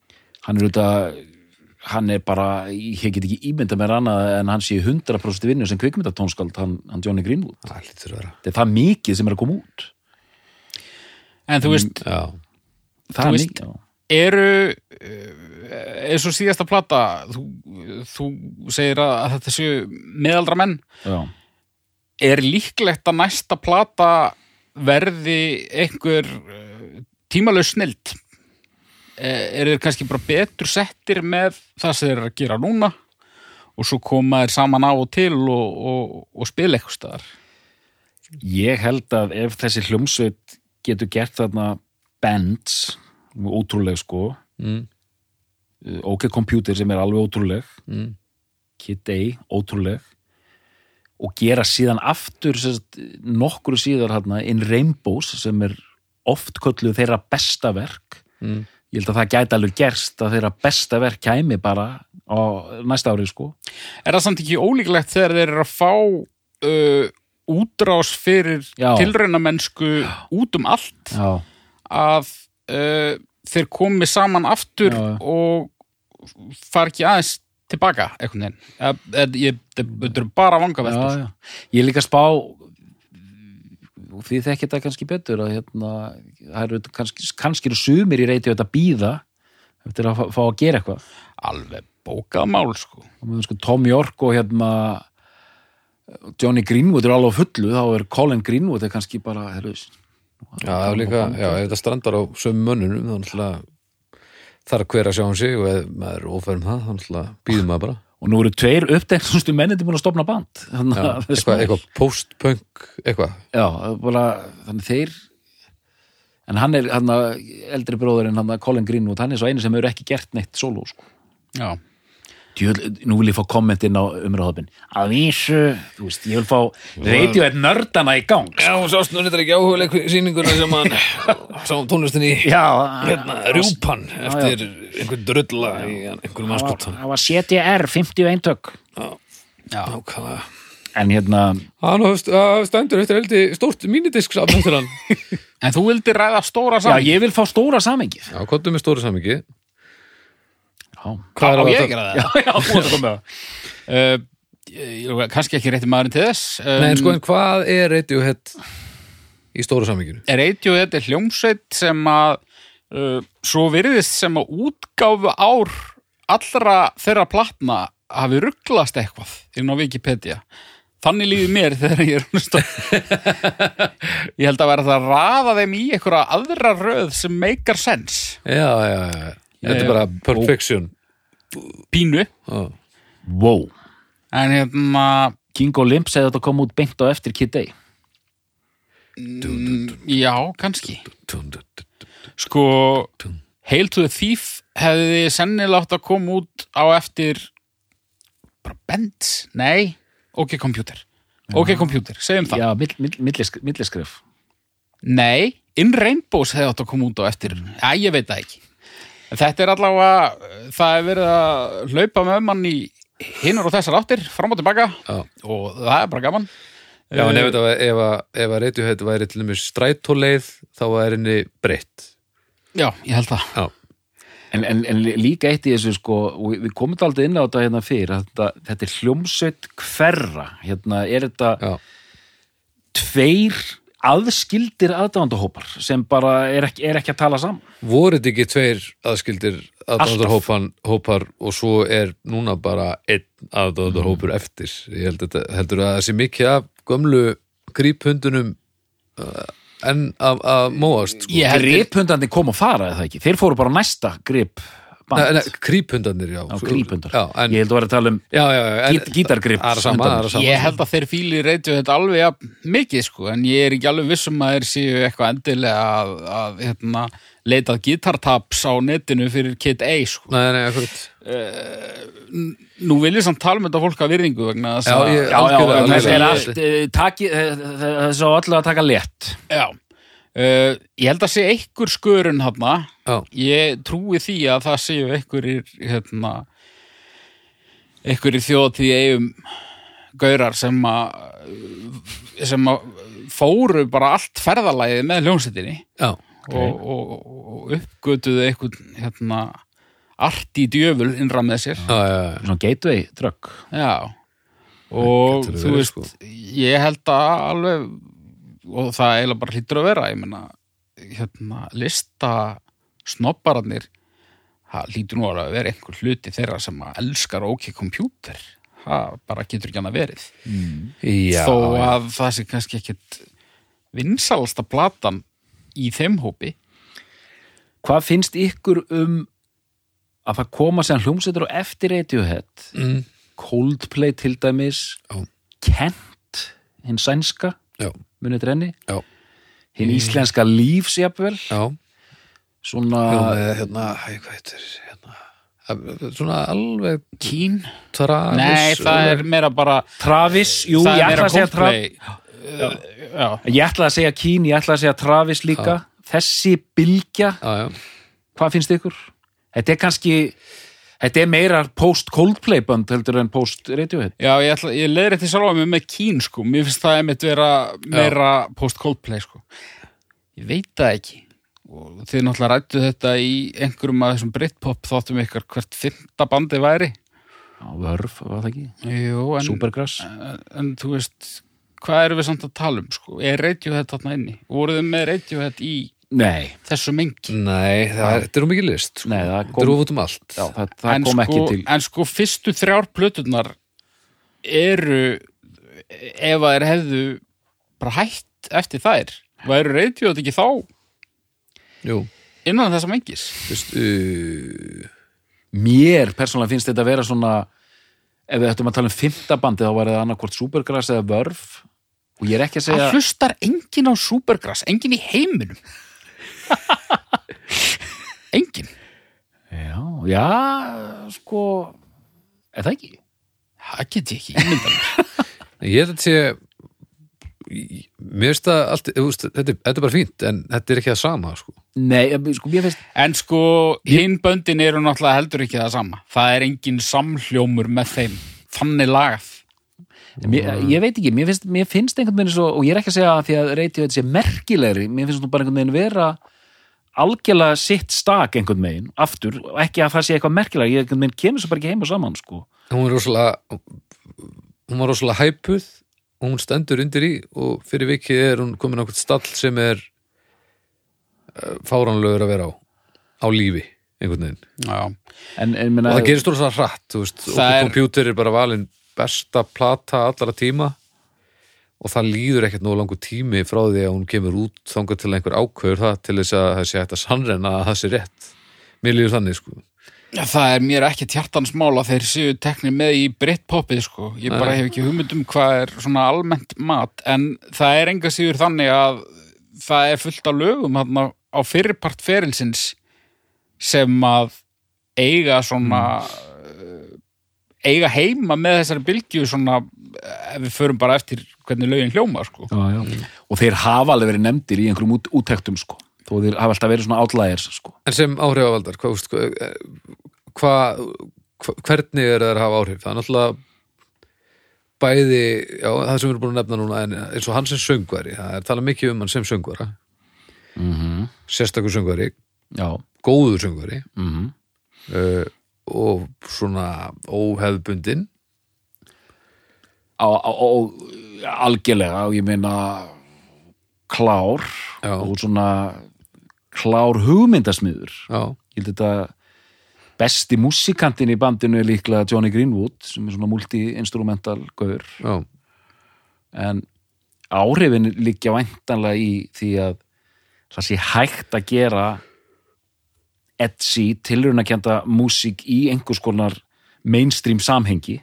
Hann er auðvitað hann er bara, ég get ekki ímynda mér annað en hann sé 100% vinnu sem kvikmyndatónskald, hann, hann Johnny Greenwood. Það lítur að vera. þetta er það mikið sem er að koma út. En þú veist, Já, það er veist- mikið, eru eh, eins og síðasta plata þú, þú segir að, að þetta séu meðaldra menn já, er líklegt að næsta plata verði einhver uh, tímalaus snild er þeir kannski bara betur settir með það sem þeir eru að gera núna? Og svo koma þeir saman á og til og, og, og spila eitthvað staðar? Ég held að ef þessi hljómsveit getur gert þarna bands ótrúleg sko mm, OK Computer sem er alveg ótrúleg mm, Kid A, ótrúleg og gera síðan aftur sérst, nokkru síðar hérna In Rainbows sem er oft kölluð þeirra besta verk mm. Ég held að það gæti alveg gerst að þeirra besta verk kæmi bara á næsta ári sko. Er það samt ekki ólíklegt þegar þeir eru að fá uh, útrás fyrir tilraunamennsku út um allt? Já, að uh, þeir komi saman aftur Já. og far ekki aðeins tilbaka ég- þetta eru bara já, vangaveltur já. ég er líka að spá og því þekki þetta kannski betur að hérna, það eru kannski, kannski eru sumir í reyti að býða eftir að fá, að gera eitthvað alveg bókað mál sko sko Tom York og hérna Johnny Greenwood er alveg fullu þá er Colin Greenwood er kannski bara heru, Já, það er líka, já, ef þetta strandar á sömu mönnunum, þá náttúrulega þarf hver að sjá um sig og ef maður er ófærum það, þá náttúrulega býðum maður bara. Og nú eru tveir uppdegnustu mennindi búin að stopna band Já, að eitthvað, eitthvað post-punk, eitthvað. já, bara, þannig þeir en hann er hann eldri bróðurinn hann Colin Greenwood hann er svo einu sem hefur ekki gert neitt solo sko. já, Djöl, nú vil ég fá kommentin á umræðhópin að vísu, þú veist, ég vil fá radio er nördana í gang Já, hún sást nú þetta ekki áhuguleik sýninguna sem hann sá tónlistin í já, hérna, rjúpan eftir einhvern drulla í einhverjum það var, anskotan. það var CTR 50 eintök já. Nákvæmlega. en hérna, Hann hafði st- hafði stendur eftir heldi stórt hann. en þú vildir ræða stóra já, saman ég vil fá stóra samengið Já, kottum með stóru samingi. Hvað á er ég að gera það? Já, já, þú ert að koma. Það uh, kannski ekki rétti maðurinn til þess um, Nei, en sko, en hvað er Radiohead í stóru saminginu? Radiohead er hljómsveit sem að uh, svo virðist sem að útgáfu ár allra þeirra platna hafi rugglast eitthvað inn á Wikipedia. Þannig líður mér þegar ég er ég held að vera það að raða þeim í einhverja aðra röð sem meikar sens. Já, já, já. Þetta er Eh, bara perfection. pínu. Já. wow, en hérna King og Limp segði að þetta kom út beint á eftir Kid Day já, kannski. Sko, Hail to the Thief hefði sennilega átt að koma út á eftir bara Bends, nei. OK Computer, OK Computer segjum það, Já, mill, mill, millisk, milliskrif nei In Rainbows hefði átt að koma út á eftir. Já, ég veit það ekki þetta er allavega, það er verið að hlaupa með mann í hinnar og þessar áttir, fram og tilbaka. Já. og það er bara gaman. Já, en ef, Eh, þetta var- ef, að- ef að Radiohead væri til dæmis strætóleið þá er henni breytt. Já, ég held það. Já, En, en, en líka eitt í þessu sko, og við- komum aldrei inn á þetta hérna fyrir, að þetta, þetta er hljómsveit hverra, hérna er þetta já, tveir aðskildir aðdándahópar sem bara er ekki, er ekki að tala saman. voru þetta ekki tveir aðskildir aðdóðarhópar hópar og svo er núna bara einn aðdóðarhópur eftir. Ég held þetta, heldur að það sé mikið af gömlu gríphundunum uh, en að, að móast sko. Griphundandi kom og fara eða ekki, þeir fóru bara næsta grip band. Nei, nei, kríphundarnir, já. Já, en, Ég held að vera að tala um já, já, já en, Gít- gítargrip Það sama, það sama Ég held að þeir fíli reytju þetta alveg ja, mikið sko, en ég er ekki alveg vissum að þeir séu eitthvað endilega að, að hérna, leitað gítartaps á netinu fyrir Kid A sko. Nei, nei, akkurat Nú vil ég samt tala með þetta fólk að virðingu vegna þess Já, að Já, já, en þetta er allt, eh, taki, eh, það er svo allir að taka létt. Já. Uh, ég held að sé einhver skörun hana Já, ég trúi því að það séu einhverjir hérna einhverjir þjóðtíð eigum gaurar sem að sem að fóru bara allt ferðalagið með hljónsettinni já, og, og, og uppgötuðu einhvern hérna arti djöful innra með sér já, já, já. Svona gateway drug. já og þú verið, veist sko. ég held að alveg og það eiginlega bara hlýtur að vera ég meina hérna lista snobbararnir það hlýtur nú að vera einhver hluti þeirra sem að elskar OK kompjúter það bara getur ekki hann að verið já þó já. að það sé kannski ekkit vinsalasta platan í þeim hópi. Hvað finnst ykkur um að það koma sem hljómsveitur og eftir Radiohead, mm, Coldplay til dæmis, Já. Kent, hinn sænska, já, munið drenni, já, hinn íslenska lífsjafvel, já. Svona, Já, hérna, hvað heitir hérna, svona alveg Kín? travis Nei, það er meira bara Travis, jú, ég ætla að segja Travis, Já, ég ætla að segja Kín, ég ætla að segja Travis líka, þessi bylgja, Já, já, hvað finnst ykkur? Þetta er kannski, þetta er meira post-Coldplay band heldur en post-Radiohead. Já, ég, ég leiðir þetta sjálfa mig með Kín sko, mér finnst það einmitt vera meira post-Coldplay sko Ég veit það ekki og þið náttúrulega rættu þetta í einhverjum af þessum Britpop þáttum ykkar hvert fymta bandi væri Já, Vörf, var það ekki? Jú, en, Supergrass. en, en þú veist hvað erum við samt að tala um sko er Radiohead þarna inni? Voruð þið með Radiohead í Nei, þessu mengi? nei, það er, þetta er um ekki list sko. Nei, það Þetta kom- er út um allt. Já, það, það en, kom sko, ekki til. en sko fyrstu þrjár plöturnar eru ef að þeir hefðu bara hætt eftir þær væru Radiohead ekki þá Jú, innan þessa mengis? Veist, uh, Mér persónulega finnst þetta að vera svona ef við ættum að tala um fymta bandi þá var það annarkvort Supergrass eða Vörf og ég er ekki að segja það hlustar enginn á Supergrass enginn í heiminum enginn? Já, já, sko er það ekki? það get ég ekki ímyndan ég held að þetta sé ég- mér finnst það allt, þetta, þetta er bara fínt en þetta er ekki það sama sko. Nei, sko, mér finnst en sko hinn böndin eru náttúrulega heldur ekki það sama. Það er enginn samhljómur með þeim. Þannig lagað. Mér, ég veit ekki, mér finnst, mér finnst einhvern veginn svo, og ég er ekki að segja að því að Radiohead sé merkilegri, mér finnst nú bara einhvern veginn vera algjörlega sitt stak einhvern veginn, aftur, og ekki að það sé eitthvað merkilega, ég einhvern veginn kemur svo bara ekki heim og saman, sko. hún er rosalega hún var rosalega hæpuð og hún stendur undir í og fyrir vikið er hún komin á hvern stall sem er uh, fáránlegur að vera á á lífi, einhvern veginn. En, en minna, og það gerist rosalega hratt, þú veist Það og kompjúter er bara valin besta plata allara tíma og það líður ekkert nógu langur tími frá því að hún kemur út þangað til einhver ákveður það til þess að það sé hægt að sannrenna að það sé rétt mér líður þannig sko Það er mér ekki tjartansmál að þeir séu teknir með í Britpopið sko. Ég bara Nei. hef ekki hugmynd um hvað er svona almennt mat en það er enga síður þannig að það er fullt af lögum hann á fyrirpart ferilsins sem að eiga svona uh, eiga heima með þessari bylgju svona ef við förum bara eftir hvernig lögin hljóma sko. já, já. og þeir hafa alveg verið nefndir í einhverjum út, úttektum sko. þó þeir hafa alltaf verið svona outliers sko. En sem áhrifavaldar, hvernig er það að hafa áhrif? Það er náttúrulega bæði, já, það sem við erum búin að nefna núna en eins og hann sem söngvari, það er talað mikið um hann sem söngvara, mm -hmm. sérstakur söngvari, já góður söngvari mm uh, og svona óhefðbundin á, á, á, algjörlega og ég meina klár Já. og svona klár hugmyndasmiður. Ég held þetta besti músikantin í bandinu er líklega Johnny Greenwood sem er svona multi-instrumental gaur. Já, en áhrifin liggja væntanlega í því að það sé hægt að gera edgy, tilrunakenda músík í einhvers konar mainstream samhengi.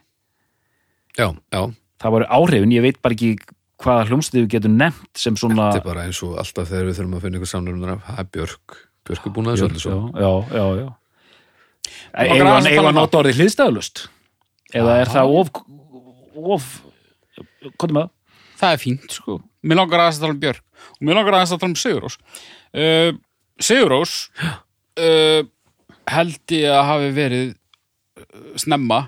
Já, já það voru áhrifin, ég veit bara ekki hvaða hljómsið við getum nefnt sem svona Þetta er bara eins og alltaf þegar við þurfum að finna ykkur samlunar af, það. Er Björk Björk er búin að þessu öllu svo. já, já, já, Eða aðeins að um orðið hliðstæðalust eða er það of of hvað er með það? er fínt sko. Mér langar aðeins að tala um Björk. Og mér langar aðeins að tala um Sigurós uh, Sigurós uh, held ég að hafi verið uh, snemma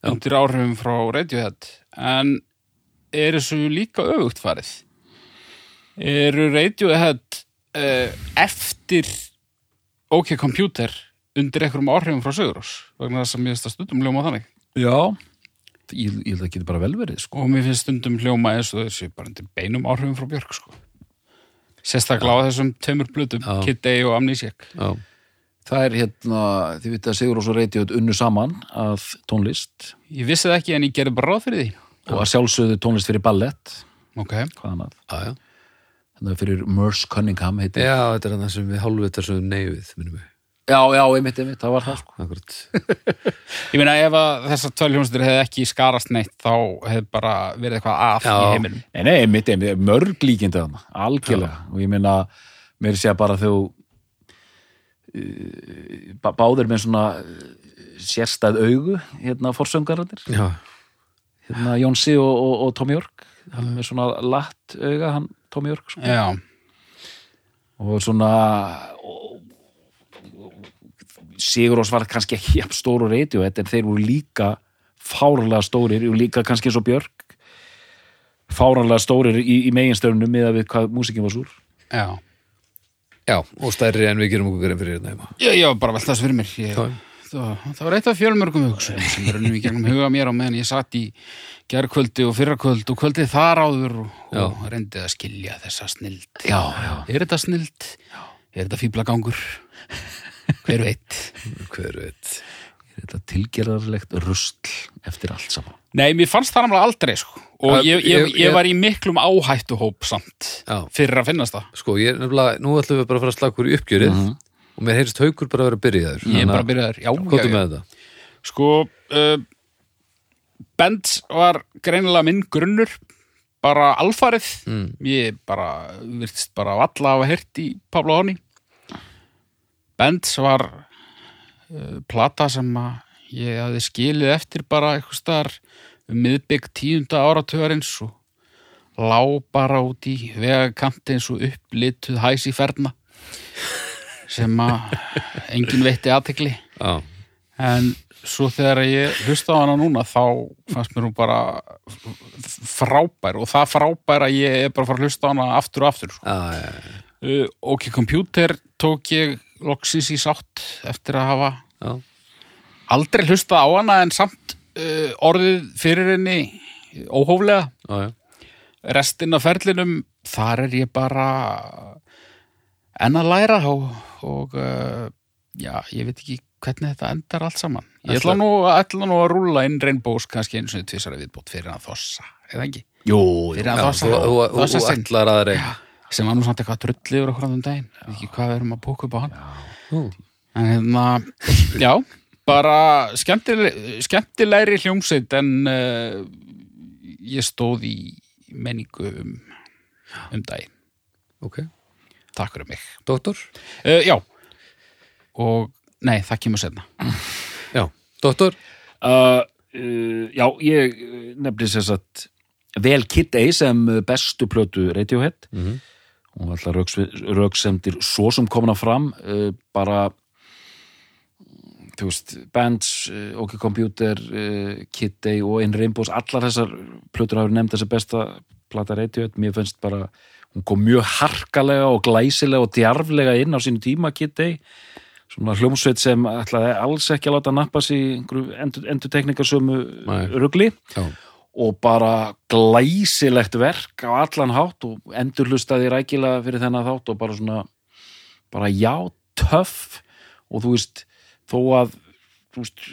Já. undir áhrifum frá Radiohead en er þessu líka öfugt farið? Eru Radiohead uh, eftir OK Computer undir einhverjum áhrifum frá Sigurós vegna þess að mér finnst það stundum hljóma þannig. Já. Ég, ég held að það getur bara vel verið sko. og mér finnst stundum hljóma eins og þessu bara undir beinum áhrifum frá Björk sko. sérstaklega á þessum tveimur blutum. Kid Day og Amnesiac Já, Það er hérna, þið viti að Sigur og svo reytið unnu saman að tónlist. Ég vissi það ekki en ég gerði bara ráð fyrir því og að sjálfsögðu tónlist fyrir ballett. Ok, hvað annað, já, já. Þannig að fyrir Merce Cunningham heitir. Já, þetta er það sem við hálfvitar sem neyfið, já, já, einmitt, einmitt, það var það sko. Ég meina ef að þessar hljómsveitir hefði ekki skarast neitt þá hefði bara verið eitthvað að Já. í heiminum. Nei, nei, einmitt, einmitt, mörg líkindi algjörlega. Og ég meina, mér sé bara þau uh, báðir með svona uh, sérstæð augu, hérna forsöngararnir, Já, hérna Jónsi og, og, og Tom York, hann er svona latt auga, hann Tom York sko. já, og svona og, Sigurós var kannski ekki jafn stór og reytjó en þeir voru líka fárlega stórir og líka kannski eins og Björk. Fárlega stórir í, í meginstöfnum með að við hvað músikin var súr. Já. Já, og stærri en við gerum okkur grein fyrir hérna heima. Já, ég var bara að velta þessu fyrir mér. Ég, Já. Það, var eitt af fjölmörgum hugsunum sem er unnum í gegnum huga mér á meðan ég satt í gerkvöldi og fyrrakvöld og kvöldið þar áður og, Já. og reyndi að skilja þessa snild já, já. Er þetta snild? Er þetta fíblagangur? Hver veit? Hver veit þetta tilgerðarlegt rusl eftir allt saman Nei, mér fannst það náttúrulega aldrei sko. og ég, ég, ég- var í miklum áhættuhóp samt Já. fyrir að finnast það Sko, ég er nefnilega, nú ætlum við bara að fara að slaka úr í uppgjörið Mhm. Og mér heyrist haukur bara að vera byrjaður Ég er bara að byrja þær, já, já, já. með þetta? Sko, uh, Benz var greinilega minn grunnur bara alfarið Mm. ég bara, virtist bara valla hafa heyrt í Pablo Honi Benz var uh, plata sem að ég hafði skilið eftir bara eitthvað staðar um miðbygg tíunda áratugarins og lá bara út í vegakanti eins og upplituð hæs í ferna sem að enginn veitti aðtekli Já, En svo þegar ég hlusta á hana núna þá fannst mér hún bara frábær og það frábær að ég er bara að fara að hlusta á hana aftur og aftur. já, já, já, Uh, ok, computer tók ég loksins í sátt eftir að hafa já. aldrei hlusta á hana en samt uh, orðið fyrir henni óhóflega. já, já. Restin af ferlinum, þar er ég bara enn að læra og, og uh, já, ég veit ekki hvernig þetta endar allt saman. Ég ætla nú, ætla nú að rúlla inn Rainbows kannski eins og tvisara viðbót fyrir að þossa, eða ekki? Jú, Fyrir að þossa, þú, ætlar að reyna Sem var nú samt eitthvað drull yfir okkur á þeim daginn. Ekki hvað við erum að búka upp á hann. En hérna, já, bara skemmtileg, skemmtilegri hljómsveit en uh, ég stóð í menningu um, um daginn. Ok, Takk fyrir mig. doktor? Uh, já, og nei, það kemur senna. Já, doktor? uh, uh, Já, ég nefnir sem sagt vel Kid A sem bestu plötu Radiohead Mhm. og alltaf rauksemdir svo sem komna fram bara þú veist, Bands, OK Computer Kid A og In Rainbows allar þessar plötur hafa nefnd þessi besta plata Radiohead, mér finnst bara hún kom mjög harkalega og glæsilega og djarflega inn á sínu tíma A svona hljómsveit sem ætlaði alls ekki að láta nappa sig í endur, endur teknikarsömu Nei. rugli. Já, og bara glæsilegt verk á allan hátt og endurlustaði rækilega fyrir þennan þátt og bara svona bara já, töff. Og þú veist, þó að þú veist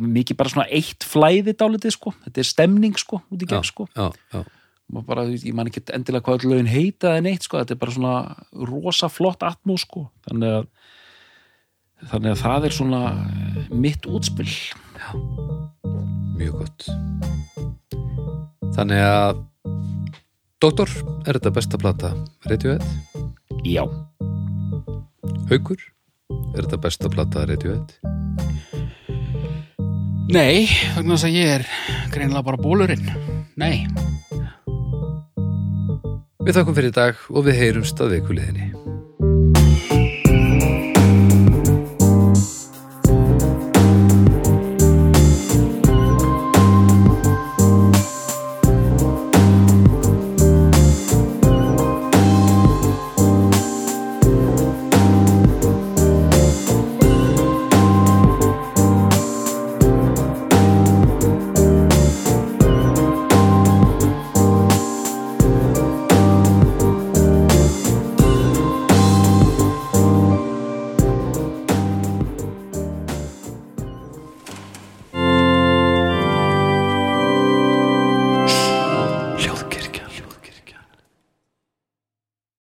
mikið bara svona eitt flæði dálítið sko, þetta er stemning sko út í gegn sko, já, já. Og bara, ég man ekki endilega hvað öll lögin heita eða neitt sko, þetta er bara svona rosa flott atmú sko, þannig að þannig að það er svona mitt útspill Mjög gott. Þannig að Doktor, er þetta besta plata Radiohead? já, Haukur, er þetta besta plata Radiohead? Nei, vegna þess að ég er greinilega bara bólurinn. Nei. Við þakkum fyrir í dag og við heyrumst að vikuliðinni.